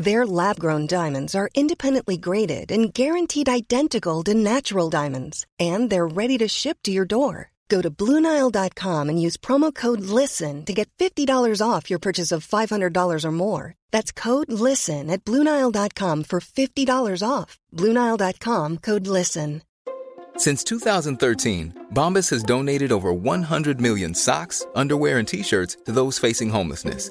Their lab grown diamonds are independently graded and guaranteed identical to natural diamonds, and they're ready to ship to your door. Go to BlueNile.com and use promo code LISTEN to get $50 off your purchase of $500 or more. That's code LISTEN at BlueNile.com for $50 off. BlueNile.com code LISTEN. Since 2013, Bombas has donated over 100 million socks, underwear, and t shirts to those facing homelessness.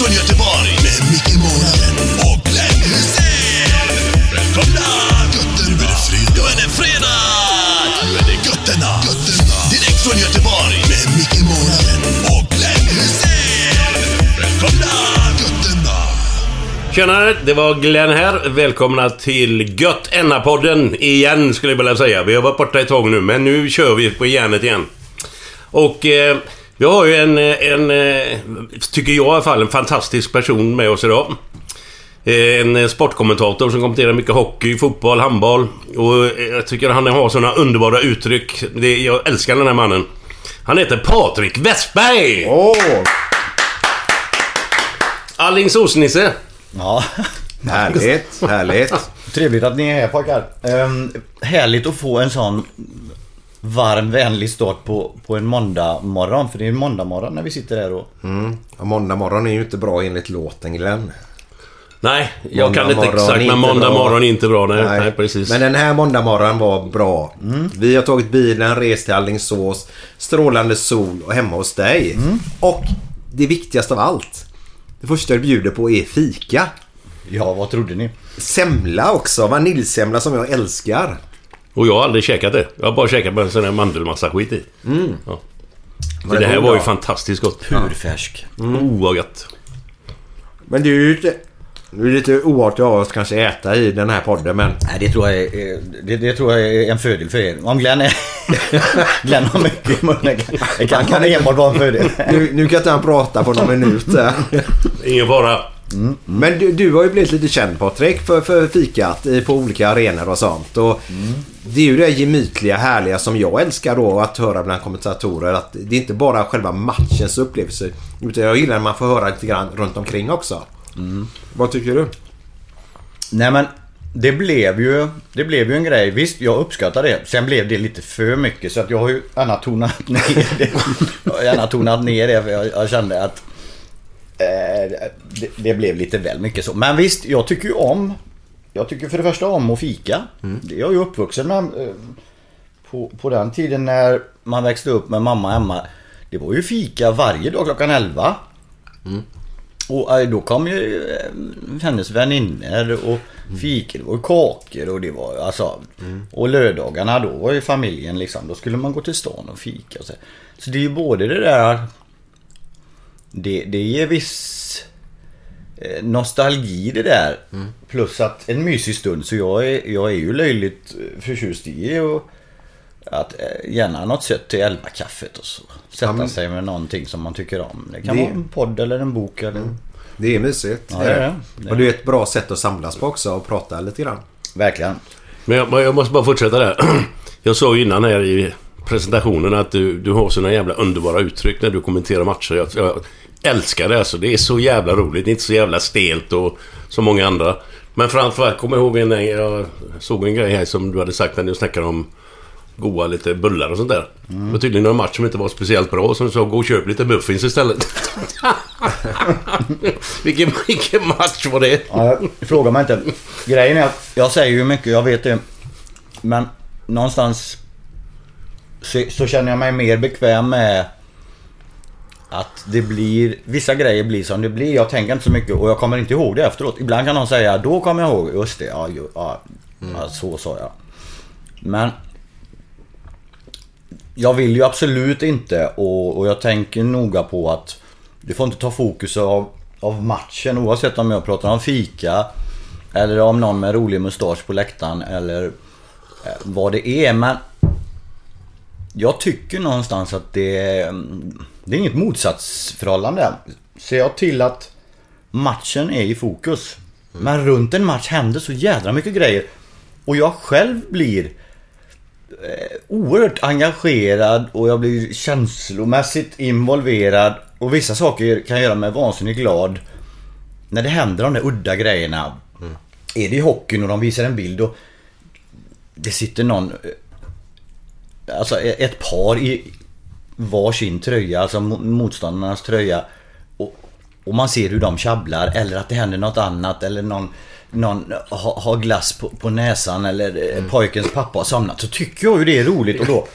Från Göteborg. Med Micke Månaden och Glenn Hysén. Välkomna! Götterna. Nu är det fredag. Nu är det fredag! Nu är det götterna. götterna. Direkt från Göteborg. Med Micke Månaden och Glenn Hysén. Välkomna! Götterna. Tjenare, det var Glenn här. Välkomna till Gött podden igen skulle jag vilja säga. Vi har varit borta ett tag nu, men nu kör vi på järnet igen. Och eh, vi har ju en, en eh, tycker jag i alla fall, en fantastisk person med oss idag. Eh, En sportkommentator som kommenterar mycket hockey, fotboll, handboll. Och eh, jag tycker han har sådana underbara uttryck. Det, jag älskar den här mannen. Han heter Patrik Westberg! Åh! Alingsås-Nisse. Ja, härligt, härligt. Trevligt att ni är här pojkar. Um, härligt att få en sån varm, vänlig start på, på en måndag morgon. För det är en måndag morgon när vi sitter här och... Mm. Och måndag morgon är ju inte bra enligt låten Glenn. Nej, jag Måndag kan inte exakt är men inte måndag bra. morgon är inte bra. Nej, nej. precis. Men den här måndag morgon var bra. Mm. Vi har tagit bilen, rest till Alingsås, strålande sol och hemma hos dig. Mm. Och det viktigaste av allt. Det första du bjuder på är fika. Ja, vad trodde ni? Semla också, vaniljsemla som jag älskar. Och jag har aldrig käkat det. Jag har bara käkat med en sån här mandelmassa skit i. Mm. Ja. Var det, det här var ju fantastiskt gott. Purfärsk. Oh, vad gött. Men du är ju lite, du är lite oartig av oss kanske äta i den här podden men... Nej, det tror, jag är, det, det tror jag är en fördel för er. Om Glenn är... Glenn har mycket i munnen. Det kan, kan enbart vara en fördel. Nu, nu kan inte han prata på någon minut. Ingen fara. Men du, du har ju blivit lite känd Patrik för, för fikat i, på olika arenor och sånt. Och Det är ju det gemytliga, härliga som jag älskar då att höra bland kommentatorer. Att det är inte bara själva matchens upplevelse. Utan jag gillar när man får höra lite grann runt omkring också. Vad tycker du? Nej men det blev ju Det blev ju en grej. Visst, jag uppskattar det. Sen blev det lite för mycket så att jag har ju gärna tonat ner det. Jag har gärna tonat ner det för jag, jag kände att eh, det, det blev lite väl mycket så. Men visst, jag tycker ju om Jag tycker för det första om att fika. Det är jag ju uppvuxen med. eh, På, på den tiden när man växte upp med mamma hemma. Det var ju fika varje dag klockan 11. Och eh, då kom ju eh, hennes vänner och fika, det var kakor och det var alltså Och lördagarna då var ju familjen liksom, då skulle man gå till stan och fika och så. Så det är ju både det där Det, det ger viss eh, nostalgi det där. Plus att en mysig stund så jag är, jag är ju löjligt eh, förtjust i och att eh, gärna något sött till elva kaffet och så. Sätta men- sig med någonting som man tycker om. Det kan Det- vara en podd eller en bok eller... Det är mysigt. Ja, det är det. Och det är ett bra sätt att samlas på också och prata lite grann. Verkligen. Men jag, jag måste bara fortsätta där. Jag sa ju innan här i presentationen att du, du har såna jävla underbara uttryck när du kommenterar matcher. Jag, jag älskar det alltså. Det är så jävla roligt. Det är inte så jävla stelt och så många andra. Men framförallt kommer jag ihåg en... Jag såg en grej här som du hade sagt när du snackade om goda lite bullar och sånt där. Det var tydligen någon match som inte var speciellt bra så de sa gå och köp lite muffins istället. vilken, vilken match var det? Ja, jag frågar mig inte. Grejen är att jag säger ju mycket, jag vet det. Men någonstans så, så känner jag mig mer bekväm med att det blir, vissa grejer blir som det blir. Jag tänker inte så mycket och jag kommer inte ihåg det efteråt. Ibland kan någon säga, då kommer jag ihåg, just det, ja, ja, ja så sa jag. Men jag vill ju absolut inte och, och jag tänker noga på att du får inte ta fokus av, av matchen oavsett om jag pratar om fika eller om någon med rolig mustasch på läktaren eller eh, vad det är. Men jag tycker någonstans att det är, det är inget motsatsförhållande. Ser jag till att matchen är i fokus. Men runt en match händer så jädra mycket grejer. Och jag själv blir eh, oerhört engagerad och jag blir känslomässigt involverad. Och vissa saker kan göra mig vansinnigt glad. När det händer de där udda grejerna. Är det i hockeyn och de visar en bild och det sitter någon eh, Alltså ett par i varsin tröja, alltså mo- motståndarnas tröja. Och, och man ser hur de tjabblar eller att det händer något annat eller någon, någon har, har glass på, på näsan eller mm. pojkens pappa har somnat. Så tycker jag ju det är roligt och då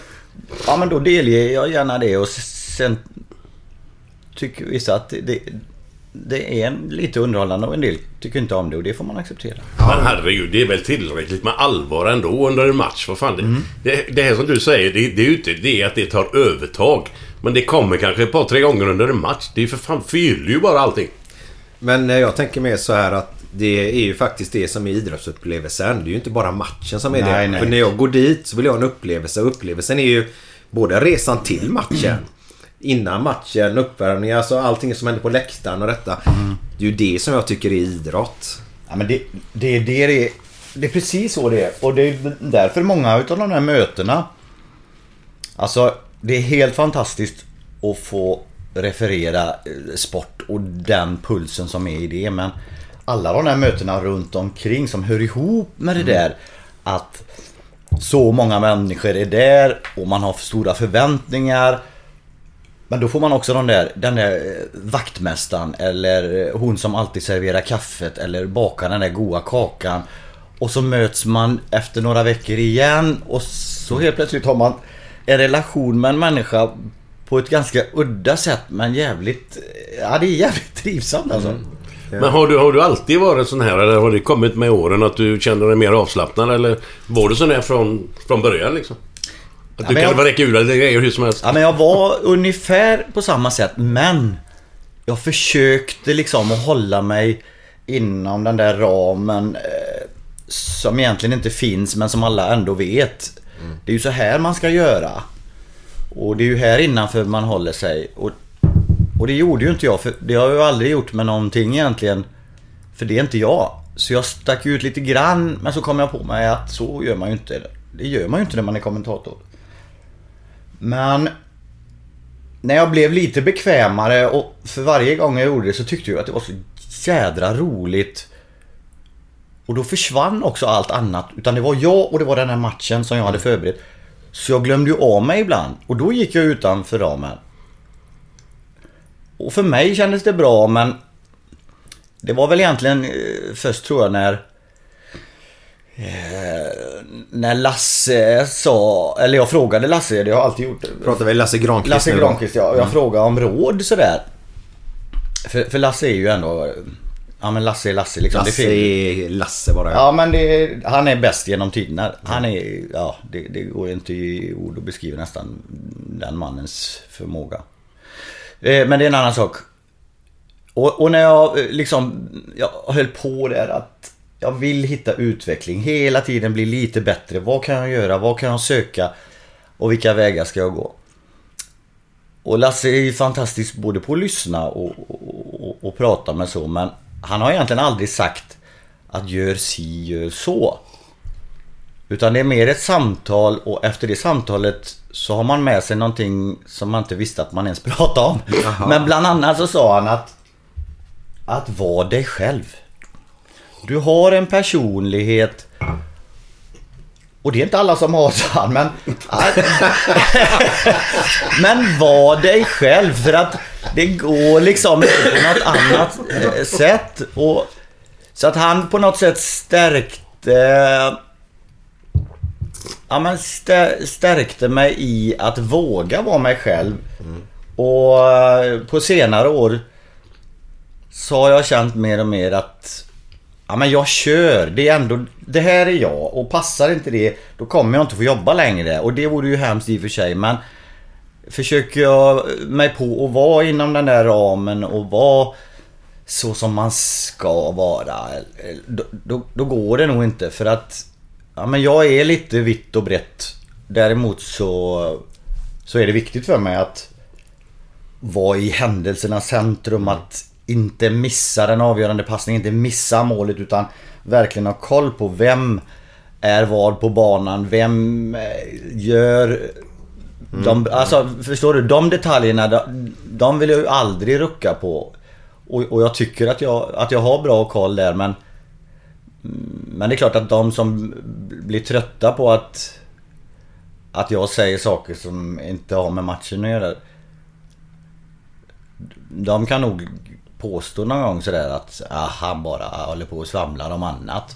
Ja men då delger jag gärna det och sen tycker vissa att det, det, är en, lite underhållande och en del tycker inte om det och det får man acceptera. Men herregud, det är väl tillräckligt med allvar ändå under en match. Vad fan, det, det, det här som du säger, det, det är ju inte det att det tar övertag. Men det kommer kanske ett par, tre gånger under en match. Det är för fan, fyller ju bara allting. Men eh, jag tänker mer så här att det är ju faktiskt det som är idrottsupplevelsen. Det är ju inte bara matchen som är Nej, det. nej. För när jag går dit så vill jag ha en upplevelse. Och upplevelsen är ju både resan till matchen. Innan matchen, uppvärmning, alltså allting som händer på läktaren och detta. Det är ju det som jag tycker är idrott. Ja, men det, det, det, det, är, det är precis så det är. Och det är därför många utav de här mötena. Alltså, det är helt fantastiskt att få referera eh, sport och den pulsen som är i det. Men alla de här mötena runt omkring som hör ihop med det där. Att så många människor är där och man har stora förväntningar. Men då får man också den där, den där eh, vaktmästaren eller eh, hon som alltid serverar kaffet eller bakar den där goda kakan. Och så möts man efter några veckor igen och så helt plötsligt har man en relation med en människa på ett ganska udda sätt men jävligt... Eh, ja det är jävligt trivsamt alltså. Mm. Men har du, har du alltid varit sån här eller har det kommit med åren att du känner dig mer avslappnad eller var du sån här från, från början liksom? Ja, du men kan jag- räcka ur eller grejer hur som helst? Ja men jag var ungefär på samma sätt men jag försökte liksom att hålla mig inom den där ramen eh, som egentligen inte finns men som alla ändå vet. Det är ju så här man ska göra. Och det är ju här innanför man håller sig. Och, och det gjorde ju inte jag för det har jag ju aldrig gjort med någonting egentligen. För det är inte jag. Så jag stack ut lite grann men så kom jag på mig att så gör man ju inte. Det gör man ju inte när man är kommentator. Men när jag blev lite bekvämare och för varje gång jag gjorde det så tyckte jag att det var så jädra roligt. Och då försvann också allt annat. Utan det var jag och det var den här matchen som jag hade förberett. Så jag glömde ju av mig ibland. Och då gick jag utanför ramen. Och för mig kändes det bra men det var väl egentligen eh, först tror jag när eh, när Lasse sa, eller jag frågade Lasse, det har jag alltid gjort. Pratar vi Lasse Granqvist Lasse nu? Granqvist ja. Jag frågade om råd sådär. För, för Lasse är ju ändå... Ja men Lasse är Lasse liksom. Lasse det är Lasse bara. Ja men det, han är bäst genom tiderna. Han är, ja det, det går inte i ord att beskriva nästan den mannens förmåga. Eh, men det är en annan sak. Och, och när jag eh, liksom, jag höll på där att jag vill hitta utveckling. Hela tiden bli lite bättre. Vad kan jag göra? Vad kan jag söka? Och vilka vägar ska jag gå? Och Lasse är ju fantastisk både på att lyssna och, och, och, och prata med så men han har egentligen aldrig sagt att gör si, gör så. Utan det är mer ett samtal och efter det samtalet så har man med sig någonting som man inte visste att man ens pratade om. Men bland annat så sa han att att vara dig själv. Du har en personlighet Och det är inte alla som har sån men... men var dig själv för att det går liksom inte på något annat eh, sätt. Och, så att han på något sätt stärkte... Ja men stärkte mig i att våga vara mig själv. Och eh, på senare år så har jag känt mer och mer att Ja men jag kör. Det är ändå... Det här är jag och passar inte det då kommer jag inte få jobba längre. Och det vore ju hemskt i och för sig men Försöker jag mig på att vara inom den där ramen och vara så som man ska vara. Eh, då, då, då går det nog inte för att Ja men jag är lite vitt och brett. Däremot så Så är det viktigt för mig att Vara i händelsernas centrum. Att inte missa den avgörande passningen, inte missa målet utan verkligen ha koll på vem är vad på banan, vem eh, gör de, alltså förstår du? De detaljerna, de, de vill jag ju aldrig rucka på. Och, och jag tycker att jag, att jag har bra koll där men Men det är klart att de som blir trötta på att Att jag säger saker som inte har med matchen att göra De kan nog påstå någon gång sådär att ah, han bara håller på och svamlar om annat.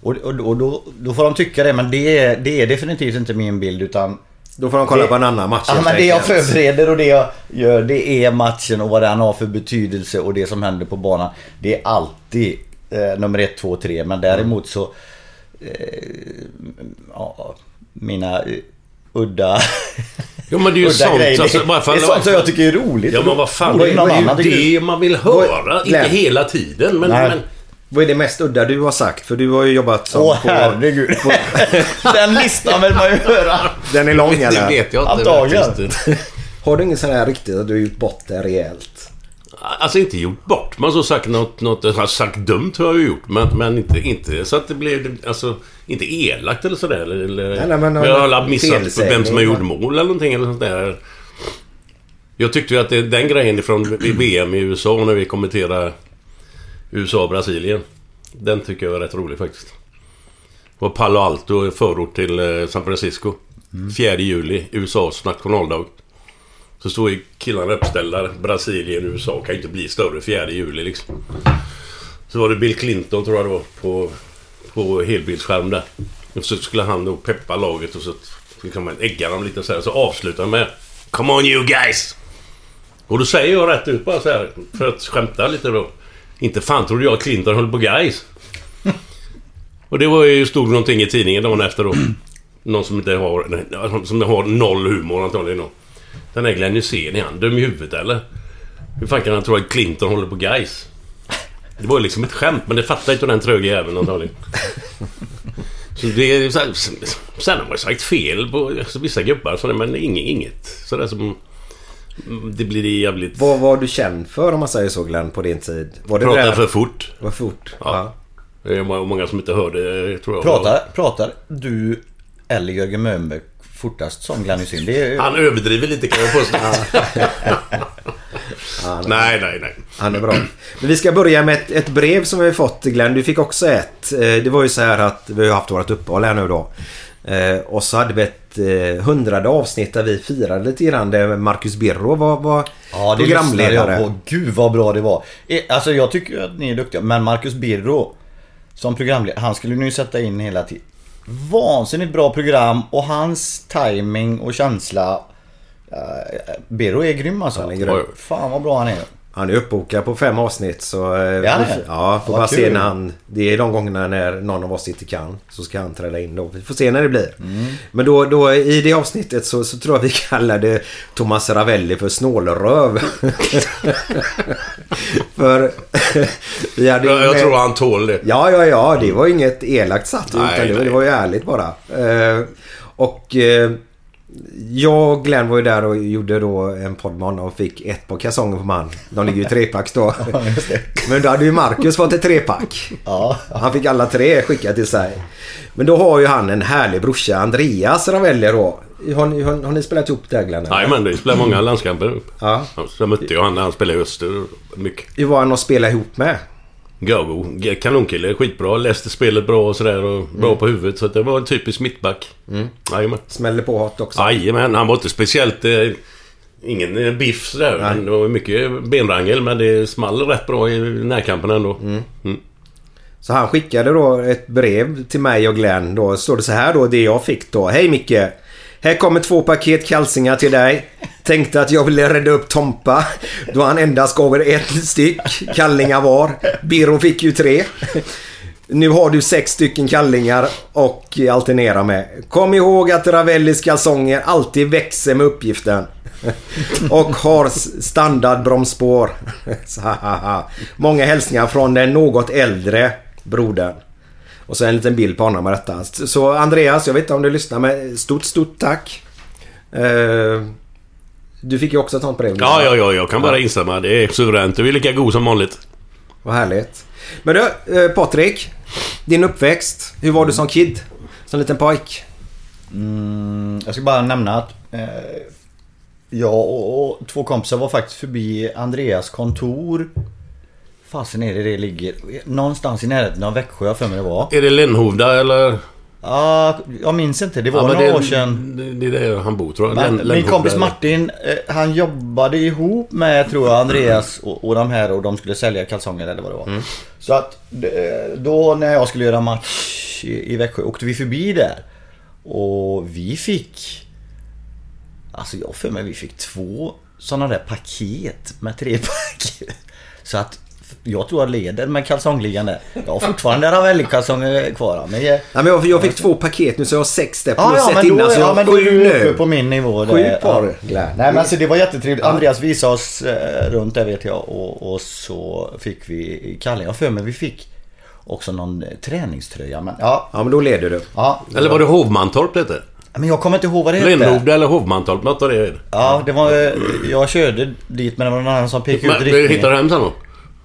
Och, och, och då, då får de tycka det men det är, det är definitivt inte min bild utan Då får de kolla det, på en annan match Ja men det jag förbereder och det jag gör det är matchen och vad den har för betydelse och det som händer på banan. Det är alltid eh, nummer ett, två, tre men däremot så eh, ja, Mina eh, udda Ja men det är ju udda sånt. Det- Alltså, det är sånt som jag tycker är roligt. Ja men vad fan, det är ju det man vill höra. Inte hela tiden men... Vad är det mest udda du har sagt? För du har ju jobbat som Åh på... herregud. Den listan vill man ju höra. Den är lång det eller? vet jag inte Antagligen. Har du ingen sån här riktigt att du har gjort bort det rejält? Alltså inte gjort bort men så sagt något, något har sagt dumt har jag ju gjort. Men, men inte, inte så att det blev, alltså, inte elakt eller sådär. Eller, eller, Nej, nej, men- jag har missat vem som har gjort mål eller någonting eller sånt där. Jag tyckte ju att det, den grejen från VM i USA när vi kommenterade USA och Brasilien. Den tycker jag var rätt rolig faktiskt. Det var Palo Alto, förort till eh, San Francisco. 4 juli, USAs nationaldag. Så står ju killarna uppställda. Brasilien, USA kan ju inte bli större 4 juli liksom. Så var det Bill Clinton tror jag det var på, på helbildsskärm där. Och så skulle han då peppa laget och så skulle man ägga dem lite så här. Så avslutar han med Come on you guys! Och då säger jag rätt ut bara så här för att skämta lite då. Inte fan trodde jag Clinton höll på guys. Och det var ju stod någonting i tidningen dagen efter då. Någon som inte har, som har noll humor antagligen då. Den där Glenn Hysén, är han dum i huvudet eller? Hur fan kan han tro att Clinton håller på guys? Det var ju liksom ett skämt men det fattar inte den tröga jäveln antagligen. Så det är så här, sen har man ju sagt fel på alltså, vissa gubbar så det, men inget, inget sådär som... Det blir jävligt... Vad var du känd för om man säger så Glenn på din tid? Var det Pratar där- för fort. Var fort? Ja. Det är må- många som inte hörde tror jag. Pratar, pratar du eller Jörgen Mölnberg fortast som Glenn Hysén? Ju... Han överdriver lite kan jag påstå. nej, nej, nej. Han är bra. Men vi ska börja med ett, ett brev som vi har fått Glenn. Du fick också ett. Eh, Det var ju så här att vi har haft vårt uppehåll här nu då. Eh, Och så hade vi ett eh, hundrade avsnitt där vi firade lite grann där Marcus Birro var, var Ja, det programledare. jag på. Gud vad bra det var. Alltså jag tycker att ni är duktiga. Men Marcus Birro som programledare, han skulle ni ju sätta in hela tiden. Vansinnigt bra program och hans timing och känsla. Uh, Birro är grym alltså. Grym. Fan vad bra han är. Han är uppbokad på fem avsnitt så... eh, Ja, vi- det. ja, får bara se kul. när han... Det är de gångerna när någon av oss inte kan. Så ska han träda in då. Vi får se när det blir. Mm. Men då, då i det avsnittet så, så tror jag vi kallade Thomas Ravelli för snålröv. för... vi hade Jag, jag tror han tål det. Ja, ja, ja. Det var inget elakt sagt. Nej, utan det, nej. det var ju ärligt bara. Eh, och eh, jag och Glenn var ju där och gjorde då en podd med honom och fick ett par kalsonger på man. De ligger ju i trepacks då. Men då hade ju Marcus fått ett trepack. Ja. Han fick alla tre skickat till sig. Men då har ju han en härlig brorsa, Andreas Ravelli då. Har ni, har, har ni spelat ihop det Glenn? men det spelar många landskamper. Ja. Så mötte jag han när han spelade i Öster mycket. Hur var han att spela ihop med? Gago, g- kanonkille, skitbra. Läste spelet bra och sådär och bra på huvudet. Så det var en typisk mittback. Mm. Jajamän. Smällde på hårt också. Jajamän, han var inte speciellt... Eh, ingen eh, biff sådär. Nej. Det var mycket benrangel men det small rätt bra i närkampen ändå. Mm. Så han skickade då ett brev till mig och Glenn. Då står det så här då, det jag fick då. Hej Micke! Här kommer två paket kalsingar till dig. Tänkte att jag ville rädda upp Tompa. Då han endast gav er ett styck kallingar var. Birro fick ju tre. Nu har du sex stycken kallingar och alternera med. Kom ihåg att Ravellis kalsonger alltid växer med uppgiften. Och har standardbromsspår. Många hälsningar från den något äldre brodern. Och så en liten bild på honom med detta. Så Andreas, jag vet inte om du lyssnar men stort, stort tack. Uh, du fick ju också ett sånt brev. Ja, ja, ja, jag kan bara instämma. Det är suveränt. Du är lika god som vanligt. Vad härligt. Men du, eh, Patrik. Din uppväxt. Hur var du som kid? Som liten pojk? Mm, jag ska bara nämna att eh, jag och, två kompisar var faktiskt förbi Andreas kontor. Fasen är det det ligger? Någonstans i närheten av Växjö jag för mig det var. Är det Lenhovda eller? Ja, jag minns inte. Det var Ja, några det, år sedan. Det, det är där han bor tror jag. Men, Len- min kompis? Martin, eh, han jobbade ihop med tror jag Andreas och, och de här och de skulle sälja kalsonger eller vad det var. Mm. Så att då när jag skulle göra match i, i Växjö åkte vi förbi där. Och vi fick... Alltså jag för mig vi fick två sådana där paket med tre paket. Så att jag tror jag leder med kalsongligan där. Jag har fortfarande Ravelli-kalsonger kvar. Men jag, Ja, men jag, jag fick två paket nu så jag har sex där. Ja, Plus ja, ett men då, innan så jag ja, men då är sju du uppe på min nivå. Sju där. par, Ja. Nej men alltså det var jättetrevligt. Andreas visade oss eh, runt där vet jag och, och så fick vi kallingar. Jag för mig vi fick också någon eh, träningströja. Men ja, Ja, men då leder du. ja. Eller var det Hovmantorp det? Men jag kommer inte ihåg vad det hette. Lenhovda eller Hovmantorp, något av det. Ja, det var... eh, Jag körde dit men det var någon annan som pekade ut riktningen. hittar du hem sen då?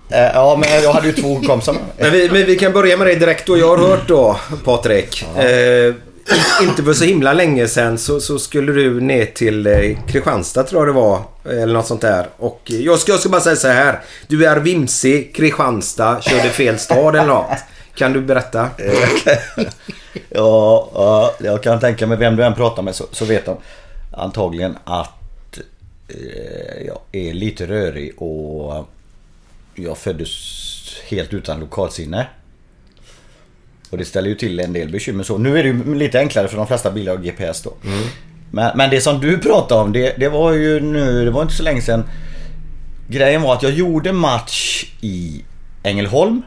Eh, Ja, men jag hade ju två kompisar. Men vi, men vi kan börja med dig direkt då. Jag har hört då, Patrik. Eh, inte för så himla länge sedan så, så skulle du ner till eh, Kristianstad tror jag det var. Eller något sånt där. Och jag ska, jag ska bara säga så här. Du är vimsig, Kristianstad, körde fel stad eller något. Kan du berätta? Ja, ja, jag kan tänka mig vem du än pratar med så, så vet de antagligen att eh, jag är lite rörig och jag föddes helt utan lokalsinne. Och det ställer ju till en del bekymmer så. Nu är det ju lite enklare för de flesta bilar har GPS då. Men, men det som du pratade om det, det var ju nu, det var inte så länge sedan. Grejen var att jag gjorde match i Ängelholm.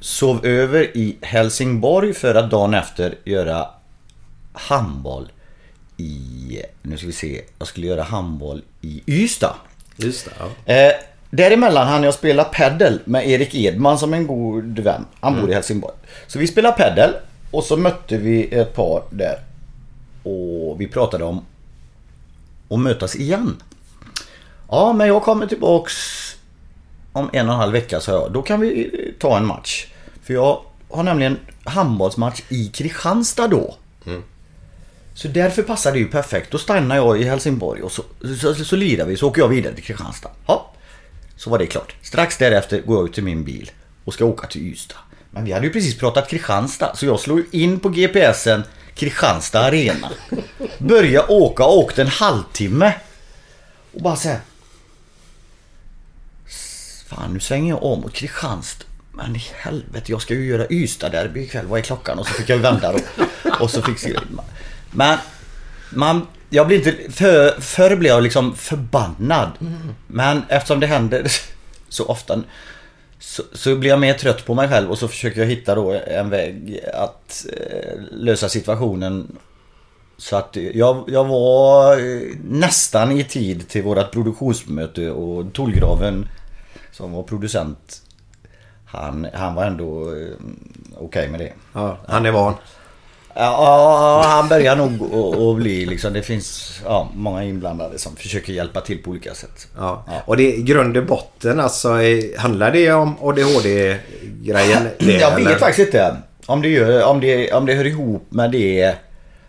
Sov över i Helsingborg för att dagen efter göra handboll i... Nu ska vi se. Jag skulle göra handboll i Ystad. Det, ja. Eh, däremellan hann jag spela paddel med Erik Edman som en god vän. Han bor i Helsingborg. Så vi spelade paddel och så mötte vi ett par där. Och vi pratade om att mötas igen. Ja, men jag kommer tillbaks om en och en halv vecka sa jag. Då kan vi ta en match. För jag har nämligen handbollsmatch i Kristianstad då. Så därför passar det ju perfekt. Då stannar jag i Helsingborg och så, så, så, så lirar vi. Så åker jag vidare till Kristianstad. Ja, så var det klart. Strax därefter går jag ut till min bil och ska åka till Ystad. Men vi hade ju precis pratat Kristianstad så jag slog ju in på GPSen Kristianstad Arena. Började åka och åkte en halvtimme. Och bara såhär. Fan nu svänger jag om mot Kristianstad. Men i helvete jag ska ju göra Ystad derby ikväll. Vad är klockan? Och så fick jag vända då. Och så fick jag... Men man, jag blir inte... För, förr blev jag liksom förbannad. Men eftersom det händer så ofta så, så blir jag mer trött på mig själv och så försöker jag hitta då en väg att eh, lösa situationen. Så att jag, jag var eh, nästan i tid till vårat produktionsmöte och Tullgraven som var producent han, han var ändå eh, okej med det. ja. Han är van. Ja, han börjar nog att- bli liksom. Det finns ja, många inblandade som försöker hjälpa till på olika sätt. Ja. Och det i grund och botten alltså. Handlar det om ADHD-grejen? det, Jag vet eller? faktiskt inte om det, gör, om, det, om det hör ihop med det.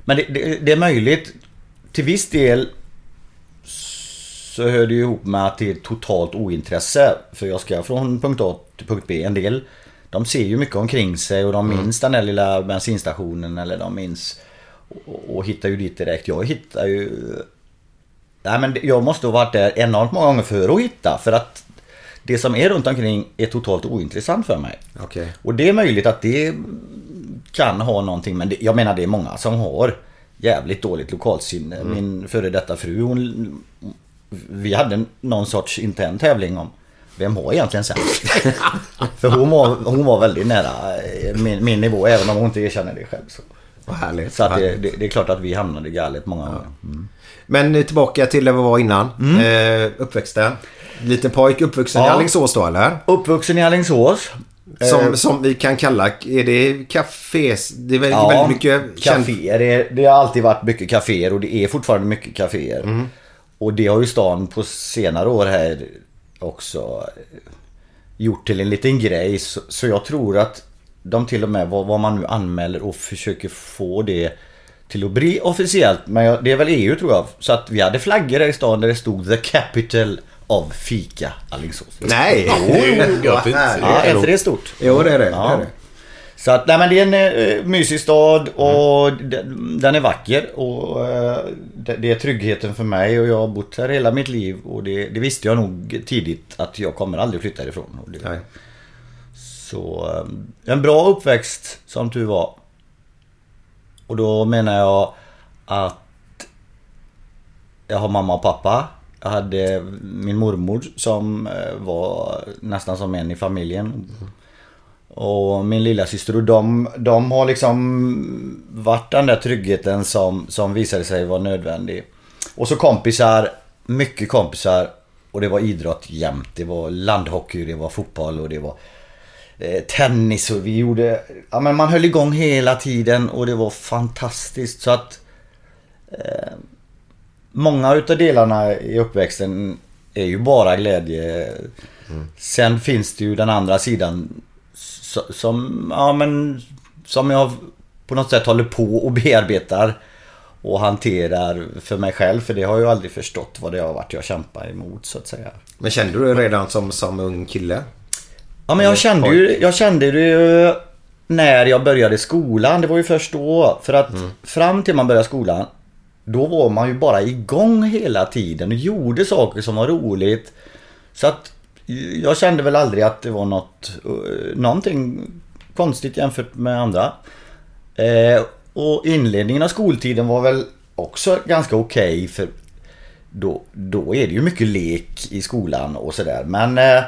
Men det, det, det är möjligt. Till viss del så hör det ihop med att det är totalt ointresse. För jag ska från punkt A till punkt B. En del de ser ju mycket omkring sig och de minns den där lilla bensinstationen eller de minns och, och hittar ju dit direkt. Jag hittar ju... Nej men jag måste ha varit där enormt många gånger för att hitta. För att det som är runt omkring är totalt ointressant för mig. Okej. Och det är möjligt att det kan ha någonting, men det, jag menar det är många som har jävligt dåligt lokalsinne. Min före detta fru, hon, vi hade någon sorts intern tävling om vem har egentligen sämst? För hon var, hon var väldigt nära eh, min, min nivå, även om hon inte erkänner det själv. Så, Vad härligt. så att det, det, det är klart att vi hamnade galet många gånger. Mm. Men eh, tillbaka till där vi var innan. Eh, uppväxten. Liten pojk uppvuxen i Ja. Alingsås då eller? Uppvuxen i Alingsås. Som, Eh, som vi kan kalla, är det cafés? Det är väl Ja, väldigt mycket kaféer. Det, det har alltid varit mycket kaféer och det är fortfarande mycket kaféer. Mm. Och det har ju stan på senare år här också eh, gjort till en liten grej. Så, så jag tror att de till och med, vad, vad man nu anmäler och försöker få det till att bli officiellt. Men jag, det är väl EU tror jag. Så att vi hade flaggor här i stan där det stod The Capital of Fika Alingsås. Nej! Vad härligt. Ja, är inte det stort? Jo, det är det. Ja. det, är det. Så att, nej men det är en eh, mysig stad och den, den är vacker och eh, det, det är tryggheten för mig och jag har bott här hela mitt liv och det, det visste jag nog tidigt att jag kommer aldrig flytta härifrån. Det. Så eh, en bra uppväxt som tur var. Och då menar jag att jag har mamma och pappa. Jag hade min mormor som eh, var nästan som en i familjen. Och min lilla syster och de, de har liksom varit den där tryggheten som, som visade sig vara nödvändig. Och så kompisar, mycket kompisar. Och det var idrott jämt. Det var landhockey, det var fotboll och det var eh, tennis och vi gjorde... Ja men man höll igång hela tiden och det var fantastiskt. Så att... Eh, många utav delarna i uppväxten är ju bara glädje. Sen finns det ju den andra sidan som, ja men, som jag på något sätt håller på och bearbetar och hanterar för mig själv. För det har jag ju aldrig förstått vad det har varit jag kämpar emot så att säga. Men kände du redan som, som ung kille? Ja men jag kände ju, jag kände det ju när jag började skolan. Det var ju först då. För att fram till man började skolan då var man ju bara igång hela tiden och gjorde saker som var roligt. Så att jag kände väl aldrig att det var något, eh, någonting konstigt jämfört med andra. Eh, och inledningen av skoltiden var väl också ganska okej för då, då är det ju mycket lek i skolan och sådär. Men eh,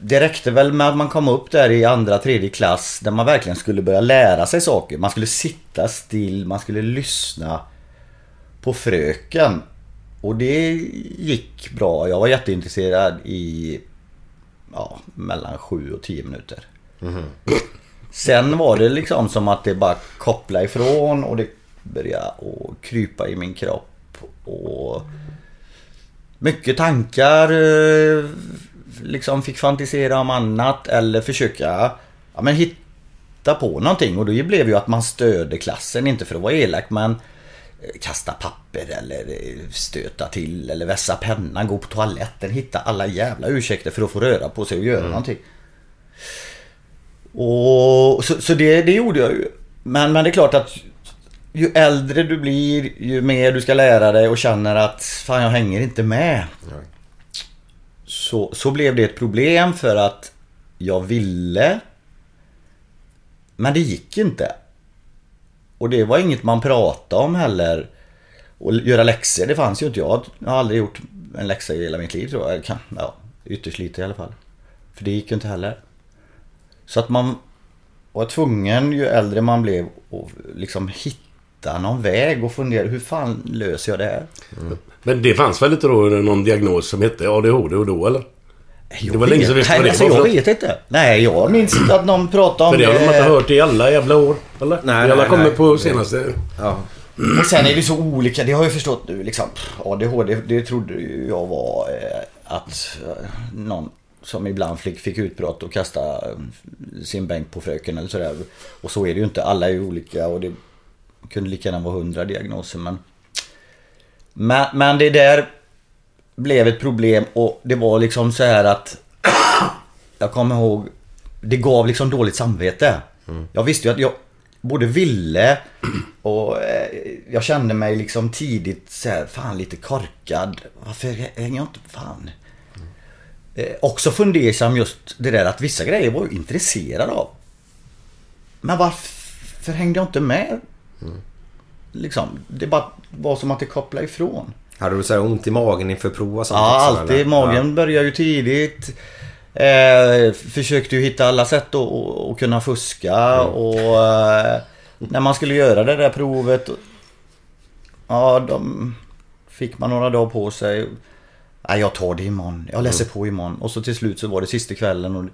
det räckte väl med att man kom upp där i andra, tredje klass där man verkligen skulle börja lära sig saker. Man skulle sitta still, man skulle lyssna på fröken. Och det gick bra. Jag var jätteintresserad i ja, mellan 7 och 10 minuter. Sen var det liksom som att det bara kopplade ifrån och det började att krypa i min kropp. Och mycket tankar. eh, Liksom fick fantisera om annat eller försöka ja, men hitta på någonting. Och då blev ju att man stödde klassen, inte för att vara elak men kasta papper eller eh, stöta till eller vässa pennan, gå på toaletten, hitta alla jävla ursäkter för att få röra på sig och göra någonting. Och så, så det, det gjorde jag ju. Men, men det är klart att ju äldre du blir, ju mer du ska lära dig och känner att fan jag hänger inte med. Så, så blev det ett problem för att jag ville. Men det gick inte. Och det var inget man pratade om heller. Och göra läxor, det fanns ju inte. Jag har aldrig gjort en läxa i hela mitt liv tror jag. Kan- Ja, ytterst lite i alla fall. För det gick ju inte heller. Så att man var tvungen ju äldre man blev att liksom hitta någon väg och fundera hur fan löser jag det här? Men det fanns väl inte då någon diagnos som hette ADHD och då eller? Jag Det var länge sedan vi visste Nej, vad det alltså, jag vet inte. Nej, jag minns inte att någon pratade om För det har de inte hört i alla jävla år. Eller? Nej, det alla nej, kommer nej. på senaste... Ja. Och sen är det så olika, det har jag förstått nu liksom. ADHD, det trodde ju jag var eh, att eh, någon som ibland fick, fick utbrott och kasta eh, sin bänk på fröken eller sådär. Och så är det ju inte, alla är ju olika och det kunde lika gärna vara hundra diagnoser men... Men, men det där... blev ett problem och det var liksom så här att jag kommer ihåg det gav liksom dåligt samvete. Jag visste ju att jag både ville och eh, jag kände mig liksom tidigt så här, fan lite korkad. Varför hänger jag inte, fan. Eh, också fundersam just det där att vissa grejer var jag intresserad av. Men varför hängde jag inte med? Liksom, det bara var som att det kopplade ifrån. Hade du så här ont i magen inför prov och sånt Ja, också, alltid. eller? Magen börjar ju tidigt. Eh, försökte ju hitta alla sätt att, kunna fuska och eh, när man skulle göra det där provet. Ja, de fick man några dagar på sig. Nej, jag tar det imorgon. Jag läser på imorgon. Och så till slut så var det sista kvällen och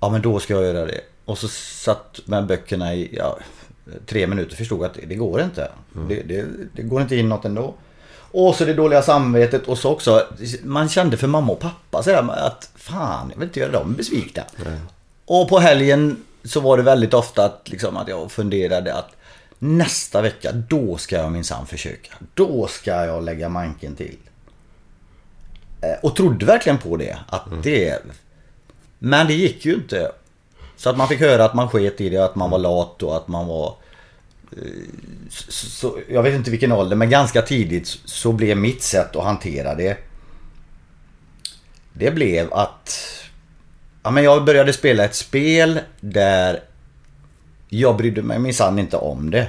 ja, men då ska jag göra det. Och så satt med böckerna i ja, tre minuter förstod att det går inte. Det, det, det går inte in något ändå. Och så det dåliga samvetet och så också man kände för mamma och pappa så här, att fan, jag vill inte göra dem besvikna. Och på helgen så var det väldigt ofta att, liksom, att jag funderade att nästa vecka, då ska jag minsann försöka. Då ska jag lägga manken till. Eh, Och trodde verkligen på det. Att det... Men det gick ju inte. Så att man fick höra att man sket i det, att man var lat och att man var... eh, Så, så, jag vet inte vilken ålder, men ganska tidigt så blev mitt sätt att hantera det. Det blev att... Ja, men jag började spela ett spel där jag brydde mig minsann inte om det.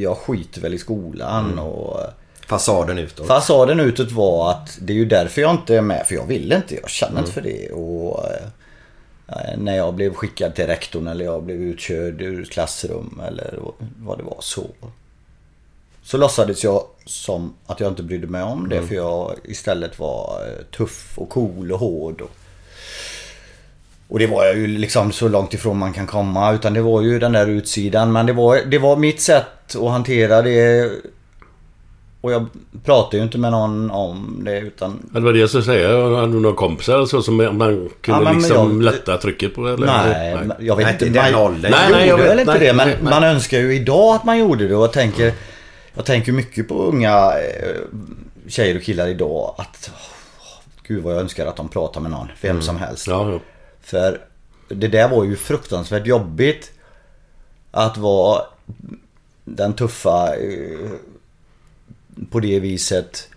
Jag skiter väl i skolan och... Fasaden utåt. Fasaden utåt var att det är ju därför jag inte är med. För jag vill inte. Jag känner inte för det. Och eh, när jag blev skickad till rektorn eller jag blev utkörd ur klassrum eller vad det var så. Så låtsades jag som att jag inte brydde mig om det. För jag istället var eh, tuff och cool och hård. Och, och det var jag ju liksom så långt ifrån man kan komma. Utan det var ju den där utsidan. Men det var, det var mitt sätt att hantera det. Och jag pratade ju inte med någon om det utan... Det var det jag skulle säga. Hade du några kompisar så som man kunde Ja, men liksom jag- lätta trycket på? Eller? Nej, men jag vet Nej, inte. den man, åldern. Nej, Nej, nej, jag vet. inte Nej, det. Men nej, nej. man önskar ju idag att man gjorde det. Och jag tänker... Jag tänker mycket på unga eh, tjejer och killar idag. Att... åh, Gud vad jag önskar att de pratar med någon. Vem som helst. Ja, ja. För det där var ju fruktansvärt jobbigt. Att vara den tuffa eh, på det viset.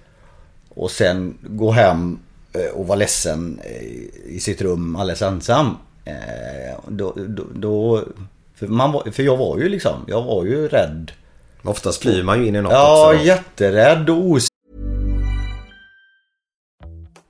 Och sen gå hem eh, och vara ledsen eh, i sitt rum alldeles ensam. Eh, Då, då, då, för, man för jag var ju liksom, jag var ju rädd. Oftast flyr man ju in i något Ja, också. jätterädd och osäker.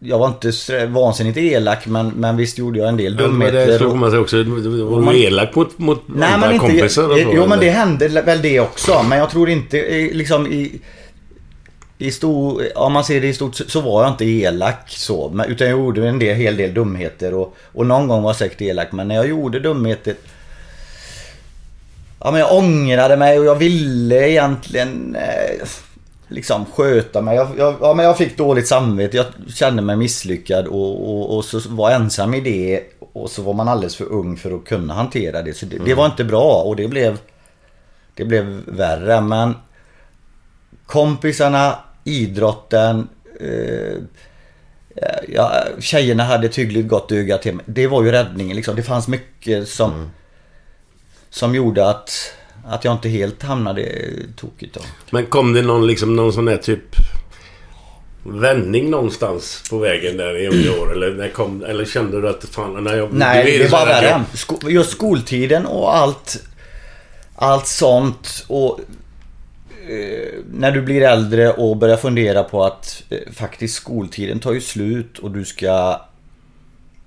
jag var inte vansinnigt elak men, men visst gjorde jag en del Men med det dumheter. får man säga också. Var man- du elak mot, mot Nej andra men inte... kompisar? så, jo men det hände väl det också. Men jag tror inte eh, liksom i... I stor, om man ser det i stort så- så var jag inte elak så. Men, utan jag gjorde en del, hel del dumheter och, och någon gång var jag säkert elak. Men när jag gjorde dumheter Ja men jag ångrade mig och jag ville egentligen eh, liksom sköta mig. Jag, jag, ja, men jag fick dåligt samvete. Jag kände mig misslyckad och, och, och så var ensam i det. Och så var man alldeles för ung för att kunna hantera det. Så det, det var inte bra och det blev Det blev värre men Kompisarna, idrotten eh, ja, Tjejerna hade ett hyggligt gott öga till mig. Det var ju räddningen liksom. Det fanns mycket som Som gjorde att Att jag inte helt hamnade tokigt då. Men kom det någon liksom någon sån här typ vändning någonstans på vägen där i unga år? Eller, när kom, eller kände du att fan, när jag... Nej, det var värre. Sko- just skoltiden och allt Allt sånt och eh, När du blir äldre och börjar fundera på att eh, faktiskt skoltiden tar ju slut och du ska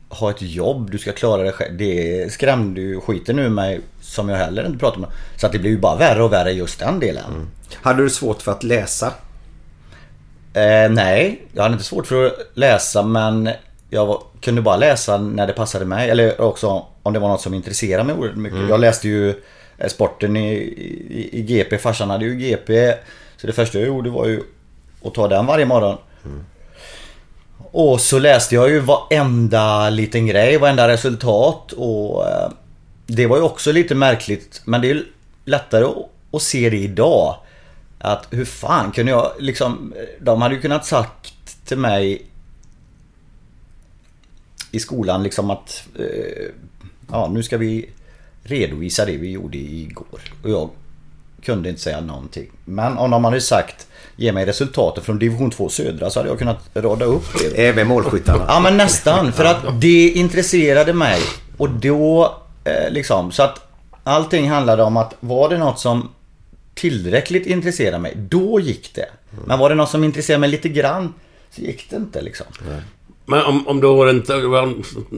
Ha ett jobb, du ska klara dig själv. Det skrämde ju skiten ur mig som jag heller inte pratade med. Så att det blev ju bara värre och värre just den delen. Hade du svårt för att läsa? Eh, nej, jag hade inte svårt för att läsa men jag var, kunde bara läsa när det passade mig. Eller också om det var något som intresserade mig oerhört mycket. Mm. Jag läste ju eh, sporten i, i, i GP. Farsan hade ju GP. Så det första jag gjorde var ju att ta den varje morgon. Och så läste jag ju varenda liten grej, varenda resultat och eh, Det var ju också lite märkligt men det är ju lättare att, se det idag. Att hur fan kunde jag liksom eh, De hade ju kunnat sagt till mig I skolan liksom att eh, Ja nu ska vi redovisa det vi gjorde igår. Och jag kunde inte säga någonting. Men om de hade sagt Ge mig resultaten från division 2 södra så hade jag kunnat rada upp det. Även målskyttarna? Ja men nästan. För att det intresserade mig. Och då eh, liksom så att Allting handlade om att var det något som tillräckligt intresserade mig, då gick det. Men var det något som intresserade mig lite grann så gick det inte liksom. Men om, om du har en...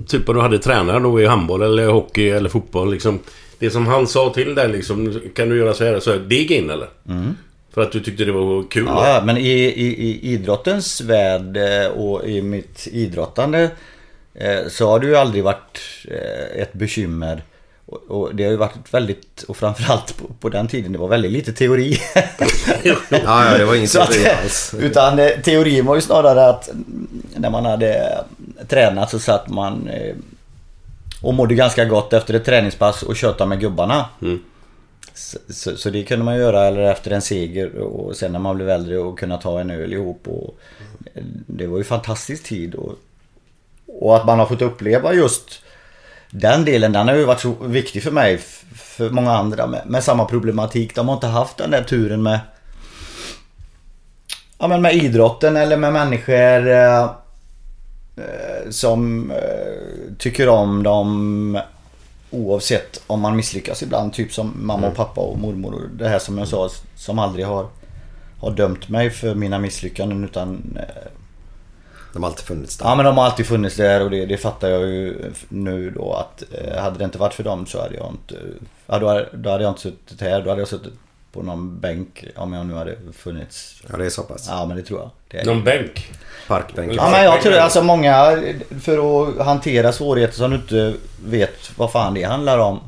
Typ om du hade tränare då i handboll eller hockey eller fotboll liksom. Det som han sa till dig liksom. Kan du göra så här? Så här det gick in eller? Mm. För att du tyckte det var kul? Ja, ja, men i, i, i idrottens värld eh, och i mitt idrottande eh, så har det ju aldrig varit eh, ett bekymmer. Och, det har ju varit väldigt, och framförallt på, på den tiden, det var väldigt lite teori. Ja, ja, det var ingen teori alls. Utan teorin var ju snarare att mm, när man hade tränat så satt man och mådde ganska gott efter ett träningspass och tjötade med gubbarna. Så, så, så det kunde man göra eller efter en seger och sen när man blev äldre och kunna ta en öl ihop. Och, eh, det var ju fantastisk tid. Och, och att man har fått uppleva just den delen, den har ju varit så viktig för mig. För många andra med, med samma problematik. De har inte haft den där turen med Ja men med idrotten eller med människor eh, eh som eh, tycker om dem oavsett om man misslyckas ibland. Typ som mamma och pappa och mormor och det här som jag sa som aldrig har, har dömt mig för mina misslyckanden utan eh, De har alltid funnits där. Ja men de har alltid funnits där och det, det fattar jag ju nu då att eh, hade det inte varit för dem så hade jag inte ja, då, hade, då hade jag inte suttit här. Då hade jag suttit på någon bänk om jag nu hade funnits. Ja det är så pass. Ja men det tror jag. Det är Någon bänk? Parkbänk. Ja men jag tror alltså många för att hantera svårigheter som du inte vet vad fan det handlar om.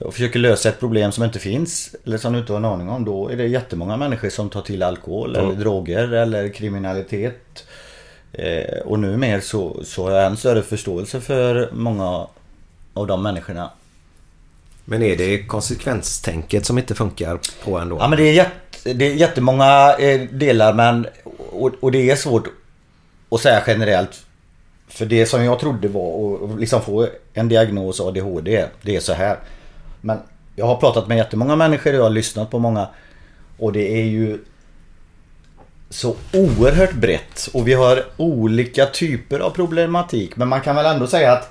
Och försöker lösa ett problem som inte finns eller som du inte har en aning om. Då är det jättemånga människor som tar till alkohol eller droger eller kriminalitet. Eh, och nu mer så, så har jag en större förståelse för många av de människorna. Men är det konsekvenstänket som inte funkar på ändå? Ja men det är, jätt, det är jättemånga eh, delar men och, och det är svårt att säga generellt. För det som jag trodde var att liksom få en diagnos ADHD, det är så här. Men jag har pratat med jättemånga människor, och jag har lyssnat på många. Och det är ju så oerhört brett och vi har olika typer av problematik. Men man kan väl ändå säga att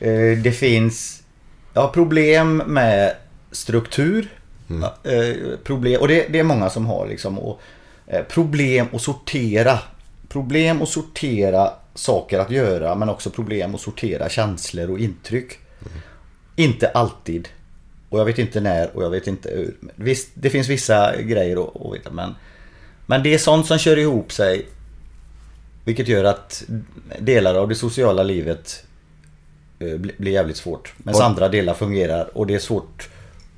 eh, det finns ja, problem med struktur. Ja, Eh, problem, och det, det är många som har liksom. Och, eh, problem att sortera. Problem att sortera saker att göra men också problem att sortera känslor och intryck. Inte alltid. Och jag vet inte när och jag vet inte hur. Visst, det finns vissa grejer att, att veta men Men det är sånt som kör ihop sig. Vilket gör att delar av det sociala livet blir jävligt svårt. Och- andra delar fungerar och det är svårt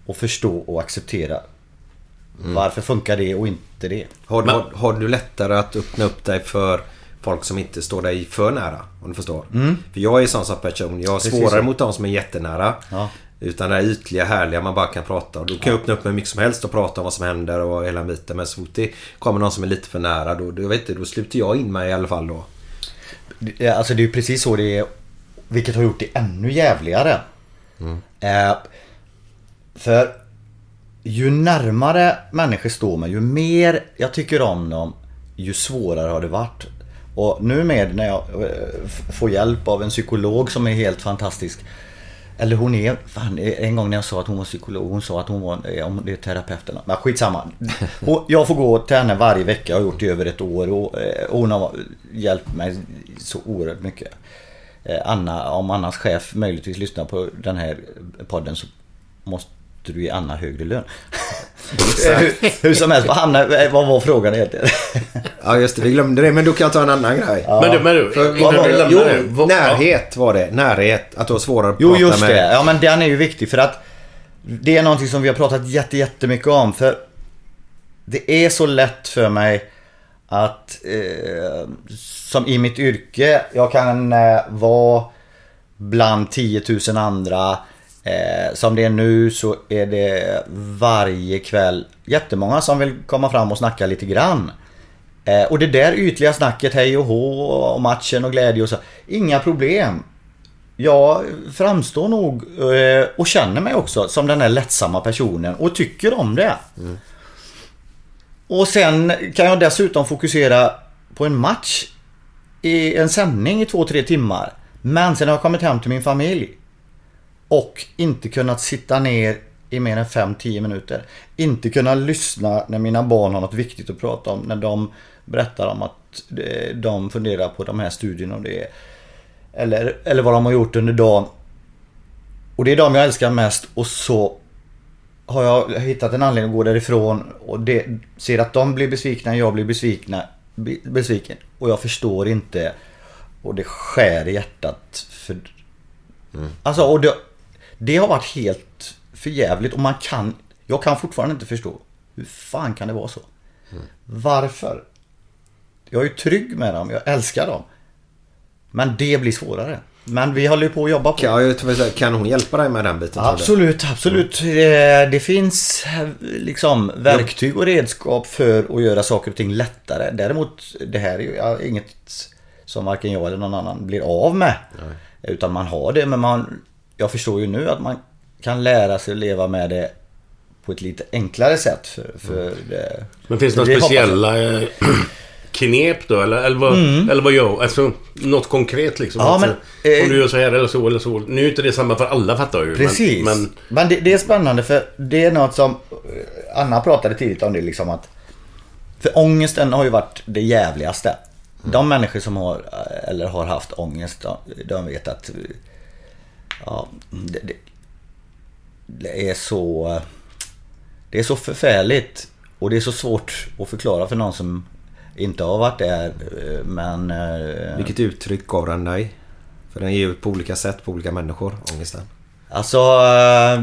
och förstå och acceptera. Varför funkar det och inte det? Har, har, har du lättare att öppna upp dig för folk som inte står dig för nära? Om du förstår. För jag är sån som person. Jag har svårare så. mot de som är jättenära. Ja. Utan det här ytliga, härliga man bara kan prata. Och då kan jag öppna upp mig mycket som helst och prata om vad som händer och hela biten. Men så fort det kommer någon som är lite för nära då, då, vet inte, då sluter jag in mig i alla fall då. Alltså det är ju precis så det är. Vilket har gjort det ännu jävligare. Eh, för ju närmare människor står mig, ju mer jag tycker om dem, ju svårare har det varit. Och nu med när jag eh, får hjälp av en psykolog som är helt fantastisk. Eller hon är, fan, en gång när jag sa att hon var psykolog, hon sa att hon var, eh, om det är terapeut eller. Men skitsamma. Hon, jag får gå till henne varje vecka, jag har gjort det i över ett år och eh, hon har hjälpt mig så oerhört mycket. Eh, Anna, om Annas chef möjligtvis lyssnar på den här podden så måste du ge Anna högre lön. hur, hur som helst, vad, Anna, vad var frågan egentligen? Ja just det, vi glömde det. Men då kan jag ta en annan grej. Men du, men du, För, vad du jo, det. närhet var det. Närhet. Att du har svårare att Jo prata just med... det, ja men den är ju viktig för att Det är någonting som vi har pratat jätte, jättemycket om för Det är så lätt för mig att eh, Som i mitt yrke, jag kan eh, vara bland 10 000 andra. Eh, Som det är nu så är det varje kväll jättemånga som vill komma fram och snacka lite grann. Eh, Och det där ytliga snacket hej och hå och matchen och glädje och så Inga problem. Jag framstår nog eh, och känner mig också som den här lättsamma personen och tycker om det. Mm. Och sen kan jag dessutom fokusera på en match i en sändning i två, tre timmar. Men sen har jag kommit hem till min familj och inte kunnat sitta ner i mer än 5-10 minuter. Inte kunna lyssna när mina barn har något viktigt att prata om. När de berättar om att eh, de funderar på de här studierna och det. Eller, eller vad de har gjort under dagen. Och det är de jag älskar mest och så har jag hittat en anledning att gå därifrån och det, ser att de blir besvikna, jag blir besvikna, be- besviken. Och jag förstår inte. Och det skär i hjärtat. För, Alltså och det, det har varit helt förjävligt och man kan, jag kan fortfarande inte förstå. Hur fan kan det vara så? Varför? Jag är ju trygg med dem, jag älskar dem. Men det blir svårare. Men vi håller ju på att jobba på det. Kan, jag tror jag- kan hon hjälpa dig med den biten? Absolut, absolut. Eh, Det finns eh, liksom verktyg och redskap för att göra saker och ting lättare. Däremot, det här är ju ja, inget som varken jag eller någon annan blir av med. Utan man har det, men man... Jag förstår ju nu att man kan lära sig att leva med det på ett lite enklare sätt. För, för det, Men finns det det några speciella eh, knep då? Eller, eller, vad, eller vad gör Alltså något konkret liksom? Mm. Ja, alltså, men, eh, om du gör så här eller så eller så. Nu är inte det samma för alla fattar ju. Precis. Men, Men, men det, det är spännande för det är något som eh, Anna pratade tidigt om det liksom att För ångesten har ju varit det jävligaste. De människor som har eh, eller har haft ångest de, vet att eh, Ja, det, det, det är så eh, Det är så förfärligt och det är så svårt att förklara för någon som inte har varit där eh, men eh, Vilket uttryck gav den dig? För den ger ut på olika sätt på olika människor, ångesten. Alltså äh,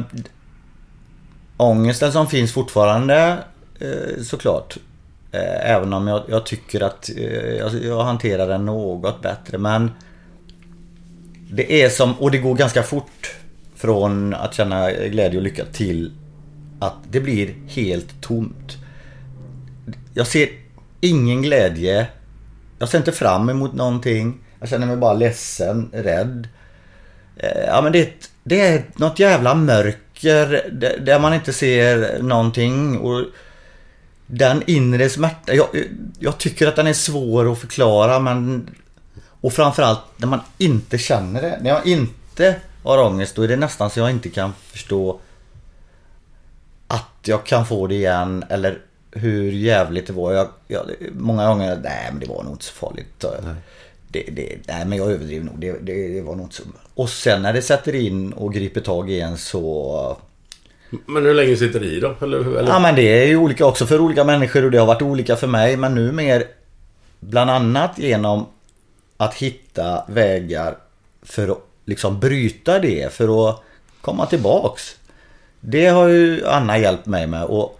Ångesten som finns fortfarande äh, såklart. Äh, även om jag, jag tycker att jag, jag hanterar den något bättre men Det är som, och det går ganska fort Från att känna glädje och lycka till Att det blir helt tomt. Jag ser ingen glädje. Jag ser inte fram emot någonting. Jag känner mig bara ledsen, rädd. Eh, ja men det, är ett- det är något jävla mörker där- man inte ser någonting. Och den inre smärtan, Jag, jag tycker att den är svår att förklara men... Och framförallt när man inte känner det. När jag inte har ångest då är det nästan så jag inte kan förstå att jag kan få det igen eller hur jävligt det var. Jag, jag, många gånger, nej men det var nog inte så farligt. Det, det, nej men jag överdriver nog. Det, det, det var nog inte så. Och sen när det sätter in och griper tag igen så... Men hur länge sitter det i då? Eller, eller? Ja men det är ju olika också för olika människor och det har varit olika för mig. Men nu mer bland annat genom att hitta vägar för att liksom bryta det. För att komma tillbaks. Det har ju Anna hjälpt mig med och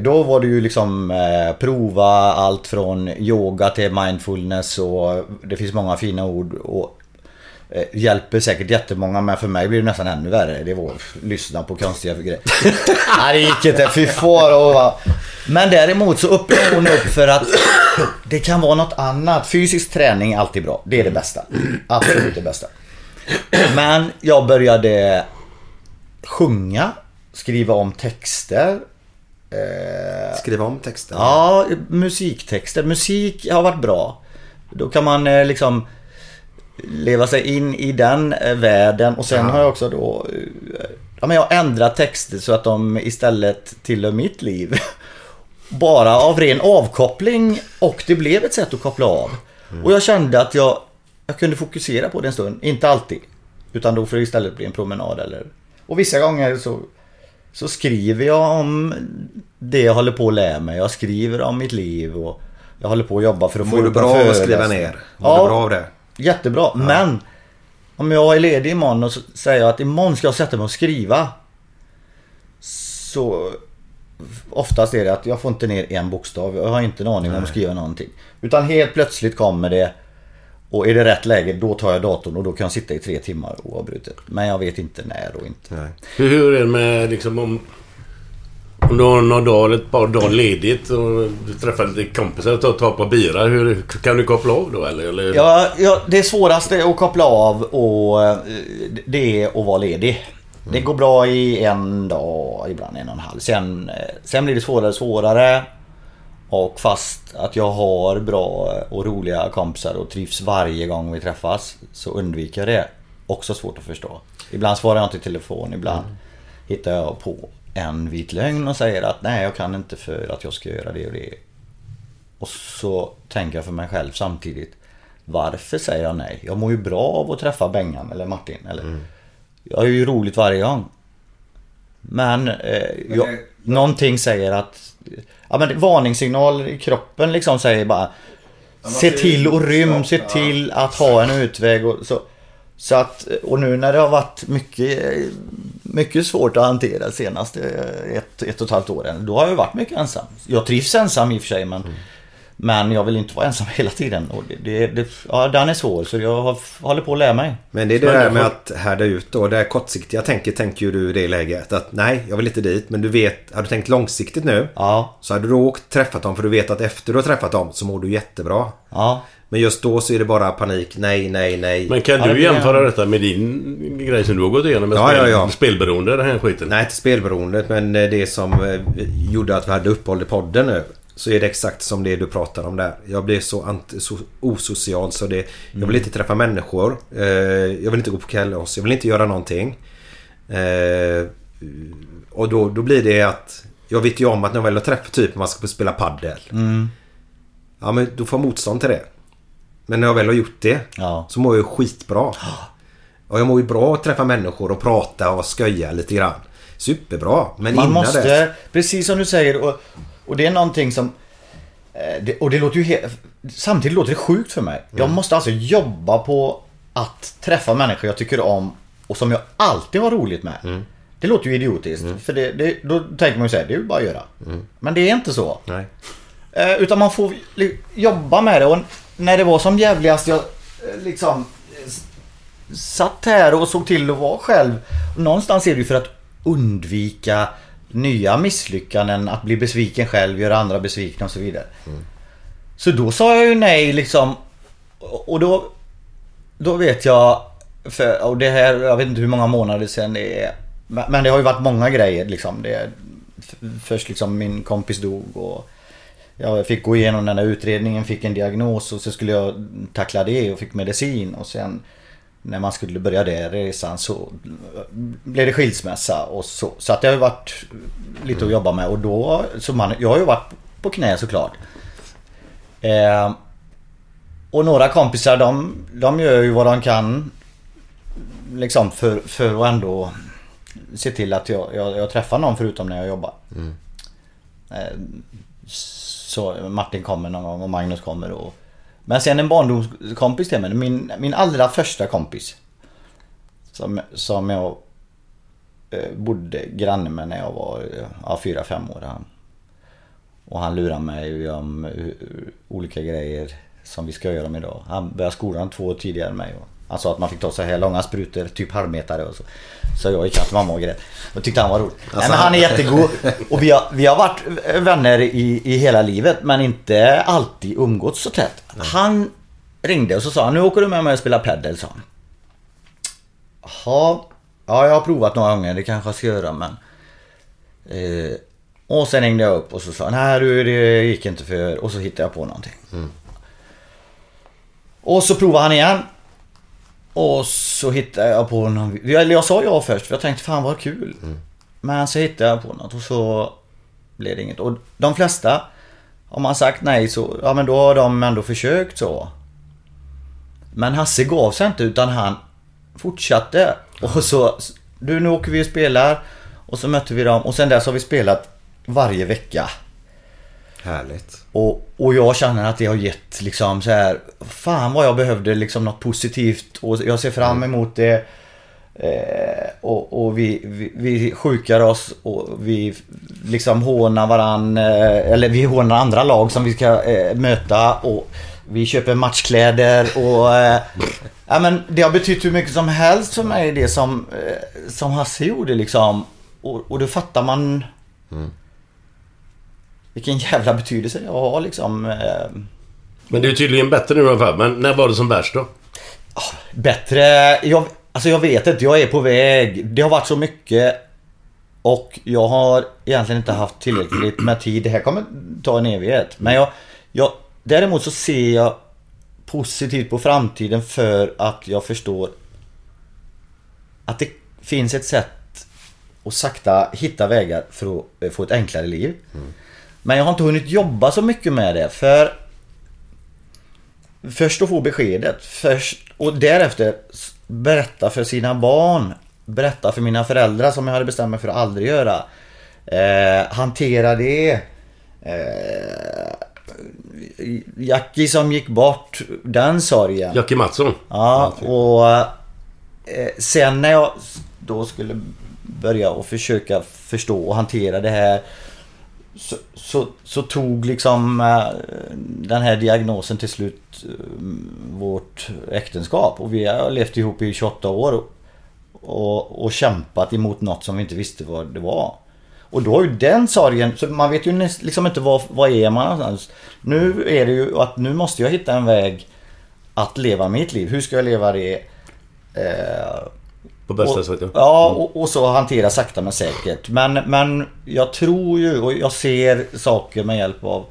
då var det ju liksom eh, prova allt från yoga till mindfulness och det finns många fina ord och eh, hjälper säkert jättemånga men för mig blir det nästan ännu värre. Det var att lyssna på konstiga grejer. Nej det gick inte, fy fara. Men däremot så öppnar hon upp för att det kan vara något annat. Fysisk träning är alltid bra. Det är det bästa. Absolut det bästa. Men jag började sjunga, skriva om texter. Eh, Skriva om texten. Ja, musiktexter. Musik har varit bra. Då kan man eh, liksom leva sig in i den eh, världen och sen Ja. har jag också då eh, Ja men jag har ändrat texter så att de istället tillhör mitt liv. Bara av ren avkoppling och det blev ett sätt att koppla av. Och jag kände att jag, jag kunde fokusera på det en stund. Inte alltid. Utan då får det istället bli en promenad eller... Och vissa gånger så, så skriver jag om det jag håller på att lära mig. Jag skriver om mitt liv och jag håller på att jobba för att Mår få du bra av att skriva ner? Mår du bra av det? Jättebra. Men om jag är ledig imorgon och säger att imorgon ska jag sätta mig och skriva. Så oftast är det att jag får inte ner en bokstav. Jag har inte en aning om att skriva någonting. Utan helt plötsligt kommer det. Och är det rätt läge då tar jag datorn och då kan jag sitta i tre timmar oavbrutet. Men jag vet inte när och inte. Hur, hur är det med liksom om... Om du har någon dag eller ett par dagar ledigt och du träffar lite kompisar och tar, tar på bira. Hur, kan du koppla av då eller? eller? Ja, ja, det svåraste att koppla av och eh, det är att vara ledig. Det går bra i en dag, ibland en och en halv. Sen, eh, sen blir det svårare och svårare. Och fast att jag har bra och roliga kompisar och trivs varje gång vi träffas så undviker jag det. Också svårt att förstå. Ibland svarar jag inte i telefon, ibland hittar jag på en vit lögn och säger att nej jag kan inte för att jag ska göra det och det. Och så tänker jag för mig själv samtidigt. Varför säger jag nej? Jag mår ju bra av att träffa Bengan eller Martin. Eller, Jag har ju roligt varje gång. Men, eh, jag, någonting säger att... Ja men varningssignal i kroppen liksom säger bara... Se till och rym, se till att ha en utväg och så. Så att, och nu när det har varit mycket, mycket svårt att hantera senaste ett, ett och ett halvt åren. Då har jag varit mycket ensam. Jag trivs ensam i och för sig men Men jag vill inte vara ensam hela tiden. Och det, det, det, ja, den är svår så jag har, håller på att lära mig. Men det är det där med att härda ut då. Det här kortsiktiga tänker, tänker ju du i det läget. Att nej, jag vill inte dit. Men du vet, har du tänkt långsiktigt nu. Ja. Så hade du åkt träffat dem. För du vet att efter du har träffat dem så mår du jättebra. Ja. Men just då så är det bara panik. Nej, nej, nej. Men kan du jämföra detta med din grej som du har gått igenom med Ja, spel, ja, ja. spelberoende, den här skiten? Nej, inte spelberoendet. Men det som eh, gjorde att vi hade uppehåll i podden nu. Så är det exakt som det du pratar om där. Jag blev så, anti, så osocial så det... Jag vill inte träffa människor. Eh, jag vill inte gå på kalas. Jag vill inte göra någonting. Eh, och då, då blir det att... Jag vet ju om att när jag väl har träffat typ man ska spela paddel. Mm. Ja men då får jag motstånd till det. Men när jag väl har gjort det så mår jag skitbra. Och jag mår ju bra att träffa människor och prata och skoja lite grann. Superbra. Men Man innan måste, dess. precis som du säger och, och det är någonting som eh, det, Och det låter ju helt Samtidigt låter det sjukt för mig. Jag Mm. måste alltså jobba på att träffa människor jag tycker om och som jag alltid har roligt med. Mm. Det låter ju idiotiskt. För det, det, då tänker man ju säga det är ju bara att göra. Men det är inte så. Nej. Eh, utan man får jobba med det och när det var som jävligast jag eh, liksom satt här och såg till att vara själv. Någonstans är det ju för att undvika nya misslyckanden, att bli besviken själv, göra andra besvikna och så vidare. Så då sa jag ju nej liksom. Och då, då vet jag, för, och det här, jag vet inte hur många månader sedan det är. Men det har ju varit många grejer liksom. Det, först liksom min kompis dog och jag fick gå igenom den här utredningen, fick en diagnos och så skulle jag tackla det och fick medicin och sen när man skulle börja den resan så blev det skilsmässa och så. Så att det har ju varit lite att jobba med och då, så man, jag har ju varit på knä såklart. Eh, och några kompisar de, de gör ju vad de kan liksom för, för att ändå se till att jag, jag, jag träffar någon förutom när jag jobbar. Eh, Så Martin kommer någon gång och Magnus kommer och... Men sen en barndomskompis till mig, min, min allra första kompis. Som, som jag eh, bodde granne med när jag var eh, ja, fyra, fem år. Han. Och han lurade mig om eh, olika grejer som vi ska göra om idag. Han började skolan två år tidigare än mig. Och Sa att man fick ta så här långa sprutor, typ halvmetare och så. Så jag gick hem till mamma och grät. Och tyckte han var rolig. Nej, men han är jättegod. Och vi har, vi har varit vänner i, i hela livet men inte alltid umgåtts så tätt. Han ringde och så sa han, nu åker du med mig och spelar padel, sa han. Jaha, ja jag har provat några gånger, det kanske jag ska göra men... Eh, och sen ringde jag upp och så sa han, nej du det gick inte för... Och så hittade jag på någonting. Och så provade han igen. Och så hittade jag på någon... Eller jag sa ja först för jag tänkte fan vad kul. Men så hittade jag på något och så blev det inget. Och de flesta, om man sagt nej så, ja men då har de ändå försökt så. Men Hasse gav sig inte utan han fortsatte. Och så, du nu åker vi och spelar. Och så mötte vi dem och sen dess har vi spelat varje vecka. Härligt. Och, och jag känner att det har gett liksom så här. Fan vad jag behövde liksom något positivt och jag ser fram emot det. Eh, och och vi, vi, vi sjukar oss och vi liksom hånar varann. Eh, eller vi hånar andra lag som vi ska eh, möta. Och vi köper matchkläder och... Eh, ja men det har betytt hur mycket som helst för mig det som, eh, som Hasse gjorde liksom. Och, och då fattar man vilken jävla betydelse jag har liksom. Eh, Men du är tydligen bättre nu alla fall. Men när var det som värst då? bättre. Jag, alltså jag vet inte, jag är på väg. Det har varit så mycket. Och jag har egentligen inte haft tillräckligt med tid. Det här kommer ta en evighet. Men jag, jag, däremot så ser jag positivt på framtiden för att jag förstår att det finns ett sätt att sakta hitta vägar för att eh, få ett enklare liv. Men jag har inte hunnit jobba så mycket med det för Först att få beskedet först, och därefter berätta för sina barn. Berätta för mina föräldrar som jag hade bestämt mig för att aldrig göra. Eh, hantera det. Eh, Jackie som gick bort, den sorgen. Jackie Mattsson. Ja, och eh, sen när jag då skulle börja och försöka förstå och hantera det här så, så, så tog liksom eh, den här diagnosen till slut eh, vårt äktenskap. Och vi har levt ihop i 28 år och, och, kämpat emot något som vi inte visste vad det var. Och då är ju den sorgen, så man vet ju liksom inte vad, vad är man någonstans. Nu är det ju att nu måste jag hitta en väg att leva mitt liv. Hur ska jag leva det? Eh, på bästa och, sätt ja. Ja, och, och så hantera sakta men säkert. Men, men jag tror ju och jag ser saker med hjälp av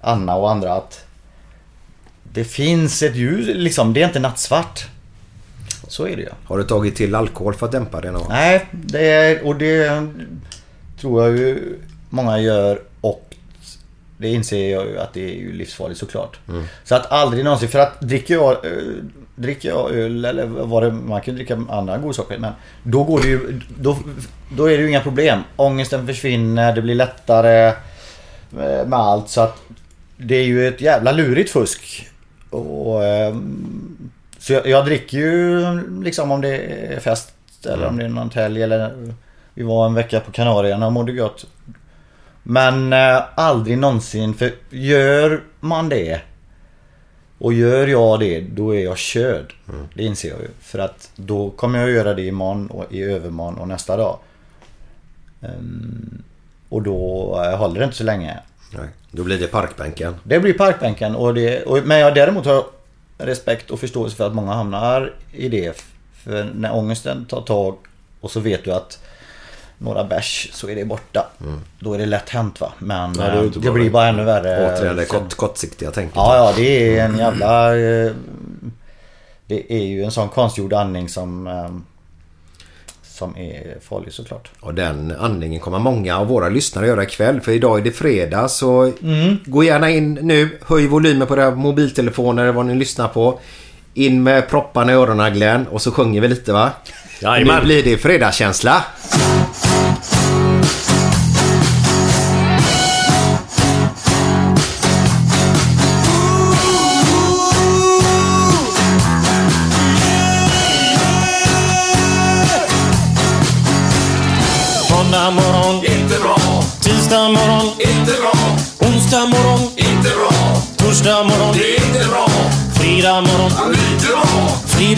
Anna och andra att det finns ett ljus, liksom. Det är inte nattsvart. Så är det ju. Har du tagit till alkohol för att dämpa det någon? Nej, det är, och det tror jag ju många gör och det inser jag ju att det är ju livsfarligt såklart. Så att aldrig någonsin, för att dricker jag, eh, dricker jag öl eller vad det, man kan dricka andra godsaker men då går det ju, då, då är det ju inga problem. Ångesten försvinner, det blir lättare eh, med allt så att det är ju ett jävla lurigt fusk. Och, ehm, så jag, jag dricker ju liksom om det är fest eller om det är någon helg eller vi var en vecka på Kanarierna och mådde gott. Men eh, aldrig någonsin, för gör man det och gör jag det, då är jag körd. Det inser jag ju. För att då kommer jag göra det imorgon och i övermorgon och nästa dag. Ehm, och då eh, håller det inte så länge. Nej. Då blir det parkbänken. Det blir parkbänken och det, och, men jag däremot har respekt och förståelse för att många hamnar i det. För när ångesten tar tag och så vet du att några bärs så är det borta. Då är det lätt hänt va. Men Ja, det eh, det, blir bara ännu värre. Återigen det kort, kortsiktiga tänket. Ja, ja, det är en jävla... eh, Det är ju en sån konstgjord andning som... eh, Som är farlig såklart. Och den andningen kommer många av våra lyssnare göra ikväll. För idag är det fredag så Mm. gå gärna in nu. Höj volymen på era mobiltelefoner eller vad ni lyssnar på. In med propparna i öronen Glenn och så sjunger vi lite va? Jajamän. Nu blir det fredagskänsla.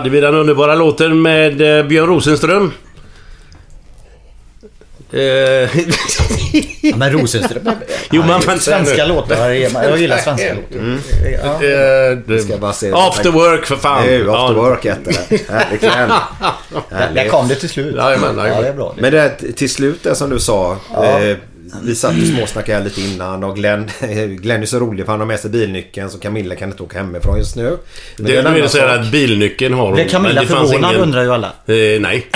Hade vi den underbara låten med eh, Björn Rosenström. Eh, Ja, men Rosenström... Jo, man säga Svenska låtar. Jag gillar svenska låtar. Ja. Ska bara se- after work för fan. Nu, after Ja. work heter det. Verkligen. Där, där kom det till slut. Ja, jajamän. det är bra. Men det, till slut det som du sa. Eh, vi satt och småsnackade lite innan och Glenn, Glenn är så rolig för han har med sig bilnyckeln så Camilla kan inte åka hemifrån just nu. Men Det, en nu är annan så här sak. att bilnyckeln har hon. Blev Camilla det förvånad ingen- undrar ju alla. Eh, nej.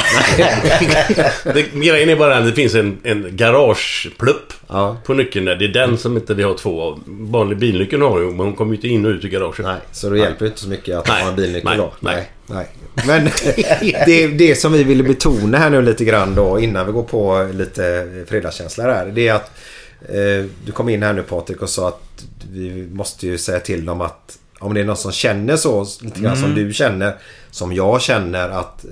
det, grejen är bara att det finns en, en garageplupp Ja. på nyckeln där. Det är den som inte vi har två av. Vanlig bilnyckeln har ju, men hon kommer ju inte in och ut ur garaget. Nej, så då hjälper det inte så mycket att Nej, ha en bilnyckel nej, då. nej. Nej. Men det, det som vi ville betona här nu lite grann då innan vi går på lite fredagskänslor här. Det är att eh, du kom in här nu Patrik och sa att vi måste ju säga till dem att om det är någon som känner så lite grann som du känner. Som jag känner att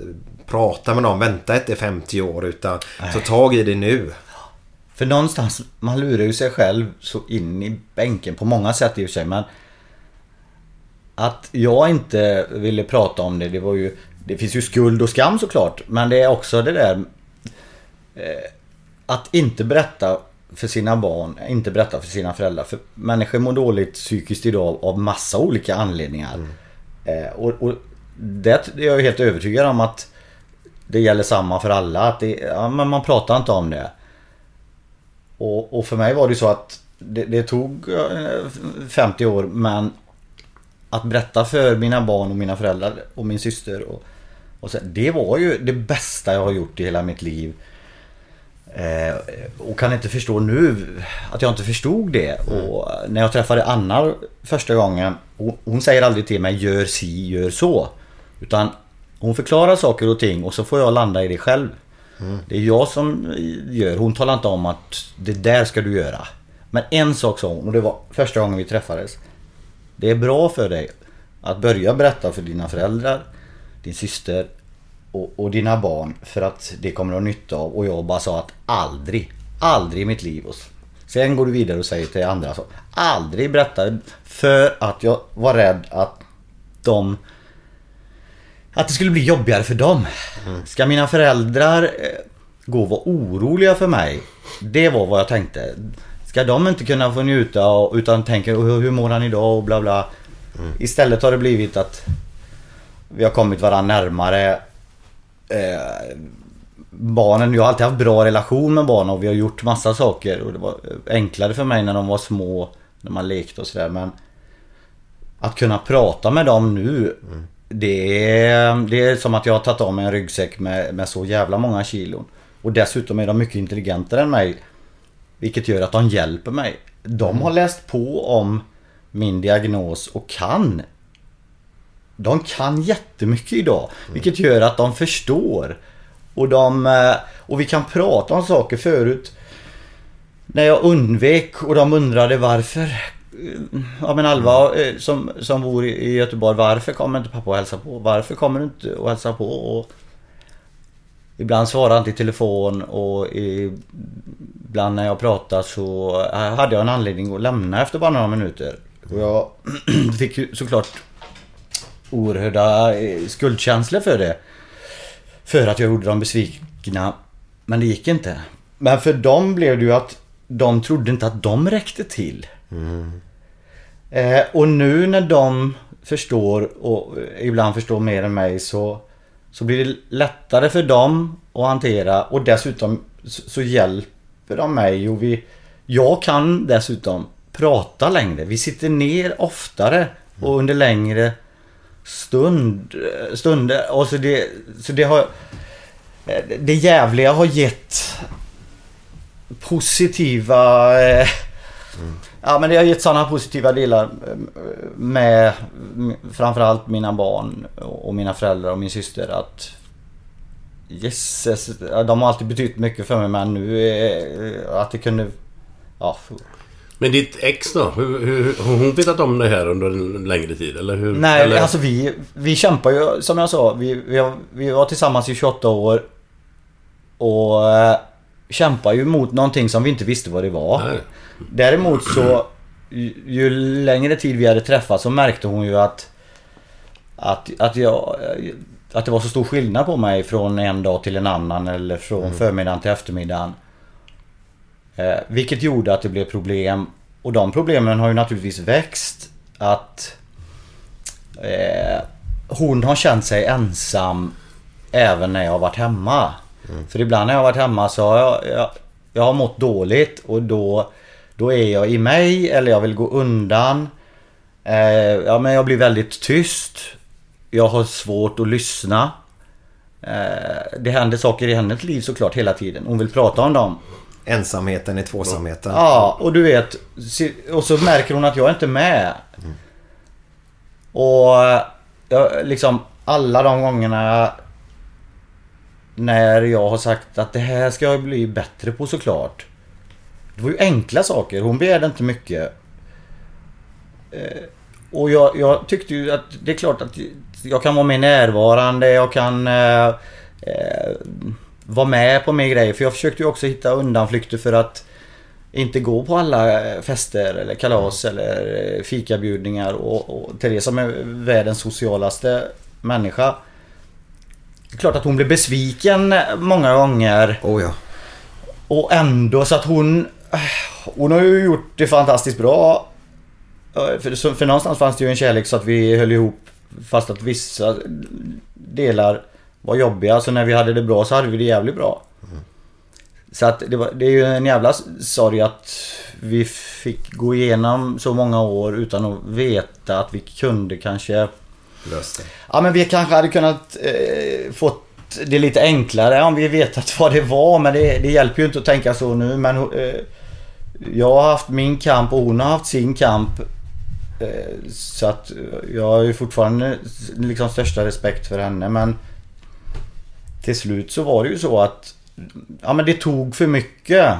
prata med någon. Vänta inte 50 år utan ta tag i det nu. För någonstans, man lurar ju sig själv så in i bänken på många sätt i och för sig men Att jag inte ville prata om det, det var ju Det finns ju skuld och skam såklart men det är också det där eh, Att inte berätta för sina barn, inte berätta för sina föräldrar. För människor mår dåligt psykiskt idag av massa olika anledningar. Eh, och, och det är jag helt övertygad om att det gäller samma för alla. Att det, ja, men man pratar inte om det. Och, och för mig var det så att det, det tog eh, 50 år men att berätta för mina barn och mina föräldrar och min syster och, och så, det var ju det bästa jag har gjort i hela mitt liv. Eh, och kan inte förstå nu att jag inte förstod det. Och när jag träffade Anna första gången. Hon, säger aldrig till mig gör si, gör så. Utan hon förklarar saker och ting och så får jag landa i det själv. Det är jag som gör. Hon talar inte om att det där ska du göra. Men en sak sa hon och det var första gången vi träffades. Det är bra för dig att börja berätta för dina föräldrar, din syster och, och dina barn för att det kommer ha nytta av. Och jag bara sa att aldrig, aldrig i mitt liv. Och sen går du vidare och säger till andra så. Aldrig berätta för att jag var rädd att de att det skulle bli jobbigare för dem. Ska mina föräldrar eh, gå och vara oroliga för mig? Det var vad jag tänkte. Ska de inte kunna få njuta och, utan tänker hur, hur mår han idag och bla bla. Istället har det blivit att vi har kommit varandra närmare. Eh, barnen, jag har alltid haft bra relation med barnen och vi har gjort massa saker och det var enklare för mig när de var små. När man lekte och sådär men Att kunna prata med dem nu det, är, det är som att jag har tagit av mig en ryggsäck med, med så jävla många kilon. Och dessutom är de mycket intelligentare än mig. Vilket gör att de hjälper mig. De har läst på om min diagnos och kan. De kan jättemycket idag. Vilket gör att de förstår. Och, de, eh, och vi kan prata om saker förut. När jag undvek och de undrade varför. Eh, ja men Alva eh, som, som bor i i Göteborg. Varför kommer inte pappa och hälsa på? Varför kommer du inte och hälsa på? Och ibland svarar han i telefon och ibland när jag pratar så hade jag en anledning att lämna efter bara några minuter. Och jag fick ju såklart oerhörda eh, skuldkänslor för det. För att jag gjorde dem besvikna. Men det gick inte. Men för dem blev det ju att de trodde inte att de räckte till. Eh, och nu när de förstår och ibland förstår mer än mig så, så blir det lättare för dem att hantera och dessutom så, hjälper de mig och vi Jag kan dessutom prata längre. Vi sitter ner oftare och under längre stund, stunder. Och så det, så det har eh, Det jävliga har gett positiva eh, Ja men det har gett sådana positiva delar eh, med mm, framförallt mina barn och mina föräldrar och min syster att Jesses, de har alltid betytt mycket för mig men nu eh, att det kunde Ja, Men ditt ex då? Hur, hur, har hon vetat om det här under en längre tid? Eller hur? Nej, eller? alltså vi, vi kämpar ju som jag sa. Vi, vi, vi var tillsammans i 28 år. Och eh, kämpar ju mot någonting som vi inte visste vad det var. Nej. Däremot så ju, ju längre tid vi hade träffats så märkte hon ju att att, att, jag, att det var så stor skillnad på mig från en dag till en annan eller från förmiddagen till eftermiddagen. Eh, vilket gjorde att det blev problem. Och de problemen har ju naturligtvis växt. Att eh, hon har känt sig ensam även när jag har varit hemma. För ibland när jag har varit hemma så har jag, jag, jag har mått dåligt och då, då är jag i mig eller jag vill gå undan. Eh, ja men jag blir väldigt tyst. Jag har svårt att lyssna. Eh, det händer saker i hennes liv såklart hela tiden. Hon vill prata om dem. Ensamheten är tvåsamheten. Ja, och du vet. Och så märker hon att jag inte är med. Och jag, liksom alla de gångerna när jag har sagt att det här ska jag bli bättre på såklart. Det var ju enkla saker. Hon begärde inte mycket. Eh, Och jag, jag tyckte ju att det är klart att jag kan vara mer närvarande. Jag kan eh, eh, vara med på mer grejer. För jag försökte ju också hitta undanflykter för att inte gå på alla eh, fester eller kalas eller fikabjudningar. Och, och Therese som är världens socialaste människa. Det är klart att hon blev besviken många gånger. Oh ja. Och ändå så att hon... Hon har ju gjort det fantastiskt bra. Eh, För, för någonstans fanns det ju en kärlek så att vi höll ihop fast att vissa delar var jobbiga. Så när vi hade det bra så hade vi det jävligt bra. Så att det, var, det är ju en jävla sorg att vi fick gå igenom så många år utan att veta att vi kunde kanske... Löst det. Ja men vi kanske hade kunnat eh, fått det lite enklare om vi vetat vad det var. Men det, det hjälper ju inte att tänka så nu. Men eh, jag har haft min kamp och hon har haft sin kamp. Eh, så att eh, jag har ju fortfarande liksom största respekt för henne. Men till slut så var det ju så att ja men det tog för mycket.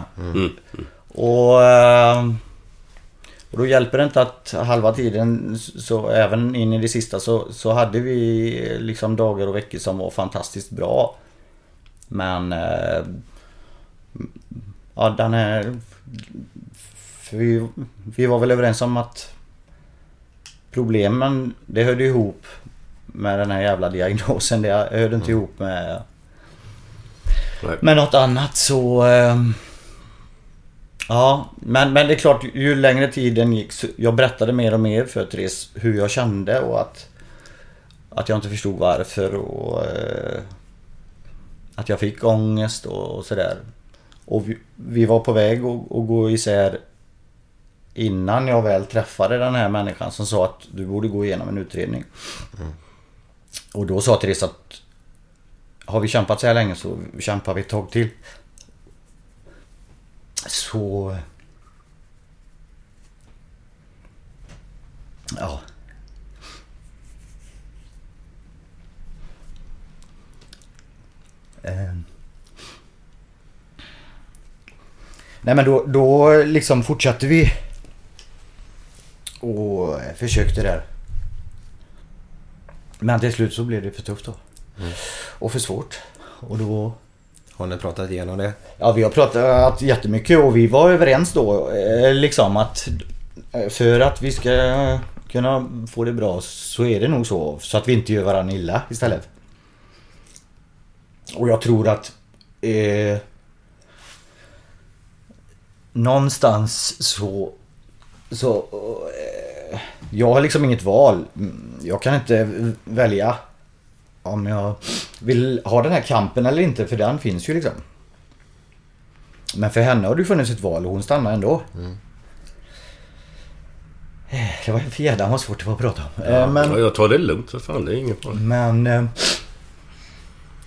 Och, eh, och då hjälper det inte att halva tiden, så även in i det sista så, så hade vi liksom dagar och veckor som var fantastiskt bra. Men ja den här... För vi, vi var väl överens om att problemen, det hörde ihop med den här jävla diagnosen. Det hörde inte ihop med Nej. med något annat så... Eh, ja, men, men det är klart ju längre tiden gick så jag berättade mer och mer för Therese hur jag kände och att... Att jag inte förstod varför och... Eh, att jag fick ångest och, och sådär. Och vi, vi var på väg att, att gå isär innan jag väl träffade den här människan som sa att du borde gå igenom en utredning. Och då sa Therese att har vi kämpat så här länge så kämpar vi ett tag till. Så... Ja. Ehm. Nej men då, då liksom fortsatte vi. Och försökte där. Men till slut så blev det för tufft då. Och för svårt. Och då... Har ni pratat igenom det? Ja, vi har pratat jättemycket och vi var överens då eh, liksom att eh, för att vi ska kunna få det bra så är det nog så. Så att vi inte gör varandra illa istället. Och jag tror att... Eh, någonstans så... Så... Eh, jag har liksom inget val. Mm, Jag kan inte välja om jag vill ha den här kampen eller inte. För den finns ju liksom. Men för henne har det funnits ett val och hon stannar ändå. Eh, Det var för jävla vad svårt det var att prata om. Eh, Ja, Men, Jag tar det lugnt för fan. Det är ingen fara. men...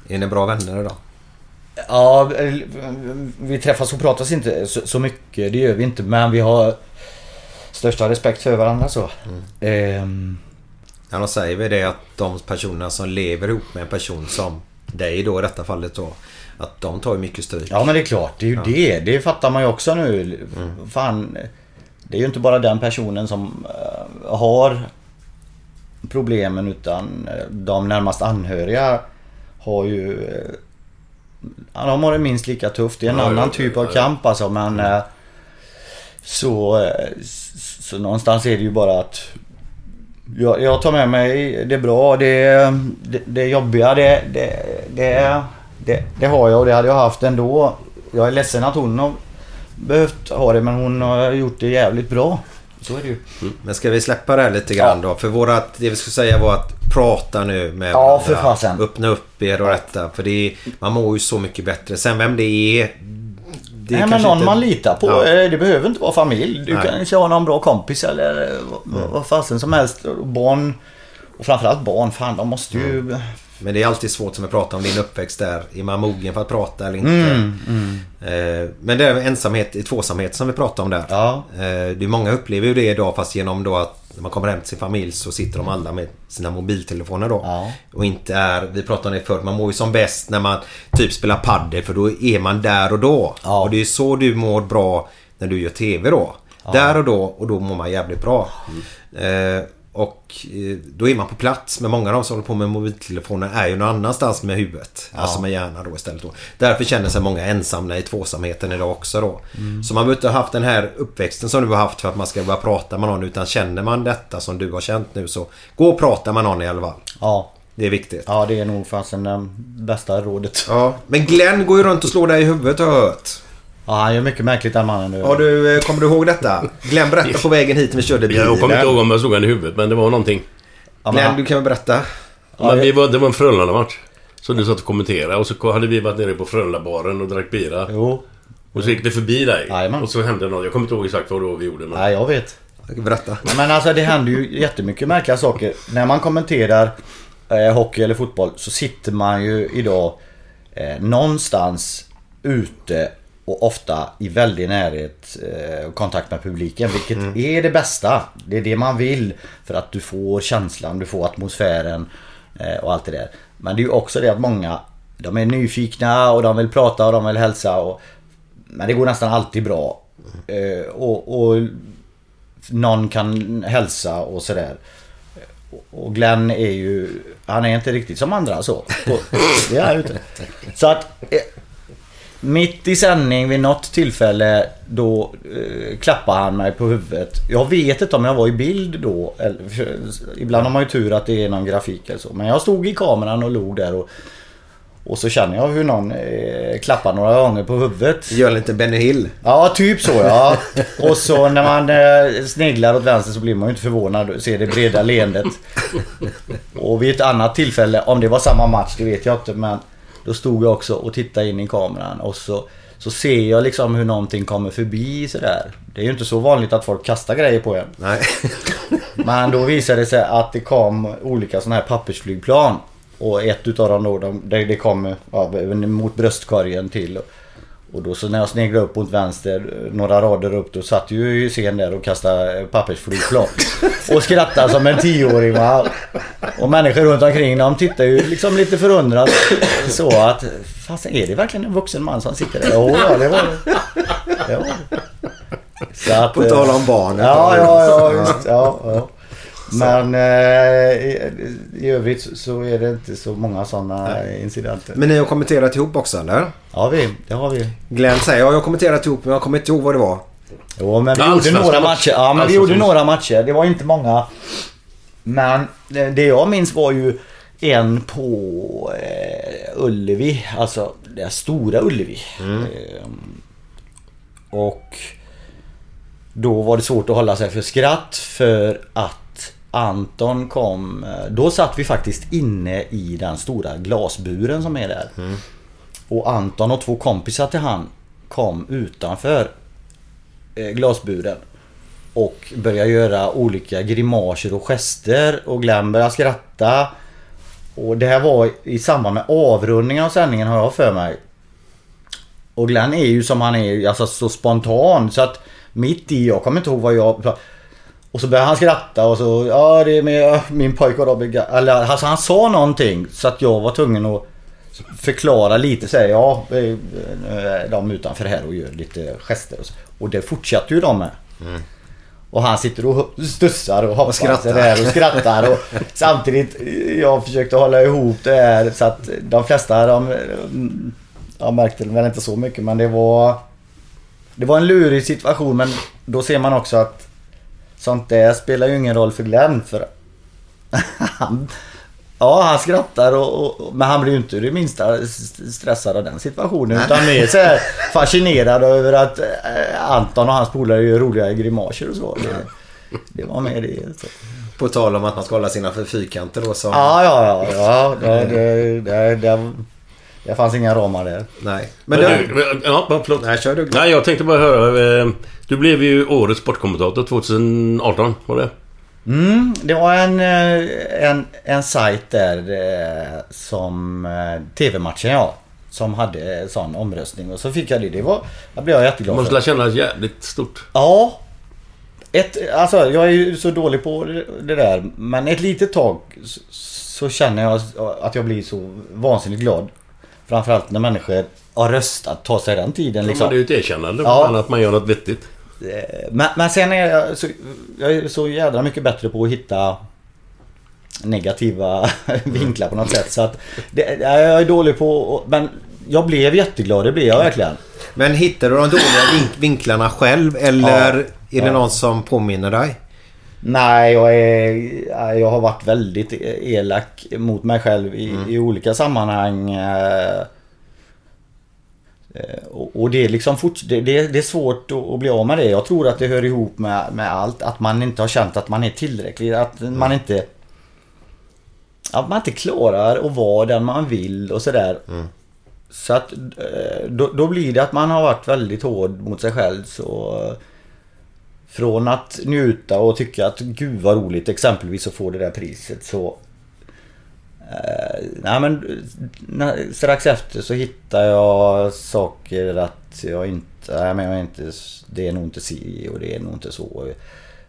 Är ni bra vänner idag? Ja, vi träffas och pratas inte så, så mycket. Det gör vi inte. Men vi har största respekt för varandra så. Ehm, Ja, de säger väl det att de personerna som lever ihop med en person som dig då i detta fallet då. Att de tar ju mycket stryk. ja men det är klart, det är ju det. Det fattar man ju också nu. Fan, det är ju inte bara den personen som eh, har problemen utan eh, de närmast anhöriga har ju... de har det minst lika tufft. Det är en Ja, annan typ ja, av kamp alltså men... eh, Så, eh, så någonstans är det ju bara att jag, jag tar med mig det bra. Det, det, det jobbiga det, det, det, det, det har jag och det hade jag haft ändå. Jag är ledsen att hon har behövt ha det men hon har gjort det jävligt bra. Så är det ju. Men ska vi släppa det här lite grann då? För vårat, det vi skulle säga var att prata nu med Ja, för fasen. Öppna upp er och detta. För det är, man mår ju så mycket bättre. Sen vem det är... Det är Nej men någon inte- man litar på. Ja. Eh, Det behöver inte vara familj. Du Nej. kan ha någon bra kompis eller eh, vad, Mm. vad fasen som helst. Barn. Och framförallt barn. Fan de måste ju... Mm. Men det är alltid svårt som vi pratar om din uppväxt där. Är man mogen för att prata eller inte? Mm, mm. Eh, Men det är ensamhet, tvåsamhet som vi pratar om där. Ja. Eh, Det är många upplever ju det idag fast genom då att när man kommer hem till sin familj så sitter de alla med sina mobiltelefoner då. Ja. Och inte är, vi pratade om det förut, man mår ju som bäst när man typ spelar padel för då är man där och då. Ja. Och det är så du mår bra när du gör TV då. Där och då och då mår man jävligt bra. Eh, och eh, då är man på plats. Men många av de som håller på med mobiltelefoner är ju någon annanstans med huvudet. Alltså med hjärnan då istället. Då. Därför känner sig många ensamma i tvåsamheten idag också då. Så man behöver inte ha haft den här uppväxten som du har haft för att man ska börja prata med någon. Utan känner man detta som du har känt nu så gå och prata med någon i alla fall. Ja. Det är viktigt. Ja det är nog fasen det bästa rådet. Ja, men Glenn går ju runt och slår dig i huvudet har jag hört. Ja han gör mycket märkligt den mannen nu. Har du, eh, kommer du ihåg detta? Glenn berättade på vägen hit när vi körde bilen. Jag kommer inte ihåg om jag slog han i huvudet, men det var någonting. Ja, men Glenn, du kan väl berätta? Men vi var, det var en Frölunda-match. Så du satt och kommenterade och så hade vi varit nere på Frölunda-baren och drack bira. Jo. Och så gick det förbi dig. Jajamän. Och så hände något. Jag kommer inte ihåg exakt vad det var vi gjorde. Men... Nej jag vet. Berätta. Men alltså det händer ju jättemycket märkliga saker. När man kommenterar eh, hockey eller fotboll så sitter man ju idag eh, någonstans ute och ofta i väldig närhet eh, och kontakt med publiken. Vilket är det bästa. Det är det man vill. För att du får känslan, du får atmosfären eh, och allt det där. Men det är ju också det att många de är nyfikna och de vill prata och de vill hälsa. Och, men det går nästan alltid bra. Eh, och, och någon kan hälsa och sådär. Och Glenn är ju, han är inte riktigt som andra så. Och Det är inte. Så att eh, mitt i sändning vid något tillfälle då eh, klappar han mig på huvudet. Jag vet inte om jag var i bild då. Eller, för, ibland har man ju tur att det är någon grafik eller så. Men jag stod i kameran och log där och och så känner jag hur någon eh, klappar några gånger på huvudet. Gör lite Benny Hill. Ja, typ så ja. Och så när man eh, sneglar åt vänster så blir man ju inte förvånad och ser det breda leendet. Och vid ett annat tillfälle, om det var samma match, det vet jag inte men Då stod jag också och tittade in i kameran och så Så ser jag liksom hur någonting kommer förbi sådär. Det är ju inte så vanligt att folk kastar grejer på en. Nej. Men då visade det sig att det kom olika sådana här pappersflygplan. Och ett utav dem då, de, det, det kom ja, mot bröstkorgen till. Och då så när jag sneglade upp mot vänster, några rader upp, då satt ju Hysén där och kastade pappersflygplan. Och skrattade som en tioåring va. Och människor runt omkring de tittar ju liksom lite förundrat så att Fasen är det verkligen en vuxen man som sitter där? Jo, ja det var det. det, var det. Så att, På tal om barn. Ja, ja, ja, visst. Ja, ja. Men eh, i, i övrigt så- så är det inte så många sådana incidenter. Men ni har kommenterat ihop också eller? Ja, vi, det har vi. Glenn säger ja, jag har kommenterat ihop men jag kommer inte ihåg vad det var. Jo, men vi gjorde Allsvenska några matcher. Ja, men vi Allsvenska gjorde matcher. några matcher. Det var inte många. Men det jag minns var ju en på eh, Ullevi. Alltså det stora Ullevi. Ehm, och då var det svårt att hålla sig för skratt för att Anton kom. eh, Då satt vi faktiskt inne i den stora glasburen som är där. Och Anton och två kompisar till han kom utanför eh, glasburen. Och började göra olika grimaser och gester och Glenn började skratta. Och det här var i samband med avrundningen av sändningen har jag för mig. Och Glenn är ju som han är, alltså så spontan så att mitt i, jag kommer inte ihåg vad jag... Och så började han skratta och så, ja det är med min pojke och Robin Eller alltså han sa någonting så att jag var tvungen att förklara lite säga ja, eh, de utanför här och gör lite gester och så. Och det fortsatte ju de med. Och han sitter och stussar och hoppas skrattar. det där och skrattar. Och samtidigt, jag försökte hålla ihop det här så att de flesta de, jag märkte väl inte så mycket men det var Det var en lurig situation men då ser man också att Sånt där spelar ju ingen roll för Glenn för han, Ja han skrattar och, och, men han blir ju inte det minsta stressad av den situationen utan mer så här fascinerad över att eh, Anton och hans polare gör roliga grimaser och så. Det, det var mer det. Så. På tal om att man ska hålla sina fyrkanter då som... Ja, ja, ja. ja det, det, det, det, det fanns inga ramar där. Nej. Men Men du, du... ja, förlåt. Nej, kör du. Nej, jag tänkte bara höra. eh, Du blev ju årets sportkommentator 2018, var det? Mm, det var en, eh, en, en sajt där eh, som TV-matchen ja. Som hade sån omröstning och så fick jag det. Det var, jag blev jag Det jätteglad måste för. väl kännas jävligt stort. Ja. Ett, alltså jag är ju så dålig på det där. Men ett litet tag så, så känner jag att jag blir så vansinnigt glad. Framförallt när människor har röstat, tar sig den tiden Ja, liksom. men det är ju ett erkännande. Ja. Ja. Att man gör något vettigt. Eh, Men, men sen är jag så, jag är så jävla mycket bättre på att hitta negativa vinklar på något sätt. Så att det, jag är dålig på men jag blev jätteglad, det blev jag verkligen. Men hittar du de dåliga vink- vinklarna själv eller är det Ja. någon som påminner dig? Nej, jag, är, jag har varit väldigt elak mot mig själv i, i olika sammanhang. eh, eh, Och, det är liksom fort, det, det, är svårt att, bli av med det. Jag tror att det hör ihop med, med allt. Att man inte har känt att man är tillräcklig. Att man inte... Att man inte klarar att vara den man vill och sådär. Så att eh, då, då blir det att man har varit väldigt hård mot sig själv. Så från att njuta och tycka att gud vad roligt exempelvis att få det där priset så eh, Nej men strax efter så hittar jag saker att jag inte, nej men jag är inte, det är nog inte si och det är nog inte så.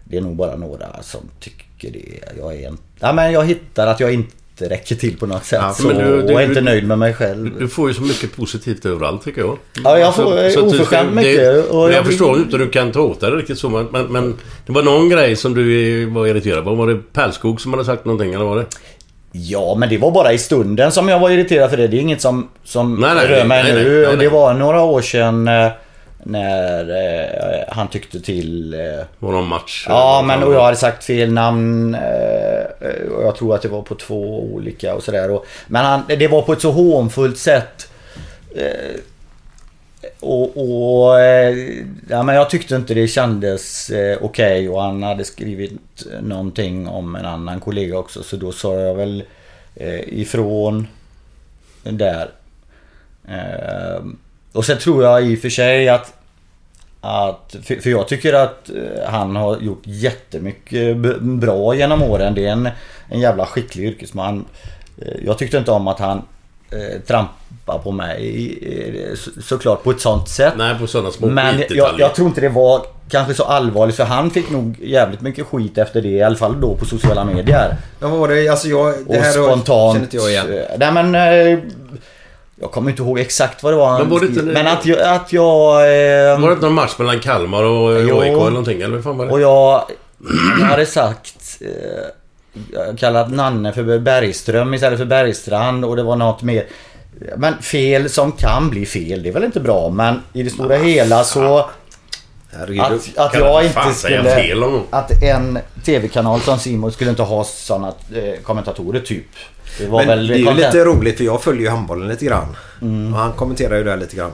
Det är nog bara några som tycker det. Jag är inte, nej men jag hittar att jag inte räcker till på något sätt. Ja, så, du- du- och är inte nöjd med mig själv. Du, får ju så mycket positivt överallt tycker jag. Ja, jag får, du oförskämt det- mycket, och men jag jag blir- förstår inte hur du kan ta åt dig det riktigt så. Men, men, men det var någon grej som du var irriterad på. Var det Pärlskog som hade sagt någonting eller var det? Ja, men det var bara i stunden som jag var irriterad för det. Det är inget som, som Nej, nej, rör mig nej, nu. Det var några år sedan eh, när eh, han tyckte till... Eh, Var någon match? ja, men och jag hade sagt fel namn. Eh, och jag tror att det var på två olika och sådär. Men han, det var på ett så hånfullt sätt. Eh, och, och eh, ja, men jag tyckte inte det kändes eh, okej och han hade skrivit någonting om en annan kollega också så då sa jag väl eh, ifrån där. Eh, och sen tror jag i och för sig att att, för, för jag tycker att eh, han har gjort jättemycket bra genom åren. Det är en, en jävla skicklig yrkesman. Eh, Jag tyckte inte om att han eh, trampade på mig eh, så, såklart på ett sånt sätt. Nej, på sådana små Men jag, jag tror inte det var kanske så allvarligt för han fick nog jävligt mycket skit efter det. I alla fall då på sociala medier. Ja, vad var det? Alltså jag... Det och här spontant. känner inte jag igen. eh, Nej men... Jag kommer inte ihåg exakt vad det var han Men inte-. Men att jag... Att jag eh, Var det inte någon match mellan Kalmar och. AIK eller någonting? Eller vad fan var det? Och jag, jag hade sagt... Eh, kallat Nanne för Bergström istället för Bergstrand och det var något mer. Men fel som kan bli fel, det är väl inte bra men i det stora hela så... Herregud, Att, att jag inte skulle... Att en TV-kanal som Simon skulle inte ha sådana eh, kommentatorer typ. Det var Men väl det är ju lite roligt för jag följer ju handbollen lite grann. Mm. Och han kommenterar ju det här lite grann.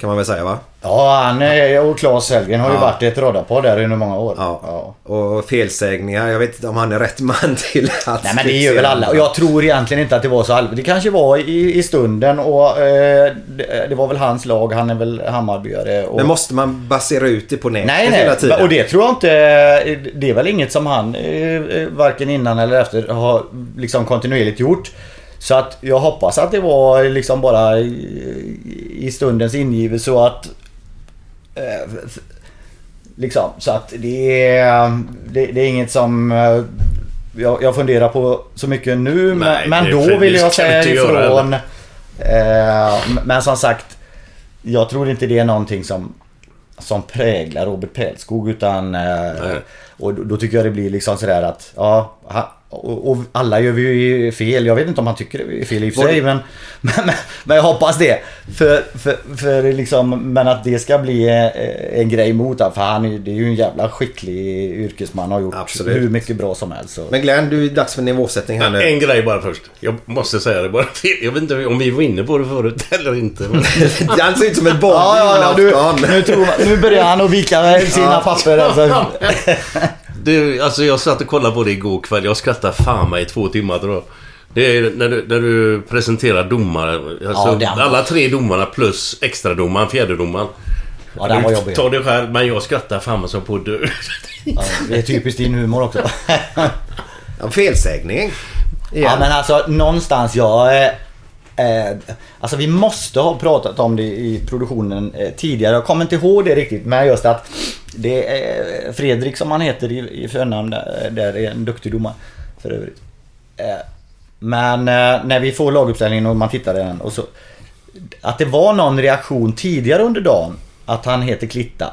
Kan man väl säga va? Ja, han är- och Claes Helgen har ju Ja. varit i ett radarpar där under många år. Ja. Och felsägningar. Jag vet inte om han är rätt man till att Nej men det gör väl alla. Och jag tror egentligen inte att det var så allvarligt. Det kanske var i, i stunden och eh, det, var väl hans lag. Han är väl Hammarbyare. Och... Men måste man basera ut det på nätet Nej, hela nej. tiden? Och det tror jag inte... Det är väl inget som han eh, eh, varken innan eller efter har liksom kontinuerligt gjort. Så att jag hoppas att det var liksom bara i, stundens ingivelse så att... eh, Liksom, så att det är, det, det är inget som eh, jag, jag funderar på så mycket nu. Nej, men då vill jag säga ifrån. Eh, men som sagt, jag tror inte det är någonting som, som präglar Robert Pälskog utan... Eh, och då, då tycker jag det blir liksom sådär att, ja... Och, och alla gör vi ju fel. Jag vet inte om han tycker det är fel i och för sig men, men, men, men jag hoppas det. För, för, för liksom, men att det ska bli eh, en grej mot honom. För han är, det är ju en jävla skicklig yrkesman har gjort Absolut. hur mycket bra som helst. Så. Men Glenn, du är dags för nivåsättning här nu. En grej bara först. Jag måste säga det bara. Jag vet inte om vi var inne på det förut eller inte. Han ser ut som ett barn Ja, ja, ja, nu, tror, nu börjar han att vika sina papper. Alltså. Du, alltså jag satt och kollade på det igår kväll. Jag skrattade fan mig i två timmar tror jag. Det är när du, när du presenterar domare. Alltså, Ja, alla tre domarna plus extradomaren, fjärdedomaren. Ja, den var jobbig. tar det själv, men jag skrattar fan mig som på att dö. Ja, det är typiskt din humor också. Ja, felsägning. Ja men alltså någonstans jag... Eh, alltså vi måste ha pratat om det i produktionen eh, tidigare. Jag kommer inte ihåg det riktigt men just att det är Fredrik som han heter i, i förnamn där, där är en duktig domare för övrigt. Eh, men eh, när vi får laguppställningen och man tittar i den och så... Att det var någon reaktion tidigare under dagen att han heter Klitta.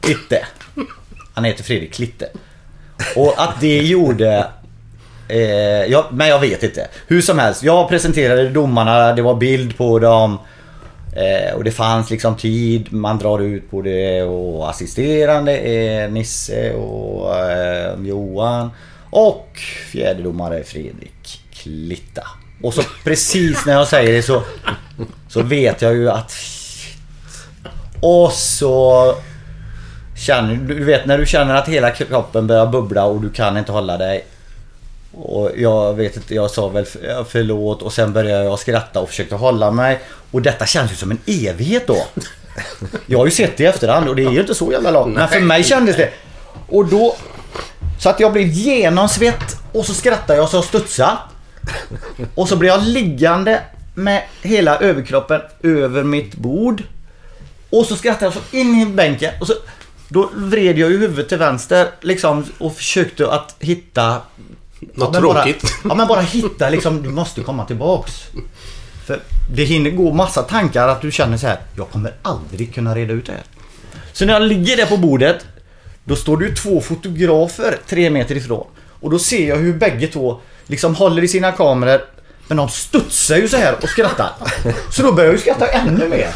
Klitte. Han heter Fredrik Klitte. Och att det gjorde... Eh, jag, men jag vet inte. Hur som helst, jag presenterade domarna, det var bild på dem. Eh, och det fanns liksom tid, man drar ut på det och assisterande är Nisse och eh, Johan. Och fjärdedomare Fredrik Klitta. Och så precis när jag säger det så, så vet jag ju att... Och så känner du vet när du känner att hela kroppen börjar bubbla och du kan inte hålla dig. Och jag vet inte, jag sa väl för- förlåt och sen började jag skratta och försökte hålla mig. Och detta känns ju som en evighet då. Jag har ju sett det i efterhand och det är ju inte så jävla långt. Men för mig kändes det. Och då... Så att jag blev genomsvett och så skrattade jag så jag studsade. Och så blev jag liggande med hela överkroppen över mitt bord. Och så skrattade jag så in i bänken. Och så, då vred jag ju huvudet till vänster liksom och försökte att hitta... Något bara- tråkigt. ja men bara hitta liksom, du måste komma tillbaks. För det hinner gå massa tankar att du känner så här. jag kommer aldrig kunna reda ut det här. Så när jag ligger där på bordet, då står det ju två fotografer tre meter ifrån. Och då ser jag hur bägge två liksom håller i sina kameror. Men de studsar ju så här och skrattar. Så då börjar jag ju skratta ännu mer.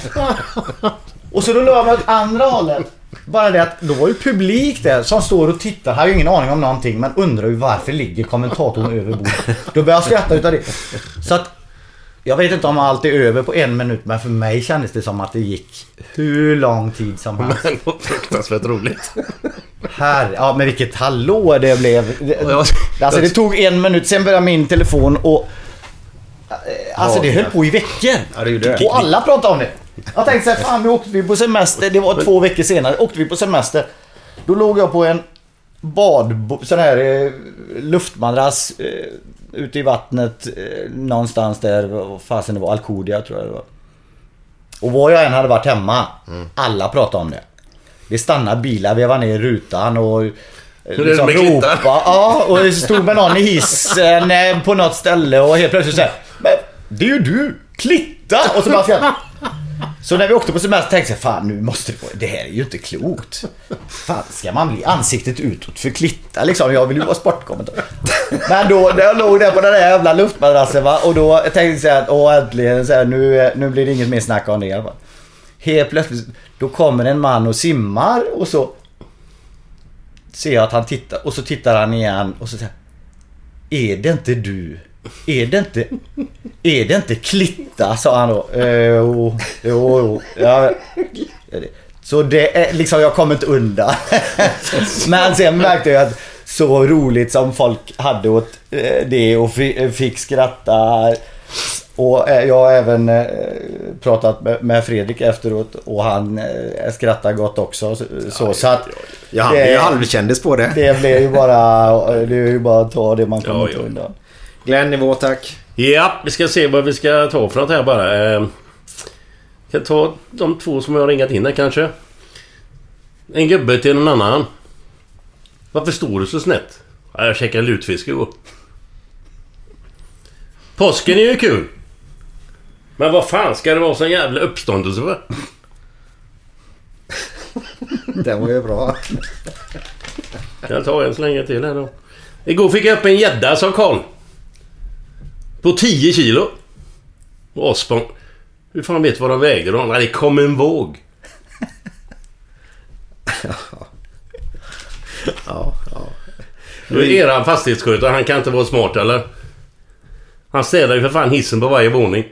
Och så då la jag mig åt andra hållet. Bara det att då var ju publik där som står och tittar, har ju ingen aning om någonting men undrar ju varför ligger kommentatorn över bordet. Då börjar jag skratta utav det. Så att jag vet inte om allt är över på en minut men för mig kändes det som att det gick hur lång tid som helst. Men vad fruktansvärt roligt. Här, ja men vilket hallå det blev. Alltså det tog en minut, sen började min telefon och... Alltså det höll på i veckor. Och alla pratade om det. Jag tänkte såhär, fan nu åkte vi på semester. Det var två veckor senare. Åkte vi på semester. Då låg jag på en bad... sån här eh, luftmadrass eh, ute i vattnet eh, någonstans där. Vad fasen det var? Alcudia tror jag det var. Och var jag än hade varit hemma. Alla pratade om det. Det stannade bilar, vi var ner i rutan och... Hur med Klitta? Ja, och stod med någon i hissen på något ställe och helt plötsligt såhär Men det är ju du! Klitta! Och så bara skrattade så när vi åkte på semester tänkte jag fan nu måste det vara... Det här är ju inte klokt. Fan ska man bli ansiktet utåt för Klitta liksom? Jag vill ju vara sportkommentator. Men då, när jag låg där på den där jävla luftmadrassen va och då tänkte jag att åh äntligen så här, nu, nu blir det inget mer snack om det i alla fall. Helt plötsligt, då kommer en man och simmar och så ser jag att han tittar och så tittar han igen och så säger Är det inte du? Är det inte... Är det inte Klitta? Sa han då. Eh, Jo, jo, jo. Ja, så det är liksom, jag kommer inte undan. Men sen märkte jag att så roligt som folk hade åt eh, det och fi- fick skratta. Och eh, jag har även pratat med- Fredrik efteråt och han skrattar gott också. Så, så, att... Ja, han är ju halvkändis på det. Det blev ju bara... Det är ju bara att ta det man kommer ja. undan. Glenn, nivå tack. Ja, vi ska se vad vi ska ta för något här bara. Eh, kan ta de två som jag har ringat in här kanske. En gubbe till en annan. Varför står du så snett? Ja, jag käkade lutfisk igår. Påsken är ju kul. Men vad fan ska det vara sån jävla uppståndelse för? Den var ju bra. Kan jag ta en så länge till här då. Igår fick jag upp en gädda, sa Karl. På 10 kilo. Och Osborn. Hur fan vet vad de vägde då? Nej, det kom en våg. Ja, ja. Nu är eran fastighetsskötare, han kan inte vara smart eller? Han städar ju för fan hissen på varje våning.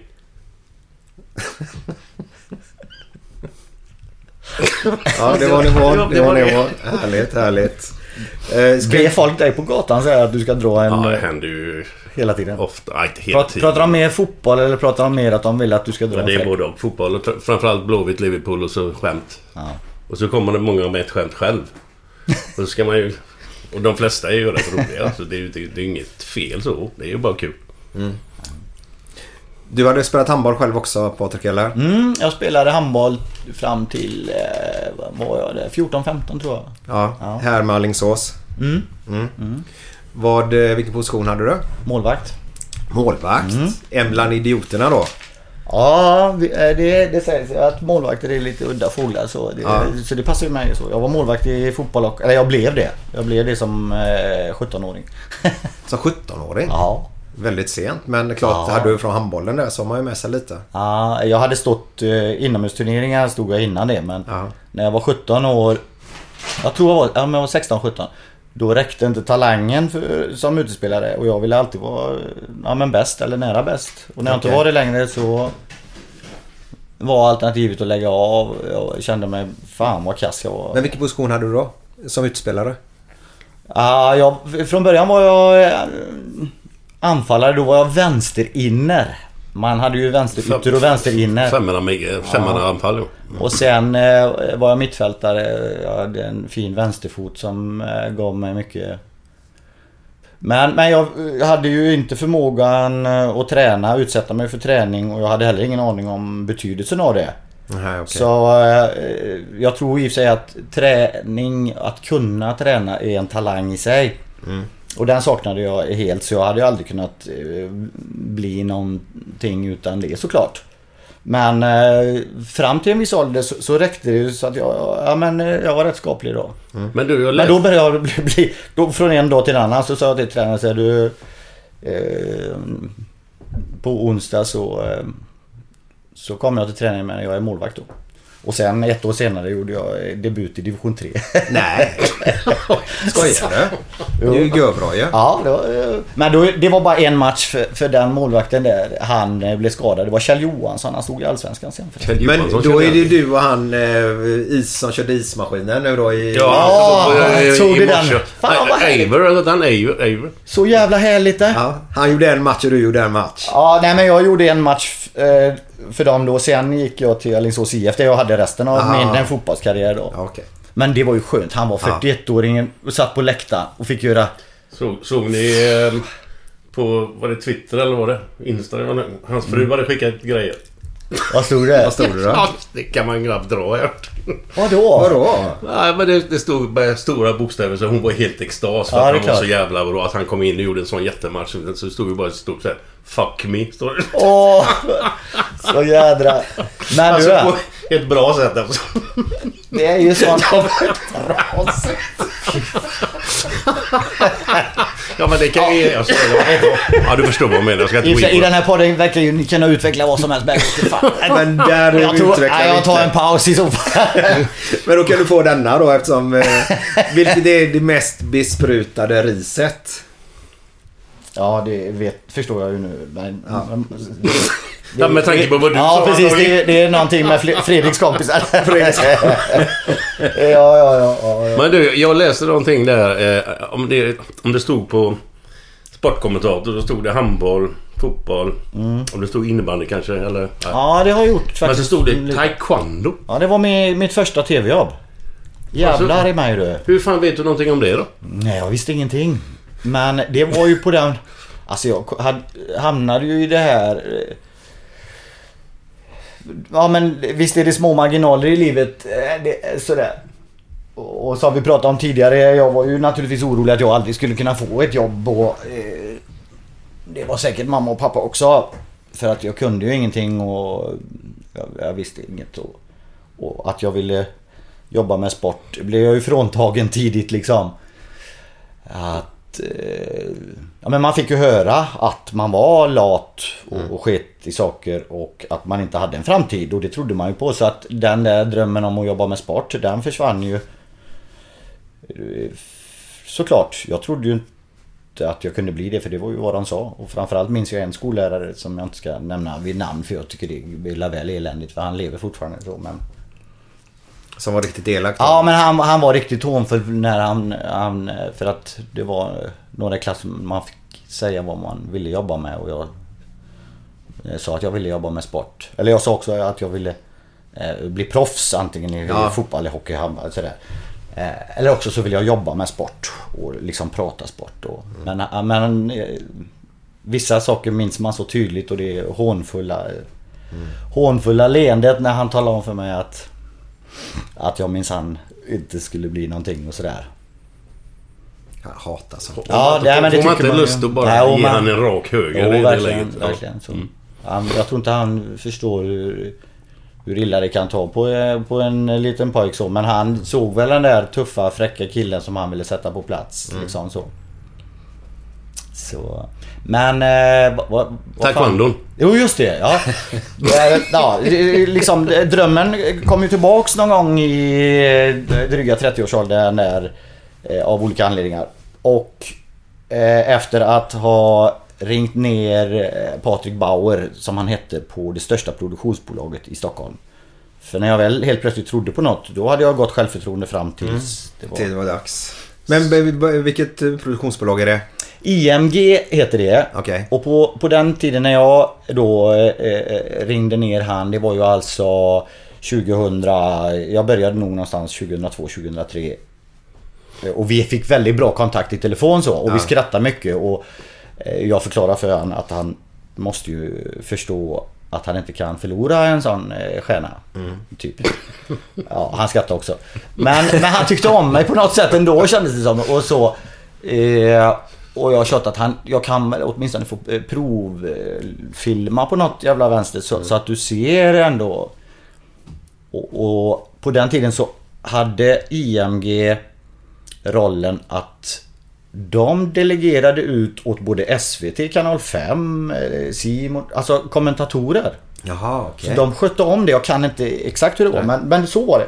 Ja, det var nivån. Ja, Det var nivån. Härligt, härligt. Eh, ska Ber folk dig på gatan säga att du ska dra en... Ja, det eh, händer ju hela tiden. ofta. Nej, inte hela Prat, tiden. pratar de mer fotboll eller pratar de mer att de vill att du ska dra Ja, det är både och. Fotboll och fr- framförallt Blåvitt, Liverpool och så skämt. Ja. Och så kommer det många med ett skämt själv. Och så ska man ju... Och de flesta är ju rätt roliga. Så det är ju det, det är inget fel så. Det är ju bara kul. Du hade spelat handboll själv också Patrik eller? Mm, jag spelade handboll fram till, eh, vad var jag det? 14-15 tror jag. Ja, Ja. här med Alingsås. Mm. Mm. Vad, eh, vilken position hade du? Målvakt. Målvakt. Mm. En bland idioterna då? Ja, eh, det, det sägs att målvakter är lite udda fåglar så det, Ja. så det passar ju mig så. Jag var målvakt i fotboll och, eller jag blev det. Jag blev det som eh, 17-åring. Som 17-åring? Ja. Väldigt sent men klart, Ja. hade du från handbollen där så har man ju med sig lite. Ja, jag hade stått eh, inomhusturneringar stod jag innan det men när jag var 17 år Jag tror jag var, ja, jag var 16-17 Då räckte inte talangen för, som utespelare och jag ville alltid vara ja, men bäst eller nära bäst. Och när jag inte var det längre så var alternativet att lägga av. Jag kände mig fan vad kass jag var. Men vilken position hade du då? Som utespelare? Ja, jag, från början var jag eh, anfallare. Då var jag vänsterinner. Man hade ju vänsterytter och vänsterinner. Femmanna med- femmanna anfall, jo. Och sen eh, var jag mittfältare. Jag hade en fin vänsterfot som eh, gav mig mycket. Men, men jag hade ju inte förmågan eh, att träna, utsätta mig för träning och jag hade heller ingen aning om betydelsen av det. Nej, okej. Så eh, jag tror i och för sig att träning, att kunna träna är en talang i sig. Mm. Och den saknade jag helt så jag hade ju aldrig kunnat eh, bli någonting utan det såklart. Men eh, fram till en viss ålder så, så räckte det ju så att jag, ja, men, eh, jag var rätt skaplig då. Men du, Men då började jag bli, bli då från en dag till en annan så sa jag till tränaren så här, du eh, På onsdag så eh, Så kommer jag till träningen men jag är målvakt då. Och sen ett år senare gjorde jag eh, debut i division 3. Nej. Skojar du? Det är ju görbra ju. Ja, det var, eh, men då, det var bara en match för, för den målvakten där. Han eh, blev skadad. Det var Kjell Johansson. Han stod i Allsvenskan sen. Men då är det du och han eh, is, som körde ismaskinen nu då i... Ja, såg i du den? Fan, vad. Aver, han Aver, Aver. Så jävla härligt det. Ja, han gjorde en match och du gjorde en match. Ja, nej men jag gjorde en match eh, för dem då. Sen gick jag till Alingsås IF där jag hade resten av Ah. min fotbollskarriär då. Okej. Men det var ju skönt. Han var 41-åringen och satt på läktaren och fick göra... Så, såg ni eh, på, var det Twitter eller var det? Insta? eller vad det- Hans fru hade skickat grejer. Vad stod det? Vad stod det då? Ja, det kan man knappt dra jag. Vadå? Vadå? Nej, men det, det stod med stora bokstäver så hon var helt extas för Ja, att han var så jävla bra. Att han kom in och gjorde en sån jättematch. Så det stod ju bara stort såhär Fuck me, står det. Åh! Så jädra... Men Alltså, du... på, ett bra sätt alltså. Det är ju sånt. Ja men det kan ju... Skojar. Ja du förstår vad jag menar. Jag ska inte I, gå in I den här podden verkar ju ni kunna utveckla vad som helst. Men fan. Men där jag, tror, nej, jag tar en paus i så fall. Men då kan du få denna då eftersom... Eh, vilket är det mest besprutade riset? Ja, det vet, förstår jag ju nu. Men, men, Ja, med tanke på vad du ja, sa, precis. Anton. Det, det är någonting med Fre- Fredriks kompisar. ja, ja, ja, ja, ja. Men du, jag läste någonting där. Eh, om, det, om det stod på Sportkommentator, då stod det handboll, fotboll. Om det stod innebandy kanske, eller? Mm. Ja, det har jag gjort faktiskt. Men så stod det taekwondo. Ja, det var med, mitt första tv-jobb. Jävlar i mig du. Hur fan vet du någonting om det då? Nej, jag visste ingenting. Men det var ju på den... Alltså jag hade, hamnade ju i det här... Eh, ja men visst är det små marginaler i livet. Eh, det, eh, sådär. Och, och som vi pratade om tidigare, jag var ju naturligtvis orolig att jag aldrig skulle kunna få ett jobb och... Eh, det var säkert mamma och pappa också. För att jag kunde ju ingenting och jag, jag visste inget. Och, och att jag ville jobba med sport blev jag ju fråntagen tidigt liksom. Att... Eh, ja men man fick ju höra att man var lat och, och sket i saker och att man inte hade en framtid och det trodde man ju på så att den där drömmen om att jobba med sport den försvann ju. Eh, Såklart, jag trodde ju inte att jag kunde bli det för det var ju vad de sa. Och framförallt minns jag en skollärare som jag inte ska nämna vid namn för jag tycker det är väl eländigt för han lever fortfarande så men... Som var riktigt elak då? Ja men han, han var riktigt hånfull när han, han... För att det var några i klassen man fick säga vad man ville jobba med och jag... jag sa att jag ville jobba med sport. Eller jag sa också att jag ville eh, bli proffs antingen i Ja. fotboll, eller hockey, handboll sådär. Eh, eller också så vill jag jobba med sport och liksom prata sport. Och, Men, eh, men eh, vissa saker minns man så tydligt och det är hånfulla, hånfulla leendet när han talar om för mig att att jag minsann inte skulle bli någonting och sådär. Jag hatar sånt. Ja, det, men det Får man inte ju. lust att bara Nej, ge man- han en rak höger Jo, i det verkligen, läget? Ja. verkligen. Så. Han, jag tror inte han förstår hur, hur illa det kan ta på, eh, på en liten pojk så. Men han såg väl den där tuffa fräcka killen som han ville sätta på plats. Mm. Liksom så. Så. Men... Eh, vad, vad, Taekwondon. Jo just det, ja. Ja liksom, drömmen kom ju tillbaks någon gång i eh, dryga 30-årsåldern där, eh, av olika anledningar. Och eh, efter att ha ringt ner eh, Patrik Bauer, som han hette, på det största produktionsbolaget i Stockholm. För när jag väl helt plötsligt trodde på något, då hade jag gått självförtroende fram tills det var... Till det var dags. Men vilket eh, produktionsbolag är det? IMG heter det. Okej. Och på, på den tiden när jag då eh, eh, ringde ner han, det var ju alltså 2000, jag började nog någonstans 2002, 2003. Eh, Och vi fick väldigt bra kontakt i telefon så och vi Ja. skrattade mycket och jag förklarade för honom att han måste ju förstå att han inte kan förlora en sån eh, stjärna. Typ. Ja, han skrattade också. Men, men han tyckte om mig på något sätt ändå kändes det som. Och så... Eh, och jag har tjatat att han, jag kan åtminstone få eh, provfilma på något jävla vänster så, så att du ser ändå. Och, och på den tiden så hade IMG rollen att de delegerade ut åt både SVT, Kanal 5, eh, Simon, alltså kommentatorer. Jaha. Så de skötte om det. Jag kan inte exakt hur det var men, men så var det.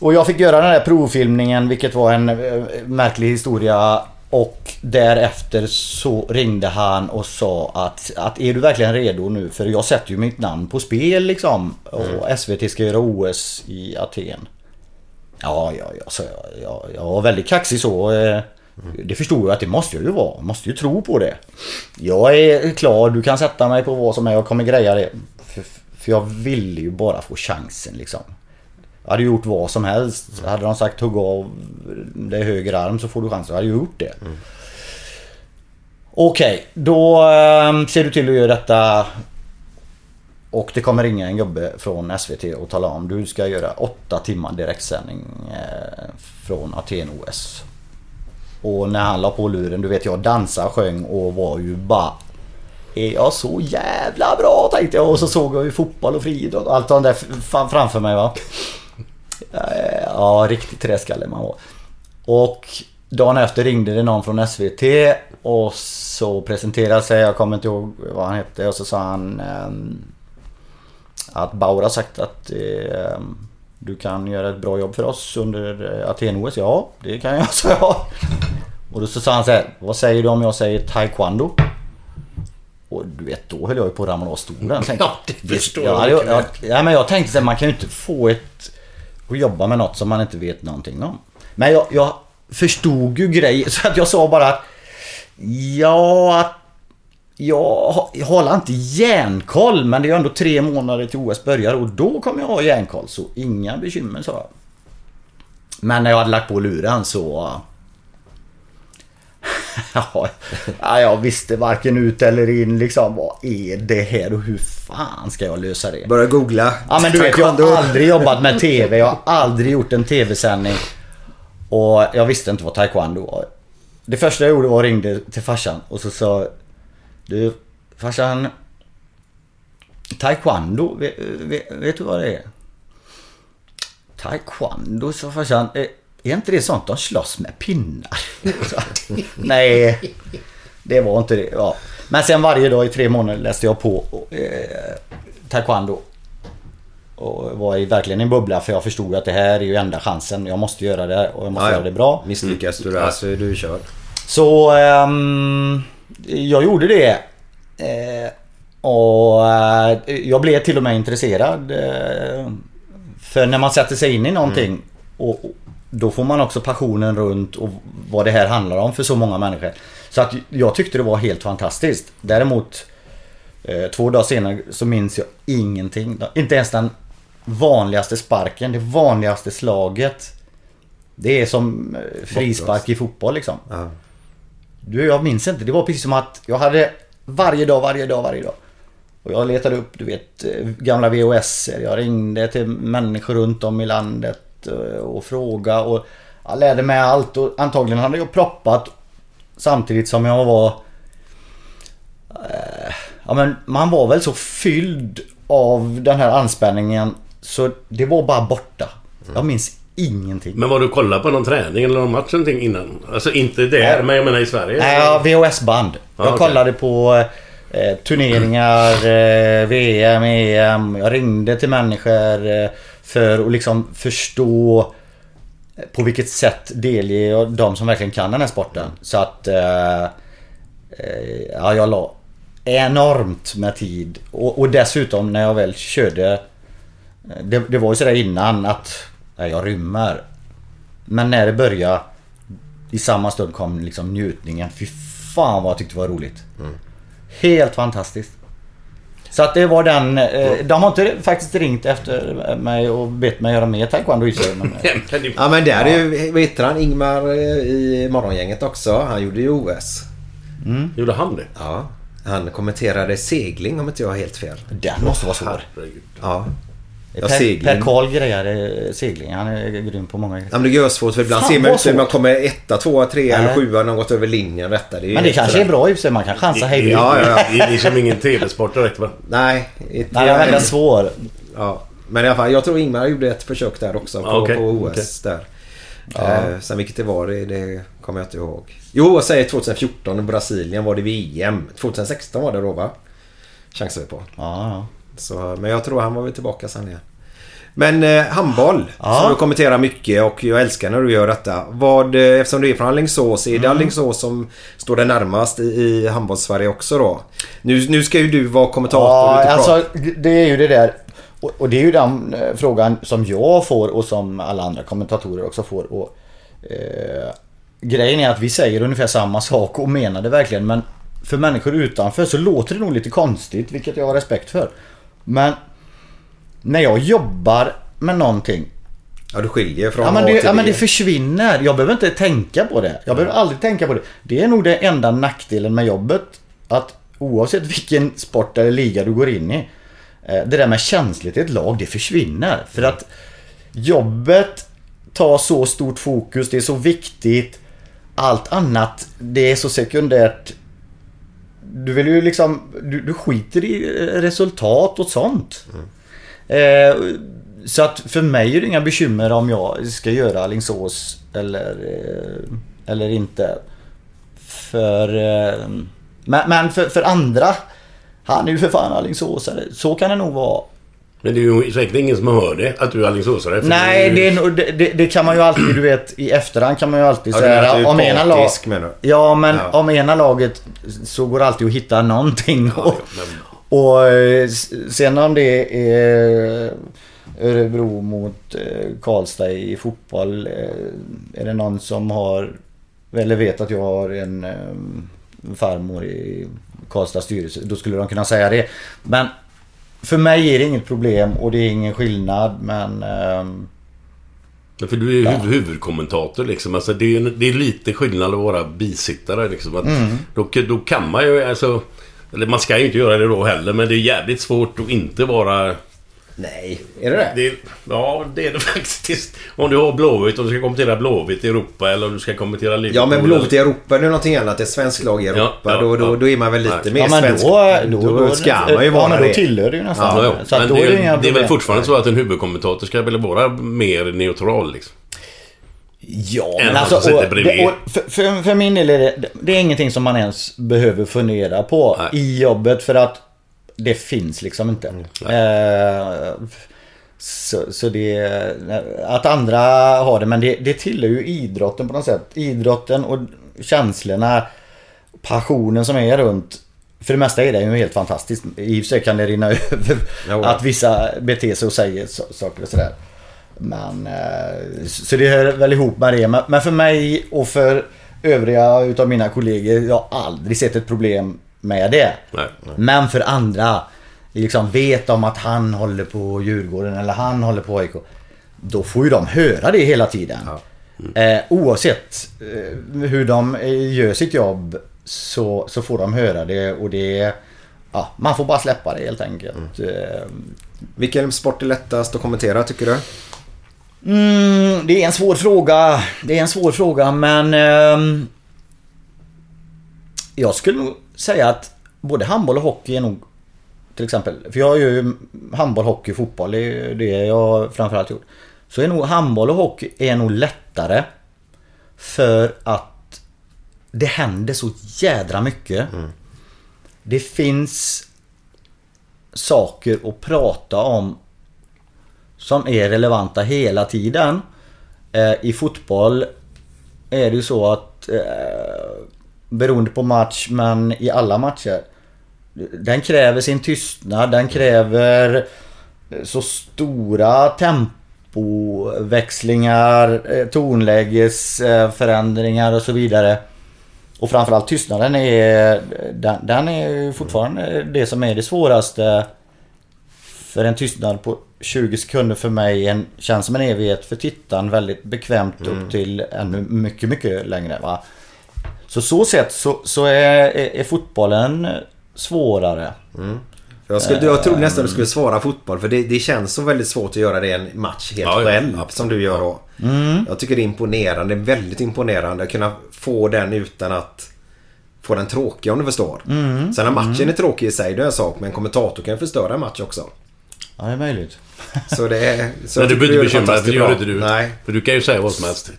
Och jag fick göra den där provfilmningen vilket var en eh, märklig historia. Och därefter så ringde han och sa att, att är du verkligen redo nu? För jag sätter ju mitt namn på spel liksom. Och SVT ska göra OS i Aten. Ja, ja, ja, så jag, jag, jag var väldigt kaxig så. Det förstod jag att det måste jag ju vara. Jag måste ju tro på det. Jag är klar, du kan sätta mig på vad som är. Jag kommer greja det. För, för jag ville ju bara få chansen liksom. Jag hade gjort vad som helst. Hade de sagt hugga av dig höger arm så får du chansen. Jag hade ju gjort det. Okej, då eh, ser du till att göra detta. Och det kommer ringa en gubbe från SVT och tala om du ska göra åtta timmar direktsändning eh, från Aten-OS. Och när han la på luren, du vet jag dansade, sjöng och var ju bara är jag så jävla bra tänkte jag. Och så såg jag ju fotboll och friidrott och allt sånt där framför mig va. Eh, ja, riktigt träskalle man var. Och dagen efter ringde det någon från SVT och så presenterade sig, jag kommer inte ihåg vad han hette och så sa han ehm, att Bauer har sagt att ehm, du kan göra ett bra jobb för oss under eh, Aten-OS. Ja, det kan jag, sa jag. Och då så sa han så här, vad säger du om jag säger taekwondo? Och du vet, då höll jag ju på att ramla av stolen. Tänkte, Ja, det förstår ja, jag jag, jag, ja, men jag tänkte så här, man kan ju inte få ett... Och jobba med något som man inte vet någonting om. Men jag, jag förstod ju grejer, så att jag sa bara att... Ja, att... Jag, jag håller inte järnkoll, men det är ändå tre månader till OS börjar och då kommer jag ha järnkoll. Så inga bekymmer, sa jag. Men när jag hade lagt på luren så... ja, ja, jag visste varken ut eller in liksom. Vad är det här och hur fan ska jag lösa det? Börja googla. Ja men du vet, jag har aldrig jobbat med TV. Jag har aldrig gjort en TV-sändning. Och jag visste inte vad taekwondo var. Det första jag gjorde var att ringde till farsan och så sa Du farsan Taekwondo, vet, vet, vet du vad det är? Taekwondo, sa farsan. Är, är inte det sånt de slåss med pinnar? Nej, det var inte det. Ja. Men sen varje dag i tre månader läste jag på eh, taekwondo. Och var i verkligen i en bubbla för jag förstod att det här är ju enda chansen. Jag måste göra det och jag måste ja. göra det bra. Misslyckas du där så är du körd. Så ehm, jag gjorde det. Eh, och eh, jag blev till och med intresserad. Eh, för när man sätter sig in i någonting och, och då får man också passionen runt och vad det här handlar om för så många människor. Så att jag tyckte det var helt fantastiskt. Däremot två dagar senare så minns jag ingenting. Inte ens den vanligaste sparken, det vanligaste slaget. Det är som frispark i fotboll liksom. Du, jag minns inte. Det var precis som att jag hade varje dag, varje dag, varje dag. Och jag letade upp, du vet, eh, gamla VHS. Jag ringde till människor runt om i landet eh, och frågade och jag lärde mig allt. Och antagligen hade jag proppat samtidigt som jag var... Eh, ja men man var väl så fylld av den här anspänningen så det var bara borta. Jag minns ingenting. Men var du kollade på någon träning eller någon match någonting innan? Alltså inte där, Nej. men jag menar i Sverige? Nej, ja, VHS-band. Ja, Jag okej. kollade på eh, turneringar, eh, VM, EM. Jag ringde till människor eh, för att liksom förstå eh, på vilket sätt delger jag de som verkligen kan den här sporten. Så att... Eh, eh, ja, jag la enormt med tid. Och, och dessutom när jag väl körde... Det, det var ju sådär innan att jag rymmer. Men när det började i samma stund kom liksom njutningen. Fy fan vad jag tyckte det var roligt. Helt fantastiskt. Så att det var den... Eh, de har inte faktiskt ringt efter mig och bett mig göra mer taekwondo i sig. Men, Ja men där är ju, vad heter han, Ingmar eh, i morgongänget också. Han gjorde ju OS. Gjorde han det? Ja. Han kommenterade segling om inte jag har helt fel. Den måste vara svår. Ja. Ja, per, per Karl grejade segling. Han är grym på många grejer. Ja, men det är svårt för ibland Fan, ser man ut som man kommer etta, tvåa, trea eller sjua när gått över linjen. Detta. Det är Men det kanske sådär. är bra i sig. Man kan chansa hej. Ja, ja, ja. Det är liksom ingen TV-sport direkt va? Nej. Inte Nej, den är väldigt svår. Ja. Men i alla fall, jag tror Ingmar gjorde ett försök där också på, Ja, okej, på OS där. Eh, sen vilket det var, det, det kommer jag inte ihåg. Jo, jag säger 2014 i Brasilien var det VM. 2016 var det då va? Chansar vi på. Ja, ja. Så, men jag tror han var väl tillbaka sen igen. Men eh, handboll Ja. som du kommenterar mycket och jag älskar när du gör detta. Vad, eh, eftersom du är från Alingsås, är det Mm. Alingsås som står det närmast i, i handbolls-Sverige också då? Nu, nu ska ju du vara kommentator. Ja, alltså det är ju det där. Och, och det är ju den eh, frågan som jag får och som alla andra kommentatorer också får. Och, eh, grejen är att vi säger ungefär samma sak och menar det verkligen. Men för människor utanför så låter det nog lite konstigt, vilket jag har respekt för. Men när jag jobbar med någonting Ja, du skiljer från Ja men, A det, till ja men B. det försvinner. Jag behöver inte tänka på det. Jag behöver aldrig tänka på det. Det är nog det enda nackdelen med jobbet. Att oavsett vilken sport eller liga du går in i. eh, Det där med känslighet i ett lag, det försvinner. För att jobbet tar så stort fokus, det är så viktigt. Allt annat, det är så sekundärt du vill ju liksom, du, du skiter i eh, resultat och sånt. Eh, så att för mig är det inga bekymmer om jag ska göra Alingsås eller, eh, eller inte. För, eh, men, men för, för andra, han är ju för fan Alingsåsare. Så kan det nog vara. Men det är ju säkert ingen som hör det, att du är Alingsåsare. Nej, det, är nog- det, det, det kan man ju alltid, du vet, i efterhand kan man ju alltid Ja, säga är om ena lag... menar du? Ja, men Ja. om ena laget så går det alltid att hitta någonting. och, och eh, s- sen om det är Örebro mot eh, Karlstad i fotboll. eh, Är det någon som har, eller vet att jag har en eh, farmor i Karlstads styrelse, då skulle de kunna säga det. Men för mig är det inget problem och det är ingen skillnad men... ehm, Men För du är ju huv- huvudkommentator liksom. Alltså, det, är, det är lite skillnad att vara bisittare liksom. Att Mm. då, då kan man ju alltså... Eller man ska ju inte göra det då heller, men det är jävligt svårt att inte vara... Nej, är det det? det ja, det är det faktiskt. Om du har Blåvitt och du ska kommentera Blåvitt i Europa eller om du ska kommentera Liverpool. Ja men Blåvitt i Europa det är någonting annat. Det är svensk lag i Europa. Ja, ja, då, då, ja. då är man väl lite Nej. mer Ja men svensk. då, då, då, ska man ju ja, vara då det. tillhör det ju nästan. Ja, så men då det, är det det är väl fortfarande så att en huvudkommentator ska väl vara mer neutral liksom. Ja, men alltså... Och, och för, för, för min del är det, det är ingenting som man ens behöver fundera på i jobbet för att det finns liksom inte. Eh, så, så det... Att andra har det, men det, det tillhör ju idrotten på något sätt. Idrotten och känslorna, passionen som är runt. För det mesta är det ju helt fantastiskt. I och för sig kan det rinna över Jo. att vissa beter sig och säger saker och sådär. Men, eh, så det hör väl ihop med det. Men- Men för mig och för övriga utav mina kollegor, jag har aldrig sett ett problem med det. Nej. Men för andra, liksom vet om att han håller på Djurgården eller han håller på AIK. Då får ju de höra det hela tiden. Eh, oavsett eh, hur de eh, gör sitt jobb så, så får de höra det och det... Ja, man får bara släppa det helt enkelt. Eh, Vilken sport är lättast att kommentera tycker du? Mm, det är en svår fråga. Det är en svår fråga men... ehm, jag skulle nog säga att både handboll och hockey är nog... Till exempel, för jag gör ju handboll, hockey, fotboll. Det är det jag framförallt gjort. Så är nog handboll och hockey är nog lättare. För att det händer så jädra mycket. Det finns saker att prata om som är relevanta hela tiden. Eh, I fotboll är det ju så att eh, beroende på match men i alla matcher. Den kräver sin tystnad, den kräver eh, så stora tempoväxlingar, eh, tonlägesförändringar och så vidare. Och framförallt tystnaden är, den, den är fortfarande det som är det svåraste. För en tystnad på 20 sekunder för mig en, känns som en evighet. För tittaren väldigt bekvämt upp till ännu mycket, mycket längre. Va? Så så sett så, så är, är, är fotbollen svårare. För Jag, skulle, jag trodde nästan du skulle svara fotboll för det, det känns så väldigt svårt att göra det i en match helt Ja, ja, själv absolut. som du gör då. Mm. Jag tycker det är imponerande, väldigt imponerande att kunna få den utan att få den tråkig om du förstår. Mm. Sen när matchen Mm. är tråkig i sig, det är en sak. Men en kommentator kan förstöra en match också. Ja, det är möjligt. Så det är... Så Men du behöver inte det bekymra dig, för det gör inte du. Nej. För du kan ju säga vad som helst.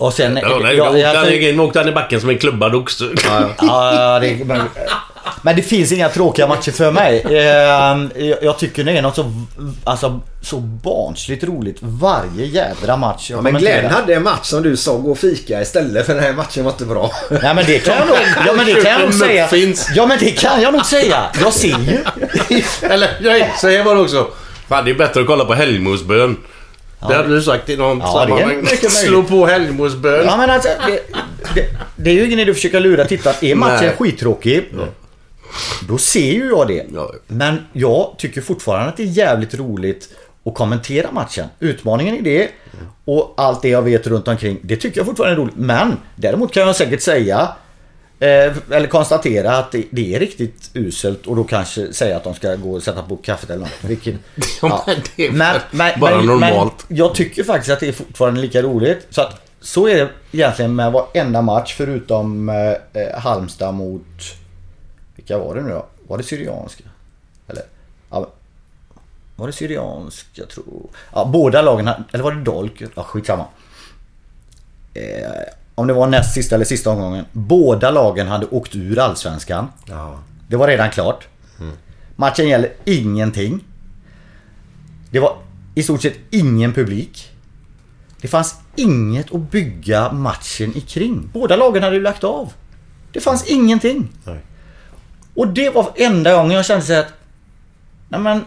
Och sen... Ja, nej, ja, jag- han i- åkte han i backen som en klubbad oxe. Ja, det, men, men det finns inga tråkiga matcher för mig. Eh, Jag, jag tycker det är något så, alltså, så barnsligt roligt varje jädra match jag Ja, men. Glenn hade en match som du sa, gå och fika istället för den här matchen var inte bra. Nej men det kan jag nog, ja, men det kan jag nog säga. Ja men det kan jag nog säga. Jag ser ju. Eller, nej, var det också. Fan, det är bättre att kolla på Det hade du sagt i någon Ja, sammanhang. Slå på helgmåsbön. Ja men alltså, det, det, det är ju ingen idé att försöka lura tittaren. Är matchen Nej. skittråkig, då ser ju jag det. Men jag tycker fortfarande att det är jävligt roligt att kommentera matchen. Utmaningen i det och allt det jag vet runt omkring, det tycker jag fortfarande är roligt. Men däremot kan jag säkert säga eh, eller konstatera att det, det är riktigt uselt och då kanske säga att de ska gå och sätta på kaffet eller något. Vilket, Ja, men det är men, men, bara men, normalt. Men jag tycker faktiskt att det är fortfarande lika roligt. Så att så är det egentligen med varenda match förutom eh, eh, Halmstad mot Vilka var det nu då? Var det Syrianska? Eller? Ja, var det Syrianska tror Ja, båda lagen Eller var det Dolk? Ja, skitsamma. Eh, om det var näst sista eller sista omgången. Båda lagen hade åkt ur Allsvenskan. Ja. Det var redan klart. Matchen gäller ingenting. Det var i stort sett ingen publik. Det fanns inget att bygga matchen i kring. Båda lagen hade ju lagt av. Det fanns ingenting. Nej. Och det var enda gången jag kände så att... Nej men...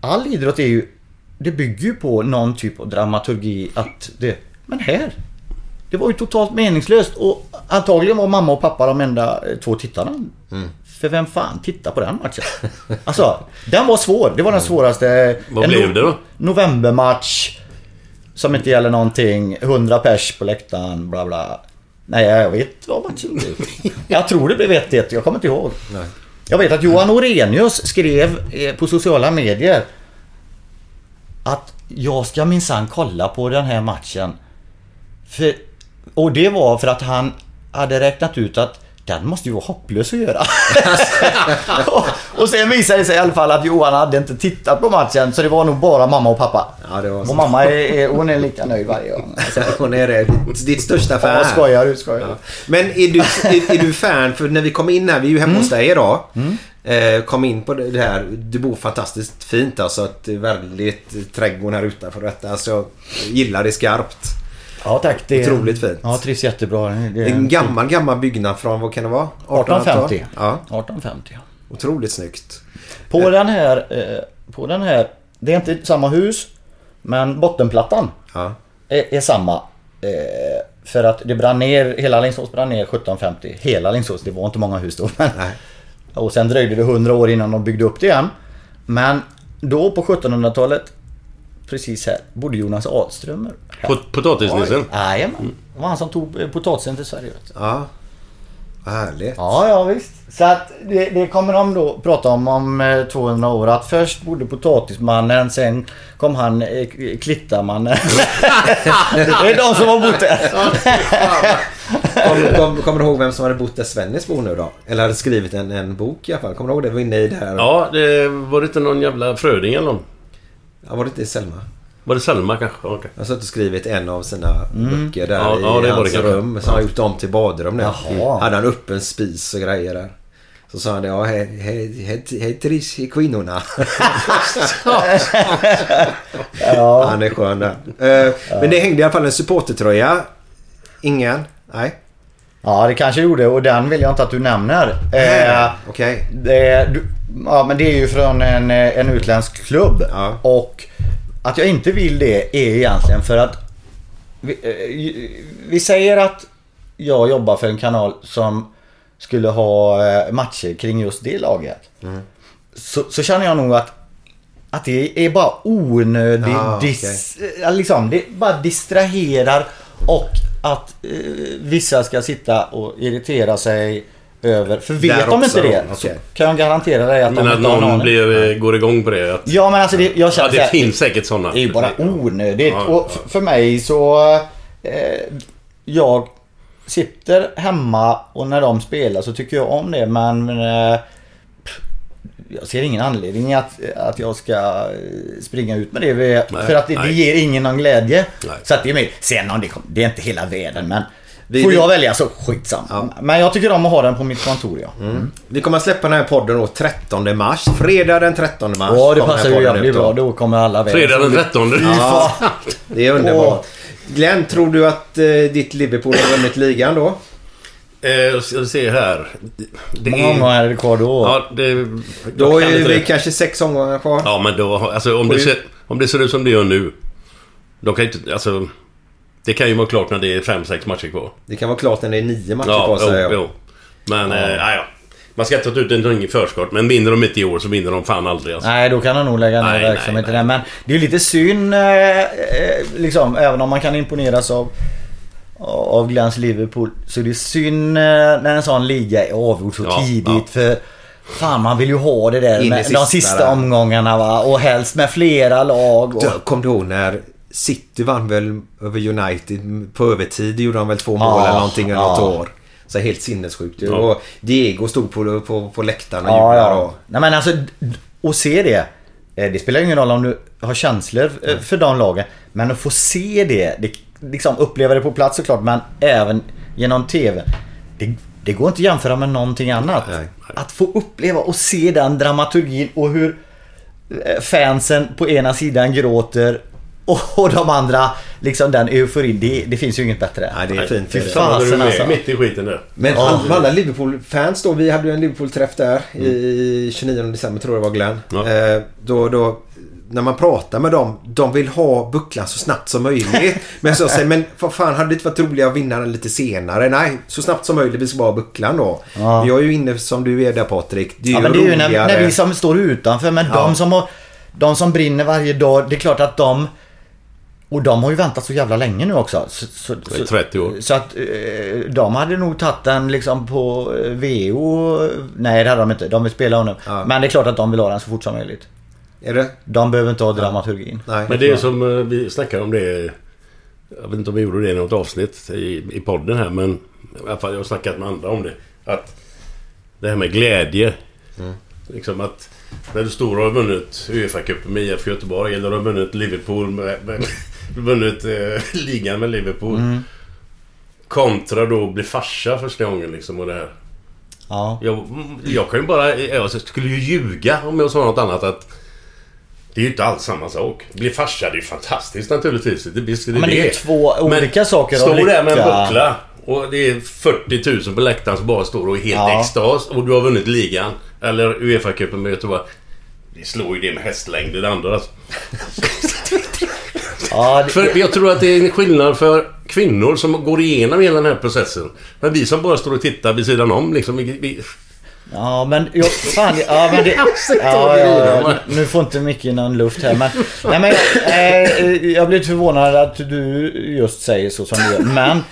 All idrott är ju... Det bygger ju på någon typ av dramaturgi att det... Men här! Det var ju totalt meningslöst och antagligen var mamma och pappa de enda eh, två tittarna. För vem fan tittar på den matchen? Alltså, den var svår. Det var den svåraste... Vad en blev det då? Novembermatch. Som inte gäller någonting. 100 pers på läktaren, bla bla. Nej, jag vet vad matchen blev. Jag tror det blev 1-1, jag kommer inte ihåg. Jag vet att Johan Orenius skrev eh, på sociala medier att jag ska minsann kolla på den här matchen. För, och det var för att han hade räknat ut att den måste ju vara hopplös att göra. och, och sen visade det sig i alla fall att Johan hade inte tittat på matchen så det var nog bara mamma och pappa. Ja, det var så. Och mamma är, är, hon är lika nöjd varje gång. Alltså, Hon är det. Ditt, ditt största fan. Ja, skojar du, skojar du. Men är du, är, är du fan, för när vi kom in här, vi är ju hemma hos dig idag. Eh, kom in på det här, du bor fantastiskt fint alltså. Är väldigt trädgården här utanför detta. Alltså, jag gillar det skarpt. Ja tack. Det är, Otroligt fint. Ja, trivs jättebra. Det är en gammal, gammal byggnad från, vad kan det vara? 1850. Ja, 1850 ja. otroligt snyggt. På den här, eh, på den här, det är inte samma hus. Men bottenplattan Ja. är, är samma. Eh, för att det brann ner, hela Alingsås brann ner 1750. Hela Alingsås, det var inte många hus då. Men, Nej. och sen dröjde det 100 år innan de byggde upp det igen. Men då på 1700-talet, precis här, bodde Jonas Ahlströmer. här. Pot- Potatisnissen? Jajamän. Det var han som tog eh, potatisen till Sverige. vet du. Ja. Härligt. Ja, ja visst. Så att det, det kommer de då prata om om eh, 200 år. Att först bodde potatismannen, sen kom han eh, klittarmannen. det är de som har bott där. Kommer kom, kommer du ihåg vem som hade bott där Svennis bor nu då? Eller hade skrivit en, en bok i alla fall. Kommer du ihåg det? Vi var inne i det här. Ja, det var det inte någon jävla Fröding eller någon? Ja, var det inte Selma? Var det Selma kanske? Ja, okej. Han har suttit och skrivit en av sina böcker där Ja, i ja, det var det hans kanske. rum. Som han gjort om till badrum nu. Jaha. Hade han öppen spis och grejer där. Så sa han det, ja hej, hej, hej, hej trivs i kvinnorna. Ja. Han är skön där. Eh, Men det hängde i alla fall en supportertröja. Ingen? Nej. Ja, det kanske gjorde och den vill jag inte att du nämner. Eh, Okej. du, ja, men det är ju från en, eh, en utländsk klubb. Ja. Och att jag inte vill det är egentligen för att vi, eh, vi säger att jag jobbar för en kanal som skulle ha eh, matcher kring just det laget. Så, så känner jag nog att att det är bara onödig Ah, dis, eh, liksom, Det bara distraherar och att eh, vissa ska sitta och irritera sig över. För vet Där de också inte det då, så kan jag garantera dig att de Men att inte någon aning. blir, går igång på det. Att, Ja men alltså det, jag ja, känner så det här, finns säkert sådana. det är ju bara onödigt. Ja, och ja. f- för mig så... Eh, jag sitter hemma och när de spelar så tycker jag om det men... Eh, jag ser ingen anledning att, att jag ska eh, springa ut med det. Nej, för att det, det ger ingen någon glädje. Nej. Så att det är mer... Sen om det kom, Det är inte hela världen men... Vi- får jag välja så skitsamma. Ja. Men jag tycker om att ha den på mitt kontor ja. Vi kommer att släppa den här podden då 13 mars. Fredag den 13 mars. Ja det kommer passar ju jävligt bra. Då kommer alla väl. Fredag den 13. Ja, det är underbart. Glenn, tror du att eh, ditt Liverpool har vunnit ligan då? Eh, jag ska se här. Det Många omgångar är det kvar då. Ja, det... Då är inte vi det. kanske sex omgångar kvar. Ja, men då... Alltså om det, ser, om det ser ut som det gör nu. De kan inte... Alltså... Det kan ju vara klart när det är fem sex matcher kvar. Det kan vara klart när det är nio matcher Ja, kvar säger jag. jo. Men, ja. Eh, ja. Man ska inte ta ut en i förskott. Men vinner de inte i år så vinner de fan aldrig alltså. Nej, då kan han nog lägga ner verksamheten där. Men det är ju lite synd, eh, eh, liksom, även om man kan imponeras av av Glens Liverpool så är det synd eh, när en sån liga är avgjord så Ja, tidigt. ja. För fan man vill ju ha det där med sista de sista där. omgångarna va. Och helst med flera lag. Och, Kom du ihåg när City vann väl över United på övertid? gjorde de väl två Ja, mål eller någonting under ja. något år. Så helt sinnessjukt. Ja. Och Diego stod på, på, på läktaren och Ja, ja. och- Nej men alltså, att se det. eh, Det spelar ingen roll om du har känslor eh, för de lagen. Men att få se det, det liksom uppleva det på plats såklart, men även genom TV. Det, det går inte att jämföra med någonting annat. Att få uppleva och se den dramaturgin och hur eh, fansen på ena sidan gråter och, de andra, liksom den euforin. Det, det finns ju inget bättre. Nej, det är fint. Fy fasen alltså. Mitt i skiten där. Men Ja. alla, alla Liverpool-fans då, vi hade ju en Liverpool-träff där i 29 december tror jag det var Glenn. Eh, då, då, när man pratar med dem, de vill ha bucklan så snabbt som möjligt. men så säger men vad fan hade det inte varit roligare att vinna den lite senare? Nej, så snabbt som möjligt, vi ska bara ha bucklan då. Ja. Jag är ju inne som du är där Patrik. Det är Ja, ju men det är ju när, när vi som står utanför. Men Ja. de som har... De som brinner varje dag, det är klart att de... Och de har ju väntat så jävla länge nu också. Så, så, Det är 30 år. Så att eh, de hade nog tagit den liksom på eh, VO. Nej det hade de inte. De vill spela honom. Men det är klart att de vill ha den så fort som möjligt. Är det? De behöver inte ha dramaturgin. Men det är som eh, vi snackade om det. Jag vet inte om vi gjorde det i något avsnitt i, i podden här men i alla fall jag har snackat med andra om det. Att det här med glädje. Mm. Liksom att när du står och har vunnit Uefa-cupen med IFK Göteborg eller har vunnit Liverpool med, med vunnit eh, ligan med Liverpool. Mm. Kontra då bli farsa första gången liksom och det här. Ja. Jag, jag kan ju bara... Jag skulle ju ljuga om jag sa något annat att... Det är ju inte alls samma sak. Bli farsa, det är ju fantastiskt naturligtvis. Det, är det Men det är ju två olika saker att Stå där med en buckla och det är 40 000 på läktaren som bara står och är helt Ja. extas och du har vunnit ligan. Eller Uefa-cupen med Göteborg. Det slår ju det med hästlängd det andra alltså. Ja, det, För jag tror att det är en skillnad för kvinnor som går igenom hela den här processen. Men vi som bara står och tittar vid sidan om liksom. Vi, vi, Ja men, jag, fan, ja, men det, ja, ja, Nu får inte Micke någon luft här men... Nej men eh, jag blir lite förvånad att du just säger så som du gör. Men...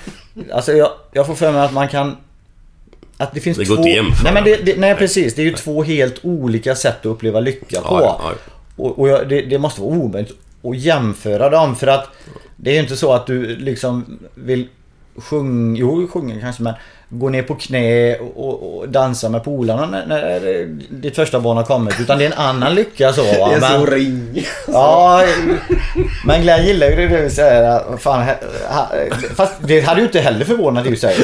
Alltså jag, jag får för mig att man kan... Att det finns Det två... går inte att jämföra. Nej men det, det, nej precis. Det är ju två helt olika sätt att uppleva lycka på. Ja, ja, Och, och jag, det, det måste vara omöjligt att jämföra dem för att... Det är ju inte så att du liksom vill sjunga... Jo, sjunga kanske men... Gå ner på knä och, och, och dansa med polarna när, när ditt första barn har kommit. Utan det är en annan lycka så. Va? Det är så ring. Ja, men Glenn gillar ju det du säger. Fan, fast det hade ju inte heller förvånat i sig.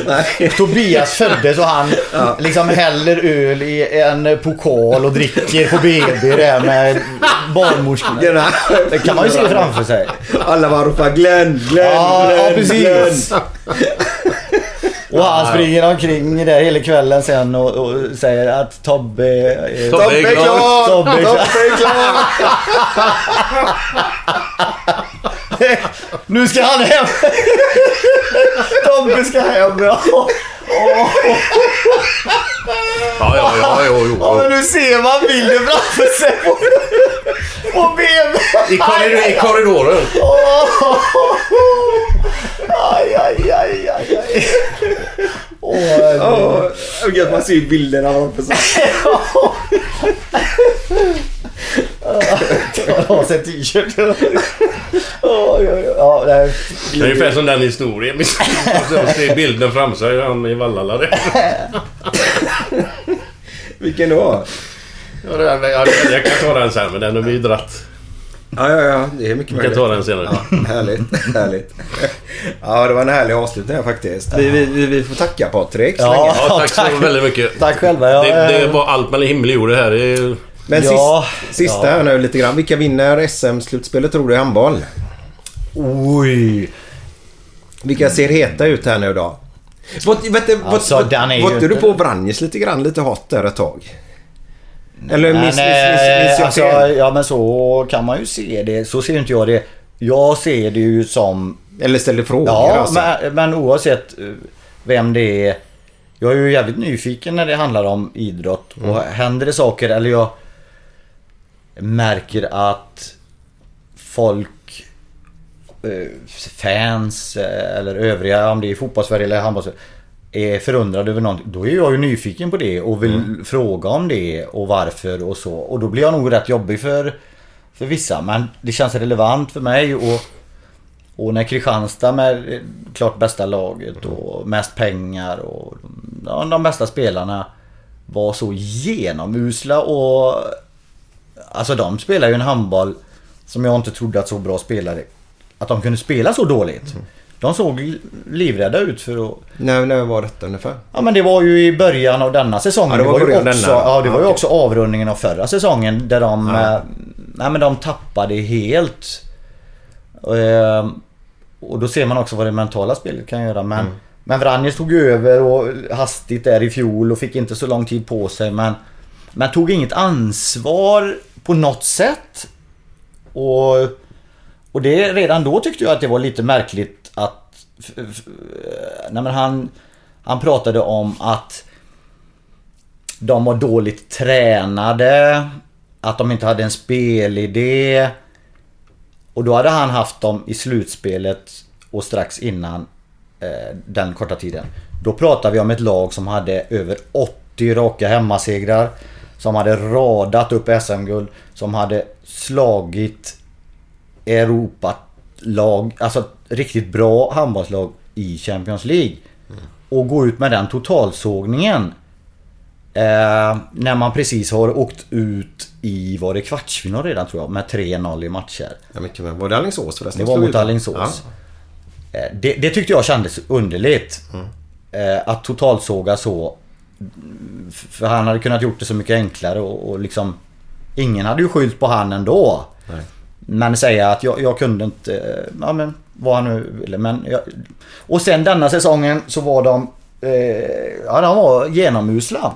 Tobias föddes och han liksom häller öl i en pokal och dricker på BB där med barnmorskorna. Det kan man ju se framför sig. Alla bara ropar Glenn, Glenn, Ja, Glenn, ja precis. Glenn. Och han springer omkring där hela kvällen sen och, och säger att Tobbe... är- Tobbe är klar! Tobbe är klar! Tobbe är klar! Nu ska han hem! Tobbe ska hem ja. Åh. ja, ja, ja, jo, jo, Ja men nu ser man bilden framför sig på, på BB. I, korridor, I korridoren. Aj, aj, aj, aj, aj. Åh, och att man ser bilderna framför av sig t-shirten. Oj, oj, oj. Ja, det Det är ungefär som den historien. Så ser bilden framför sig, han i Vallala. Vilken då? Ja, det- ja, jag kan ta den sen, men den har vi ju dratt. Ja, ja, ja. Det är mycket Vi kan ta den senare. Ja, härligt, härligt. Ja, det var en härlig avslutning faktiskt. Vi, vi, vi, får tacka Patrik så Ja. länge. Ja, tack så tack. väldigt mycket. Tack själva. Ja, Det, det var allt mellan himmel och jord det här. Det är, Men Ja, sist, sista ja. här nu lite grann. Vilka vinner SM-slutspelet tror du i handboll? Oj. Vilka ser heta ut här nu då? Vad, vet, du, Alltså, vad, inte- du på Vranjes lite grann? Lite hot där ett tag? Eller miss, miss, miss, miss alltså, ja men så kan man ju se det. Så ser inte jag det. Jag ser det ju som... Eller ställer frågor Ja, alltså. men, men oavsett eh, vem det är. Jag är ju jävligt nyfiken när det handlar om idrott. Mm. Och händer det saker eller jag märker att folk eh, fans eh, eller övriga om det är fotbollssverige eller handbollssverige är förundrade över någonting. Då är jag ju nyfiken på det och vill Mm. fråga om det och varför och så. Och då blir jag nog rätt jobbig för, för vissa. Men det känns relevant för mig och, och när Kristianstad med eh, klart bästa laget och mest pengar och de, de bästa spelarna var så genomusla och... Alltså de spelar ju en handboll som jag inte trodde att så bra spelare... Att de kunde spela så dåligt. De såg li- livrädda ut för att... När, när var detta ungefär? Ja men det var ju i början av denna säsongen. Ja, det var ju början av också, denna. ja, det var ju Ja, också avrundningen av förra säsongen där de... Ja. Eh, nej men de tappade helt. Eh, och då ser man också vad det mentala spelet kan göra. Men, Mm. men Vranjes tog över och hastigt där i fjol och fick inte så lång tid på sig. Men, men tog inget ansvar på något sätt. Och, och det redan då tyckte jag att det var lite märkligt att... Nej men han, han pratade om att de var dåligt tränade. Att de inte hade en spelidé. Och då hade han haft dem i slutspelet och strax innan eh, den korta tiden. Då pratar vi om ett lag som hade över 80 raka hemmasegrar. Som hade radat upp SM-guld. Som hade slagit Europalag, alltså riktigt bra handbollslag i Champions League. Och gå ut med den totalsågningen. Eh, när man precis har åkt ut i, var det kvartsfinal redan tror jag, med 3-0 i matcher. Ja, väl. Var det Alingsås förresten? Det var mot? Alingsås. Eh, Det, det tyckte jag kändes underligt. Eh, Att totalsåga så. För han hade kunnat gjort det så mycket enklare och, och liksom... Ingen hade ju skyllt på han ändå. Nej. Men säga att jag, jag kunde inte... Ja men vad han nu ville. Men jag, och sen denna säsongen så var de... Eh, ja de var genomusla.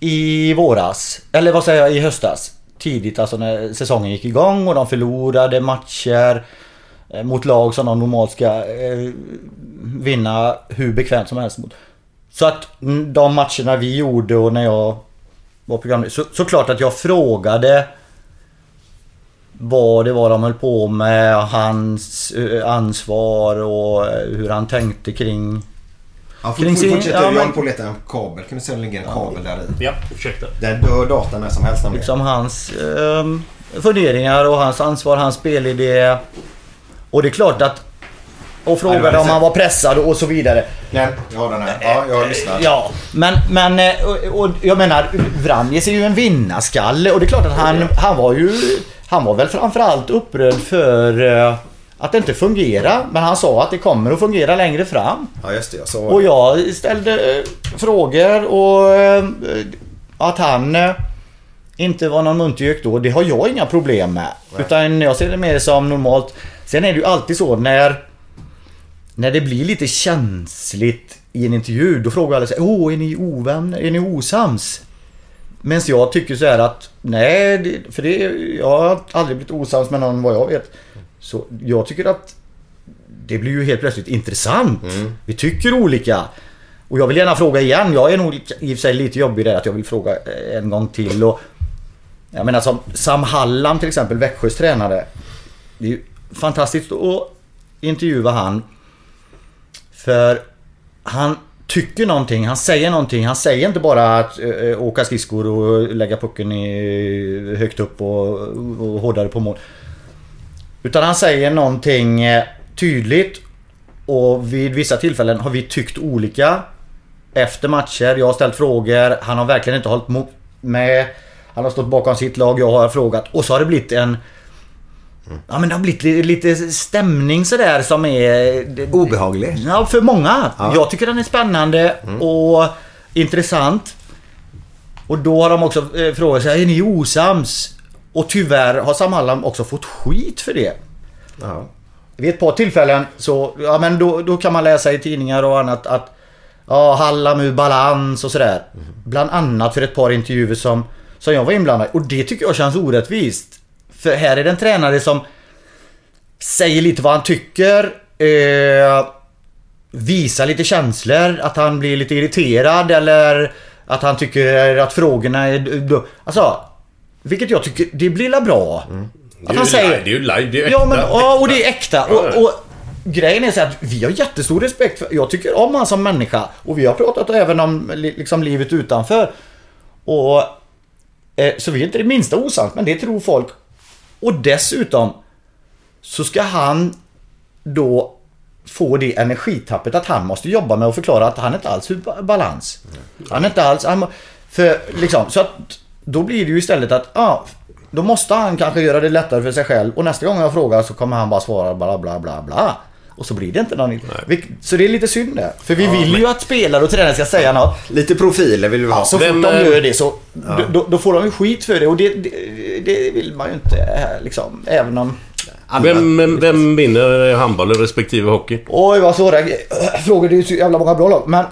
I våras. Eller vad säger jag? I höstas. Tidigt alltså när säsongen gick igång och de förlorade matcher. eh, Mot lag som de normalt ska eh, vinna hur bekvämt som helst mot. Så att de matcherna vi gjorde och när jag var programledare. Så, så klart att jag frågade vad det var de höll på med, hans eh, ansvar och eh, hur han tänkte kring... Ja, kring sin- fortsätter, ja, jag men- håller på att leta en kabel. Kan du se om det ligger en kabel där i? Ja, ursäkta. Den dör datorn när som helst. Liksom hans eh, funderingar och hans ansvar, hans spelidé. Och det är klart att... Och Ja, frågade om han var pressad och så vidare. Nej, jag har den här. Ja, jag lyssnar. Ja, men, men eh, och, och jag menar Vranjes är ju en vinnarskalle och det är klart att han, han var ju... Han var väl framförallt upprörd för eh, att det inte fungerar. Men han sa att det kommer att fungera längre fram. Ja, just det. Jag sa Och jag ställde eh, frågor och att han inte var någon muntergök då, det har jag inga problem med. Utan jag ser det mer som normalt. Sen är det ju alltid så när när det blir lite känsligt i en intervju, då frågar alla sig Åh, är ni ovänner? Är ni osams? Men jag tycker så här att Nej, för det, jag har aldrig blivit osams med någon vad jag vet. Så jag tycker att det blir ju helt plötsligt intressant. Vi tycker olika. Och jag vill gärna fråga igen. Jag är nog i och för sig lite jobbig där att jag vill fråga eh, en gång till. Och jag menar som Sam Hallam till exempel, Växjös tränare. Det är ju fantastiskt att intervjua han. För han tycker någonting, han säger någonting. Han säger inte bara att äh, åka skridskor och lägga pucken i, eh, högt upp och, och hårdare på mål. Utan han säger någonting tydligt. Och vid vissa tillfällen har vi tyckt olika. Efter matcher, jag har ställt frågor. Han har verkligen inte hållit med. Han har stått bakom sitt lag, jag har frågat. Och så har det blivit en... Ja men det har blivit li- lite stämning sådär som är... Obehaglig. Ja, för många. Ja. Jag tycker den är spännande och intressant. Och då har de också eh, frågat sig, är ni osams? Och tyvärr har Sam Hallam också fått skit för det. Ja. Vid ett par tillfällen så, ja men då, då kan man läsa i tidningar och annat att Ja, Hallam ur balans och sådär. Bland annat för ett par intervjuer som, som jag var inblandad i. Och det tycker jag känns orättvist. För här är det en tränare som säger lite vad han tycker. Eh, visar lite känslor. Att han blir lite irriterad eller att han tycker att frågorna är... Alltså, vilket jag tycker, det blir la bra. Det Att han säger... det är ju live, det är ju Ja, äkta. men, ja, och det är äkta. Och, och grejen är så att vi har jättestor respekt för... Jag tycker om han som människa. Och vi har pratat även om li- liksom livet utanför. Och... Eh, så vi är inte det minsta osams, men det tror folk. Och dessutom så ska han då få det energitappet att han måste jobba med att förklara att han inte alls är i balans. Han är inte alls... Han, för liksom, så att då blir det ju istället att ja, då måste han kanske göra det lättare för sig själv och nästa gång jag frågar så kommer han bara svara bla bla bla bla. Och så blir det inte någon... Så det är lite synd det. För vi vill ju att spelare och tränare ska säga något. Lite profiler vill vi ha. Ja, så Vem, fort de gör det så då, då, då får de ju skit för det och det, det, det vill man ju inte liksom. Även om... Vem, vem, vem vinner handboll respektive hockey? Oj vad svåra frågor. Det är ju så jävla många bra lag. Men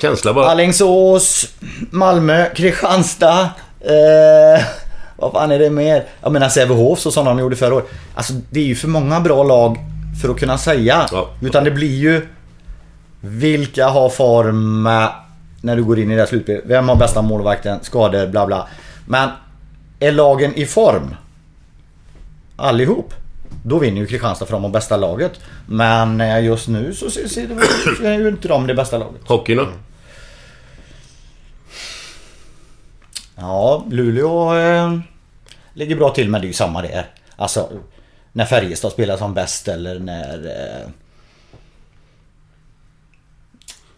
Känsla bara. Alingsås, Malmö, Kristianstad. Eh, vad fan är det mer? Jag menar Sävehof så som de gjorde förra året. Alltså det är ju för många bra lag för att kunna säga. Ja. Utan det blir ju vilka har form när du går in i det här slutspelet. Vem har bästa målvakten? Skador, bla bla. Men är lagen i form? Allihop. Då vinner ju Kristianstad för de har bästa laget. Men just nu så ser ju inte de det bästa laget. Hockeyn då? Ja, Luleå eh, ligger bra till men det är ju samma där. Alltså när Färjestad spelar som bäst eller när... Eh,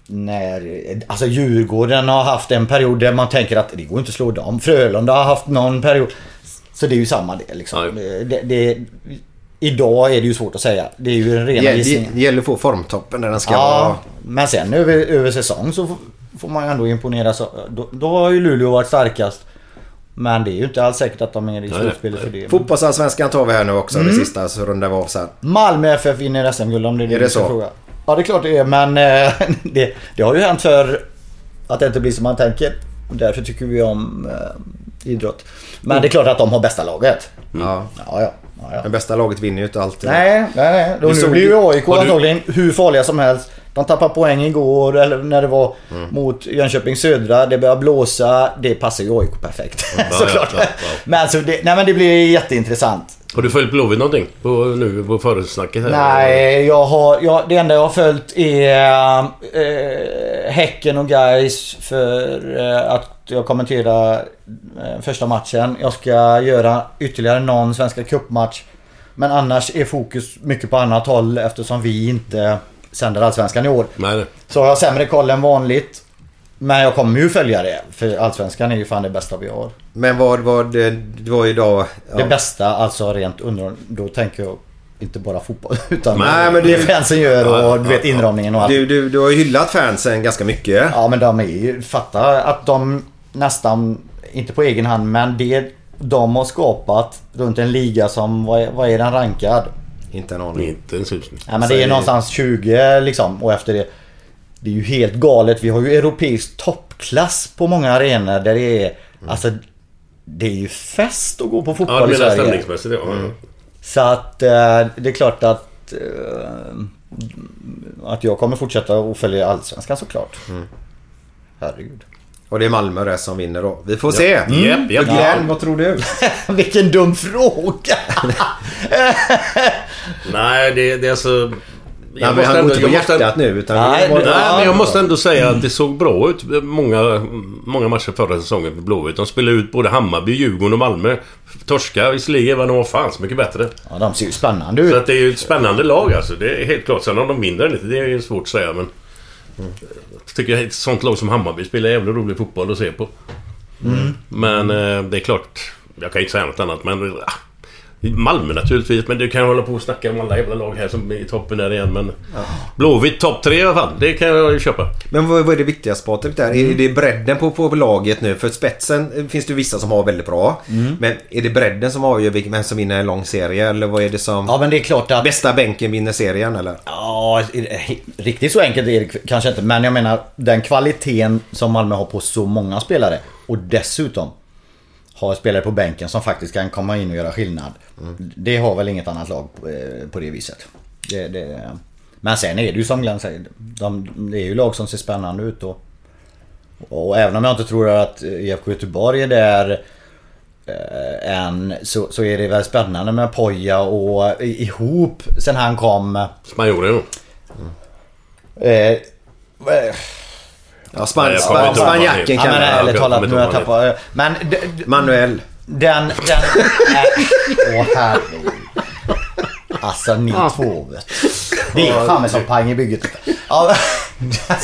när... Alltså Djurgården har haft en period där man tänker att det går inte att slå dem. Frölunda har haft någon period. Så det är ju samma det liksom. Det, det, idag är det ju svårt att säga. Det är ju en rena gissning. det gäller att få formtoppen där den ska Ja, vara. men sen över, över säsong så får, får man ju ändå imponera. Så, då, då har ju Luleå varit starkast. Men det är ju inte alls säkert att de är i slutspelet för det. Fotbollsallsvenskan tar vi här nu också, Mm. det sista, så rundar vi av sen. Malmö FF vinner SM-guld om det är det, Är det så? fråga. Ja det är klart det är men eh, det, det har ju hänt för att det inte blir som man tänker. Därför tycker vi om eh, idrott. Men det är klart att de har bästa laget. Ja. Ja, ja. ja, ja. Men bästa laget vinner ju inte alltid. Nej, nej, nej. Då Vi nu såg blir ju- AIK antagligen hur farliga som helst. De tappade poäng igår, eller när det var Mm. mot Jönköping Södra. Det börjar blåsa. Det passar ju AIK perfekt. Ja, Såklart. ja, ja. Men, alltså, det, nej, men det blir jätteintressant. Har du följt Blåvitt någonting? På, nu på föresnacket här? Nej, jag har, jag, det enda jag har följt är eh, Häcken och Gais för eh, att jag kommenterar eh, första matchen. Jag ska göra ytterligare någon Svenska Cup-match. Men annars är fokus mycket på annat håll eftersom vi inte sänder Allsvenskan i år. Nej, nej. Så har jag sämre koll än vanligt. Men jag kommer ju följa det. För Allsvenskan är ju fan det bästa vi har. Men vad var det, det var idag... Det bästa, alltså rent under... Då tänker jag inte bara fotboll. Utan Nej, men det du- fansen gör och du vet inramningen och allt. Du, du, du har ju hyllat fansen ganska mycket. Ja men de är ju... Fatta att de nästan, inte på egen hand, men det de har skapat runt en liga som, vad är, vad är den rankad? Inte en aning. Inte en susning. Ja, men det är någonstans 20 liksom och efter det. Det är ju helt galet. Vi har ju europeisk toppklass på många arenor där det är... Alltså... Det är ju fest att gå på Ja, fotboll du i menar Sverige. stämningsmässigt ja. Mm. Så att eh, det är klart att... Eh, att jag kommer fortsätta att följa Allsvenskan såklart. Herregud. Och det är Malmö det som vinner då. Vi får Ja. se. Mm. Japp. Och Glenn, Ja. vad tror du? Vilken dum fråga! Nej, det, det är alltså... Nej, men han går inte på hjärtat nu, utan nej, bara- nej, men jag måste ändå säga att det såg bra ut många, många matcher förra säsongen för Blåvitt. De spelade ut både Hammarby, Djurgården och Malmö. Torska visserligen, men de var fan så mycket bättre. Ja, de ser ju spännande ut. Så att det är ju ett spännande lag alltså. Det är helt klart. Sen om de vinner eller inte, det är ju svårt att säga men... Jag tycker ett sånt lag som Hammarby spelar jävla rolig fotboll att se på. Mm. Men eh, det är klart, jag kan inte säga något annat men... Malmö naturligtvis, men du kan hålla på och snacka om alla jävla lag här som är i toppen där igen men... Blåvitt topp tre i alla fall, det kan jag ju köpa. Men vad, vad är det viktigaste Patrik där? Mm. Är det bredden på, på laget nu? För spetsen finns det ju vissa som har väldigt bra. Mm. Men är det bredden som avgör vem som vinner en lång serie? Eller vad är det som... Ja men det är klart att... Bästa bänken vinner serien eller? Ja, riktigt så enkelt är det kanske inte. Men jag menar den kvaliteten som Malmö har på så många spelare. Och dessutom har spelare på bänken som faktiskt kan komma in och göra skillnad. Det har väl inget annat lag på, eh, på det viset. Det, det, men sen är det ju som Glenn säger. De, det är ju lag som ser spännande ut. Och, och även om jag inte tror att IFK Göteborg är där eh, än så, så är det väl spännande med Poja och i- ihop sen han kom. Spanjoren Eh, eh, Ja, span, span, spanjacken kan man... ärligt talat, nu har jag tappat... Men... Manuel. Den... den åh herregud. Alltså ni två vet. Det är fan med som pang i bygget. Ja,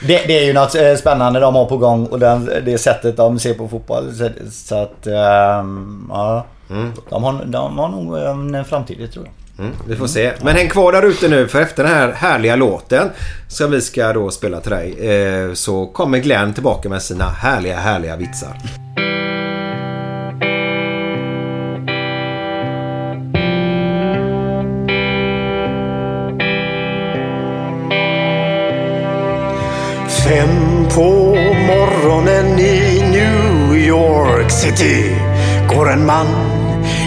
det, det är ju något eh, spännande de har på gång och den, det sättet de ser på fotboll. Så, så att... ehm, ja. De, har, de har nog en framtid det tror jag. Mm, vi får se. Men häng kvar där ute nu för efter den här härliga låten som vi ska då spela till dig eh, så kommer Glenn tillbaka med sina härliga, härliga vitsar. Fem på morgonen i New York City går en man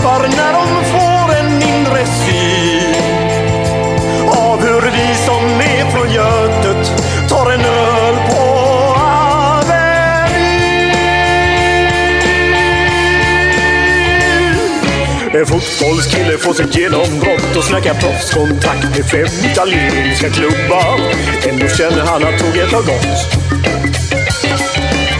Kämpar när de får en inre syn av hur vi som är från Götet tar en öl på En fotbollskille får sitt genombrott och snackar proffskontakt med fem italienska klubbar. Ändå känner han att tåget har gått.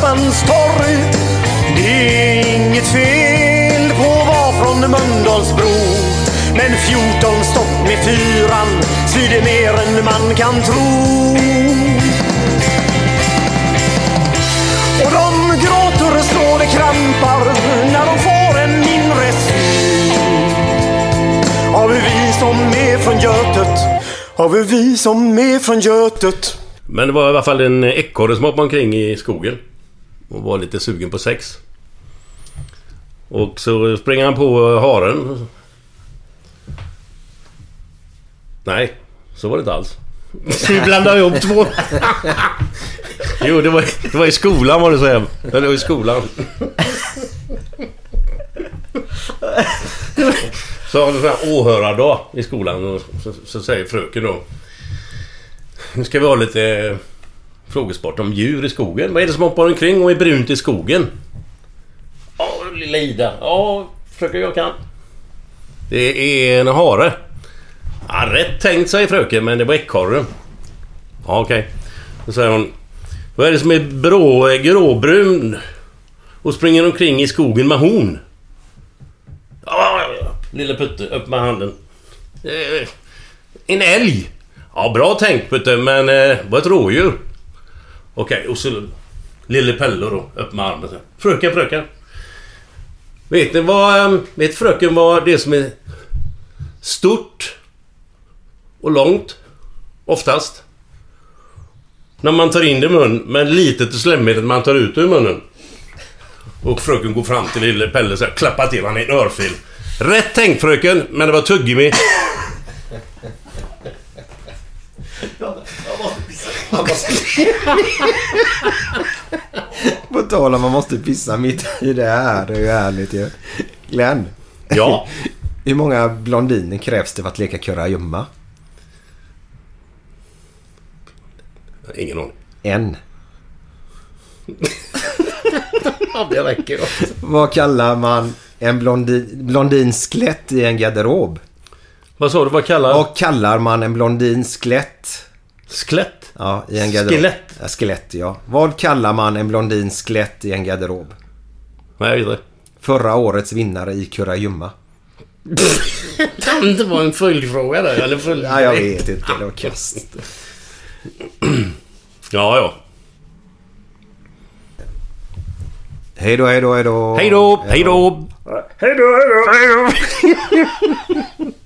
på torg. Det är inget fel på att vara från Mölndalsbro. Men 14 stopp med fyran svider mer än man kan tro. Och de gråter och slår det krampar när de får en mindre syn. Har vi vi som är från Götet? Har vi vi som är från Götet? Men det var i alla fall en ekorre som hoppade omkring i skogen. Och var lite sugen på sex. Och så springer han på haren. Nej, så var det inte alls. Du blandar ihop två. Jo, det var, det var i skolan var det så hem. Det var i skolan. Så har vi sån här åhörardag i skolan och så, så säger fröken då. Nu ska vi ha lite eh, frågesport om djur i skogen. Vad är det som hoppar omkring och är brunt i skogen? Ja, lilla Ida. Ja, fröken jag kan. Det är en hare. Ja, rätt tänkt säger fröken, men det var ekorre. Ja, okej. Då säger hon. Vad är det som är brå, gråbrun och springer omkring i skogen med horn? Ja. Lille Putte, upp med handen. Eh, en älg. Ja, bra tänkt Putte, men eh, vad ett rådjur. Okej, och så Lille Pelle då, upp med armen. så. Fröken, fröken. Vet ni vad... Ehm, vet fröken vad det som är stort och långt? Oftast. När man tar in det i munnen, men litet och slemmigt man tar ut det ur munnen. Och fröken går fram till lille Pelle så här, klappar till honom i en örfil. Rätt tänkt fröken, men det var tuggummi. På tal om man måste pissa mitt i det här. Det är ju härligt ju. Glenn. Ja. Hur många blondiner krävs det för att leka kurragömma? Ingen aning. En. Ja, det räcker. Vad kallar man en blondin, blondins skelett i en garderob? Vad sa du? Vad kallar... Vad kallar man en blondins skelett? Ja, i en garderob. Skelett? Ja, skelett, ja. Vad kallar man en blondins skelett i en garderob? Nej, jag vet inte. Förra årets vinnare i kurragömma. Kan det inte vara en följdfråga där? Eller följd... Ja, jag vet inte. Det var kast. Ja, ja. Hej då, hej då, hej då. Hej då, hej då. Hej då, hej då!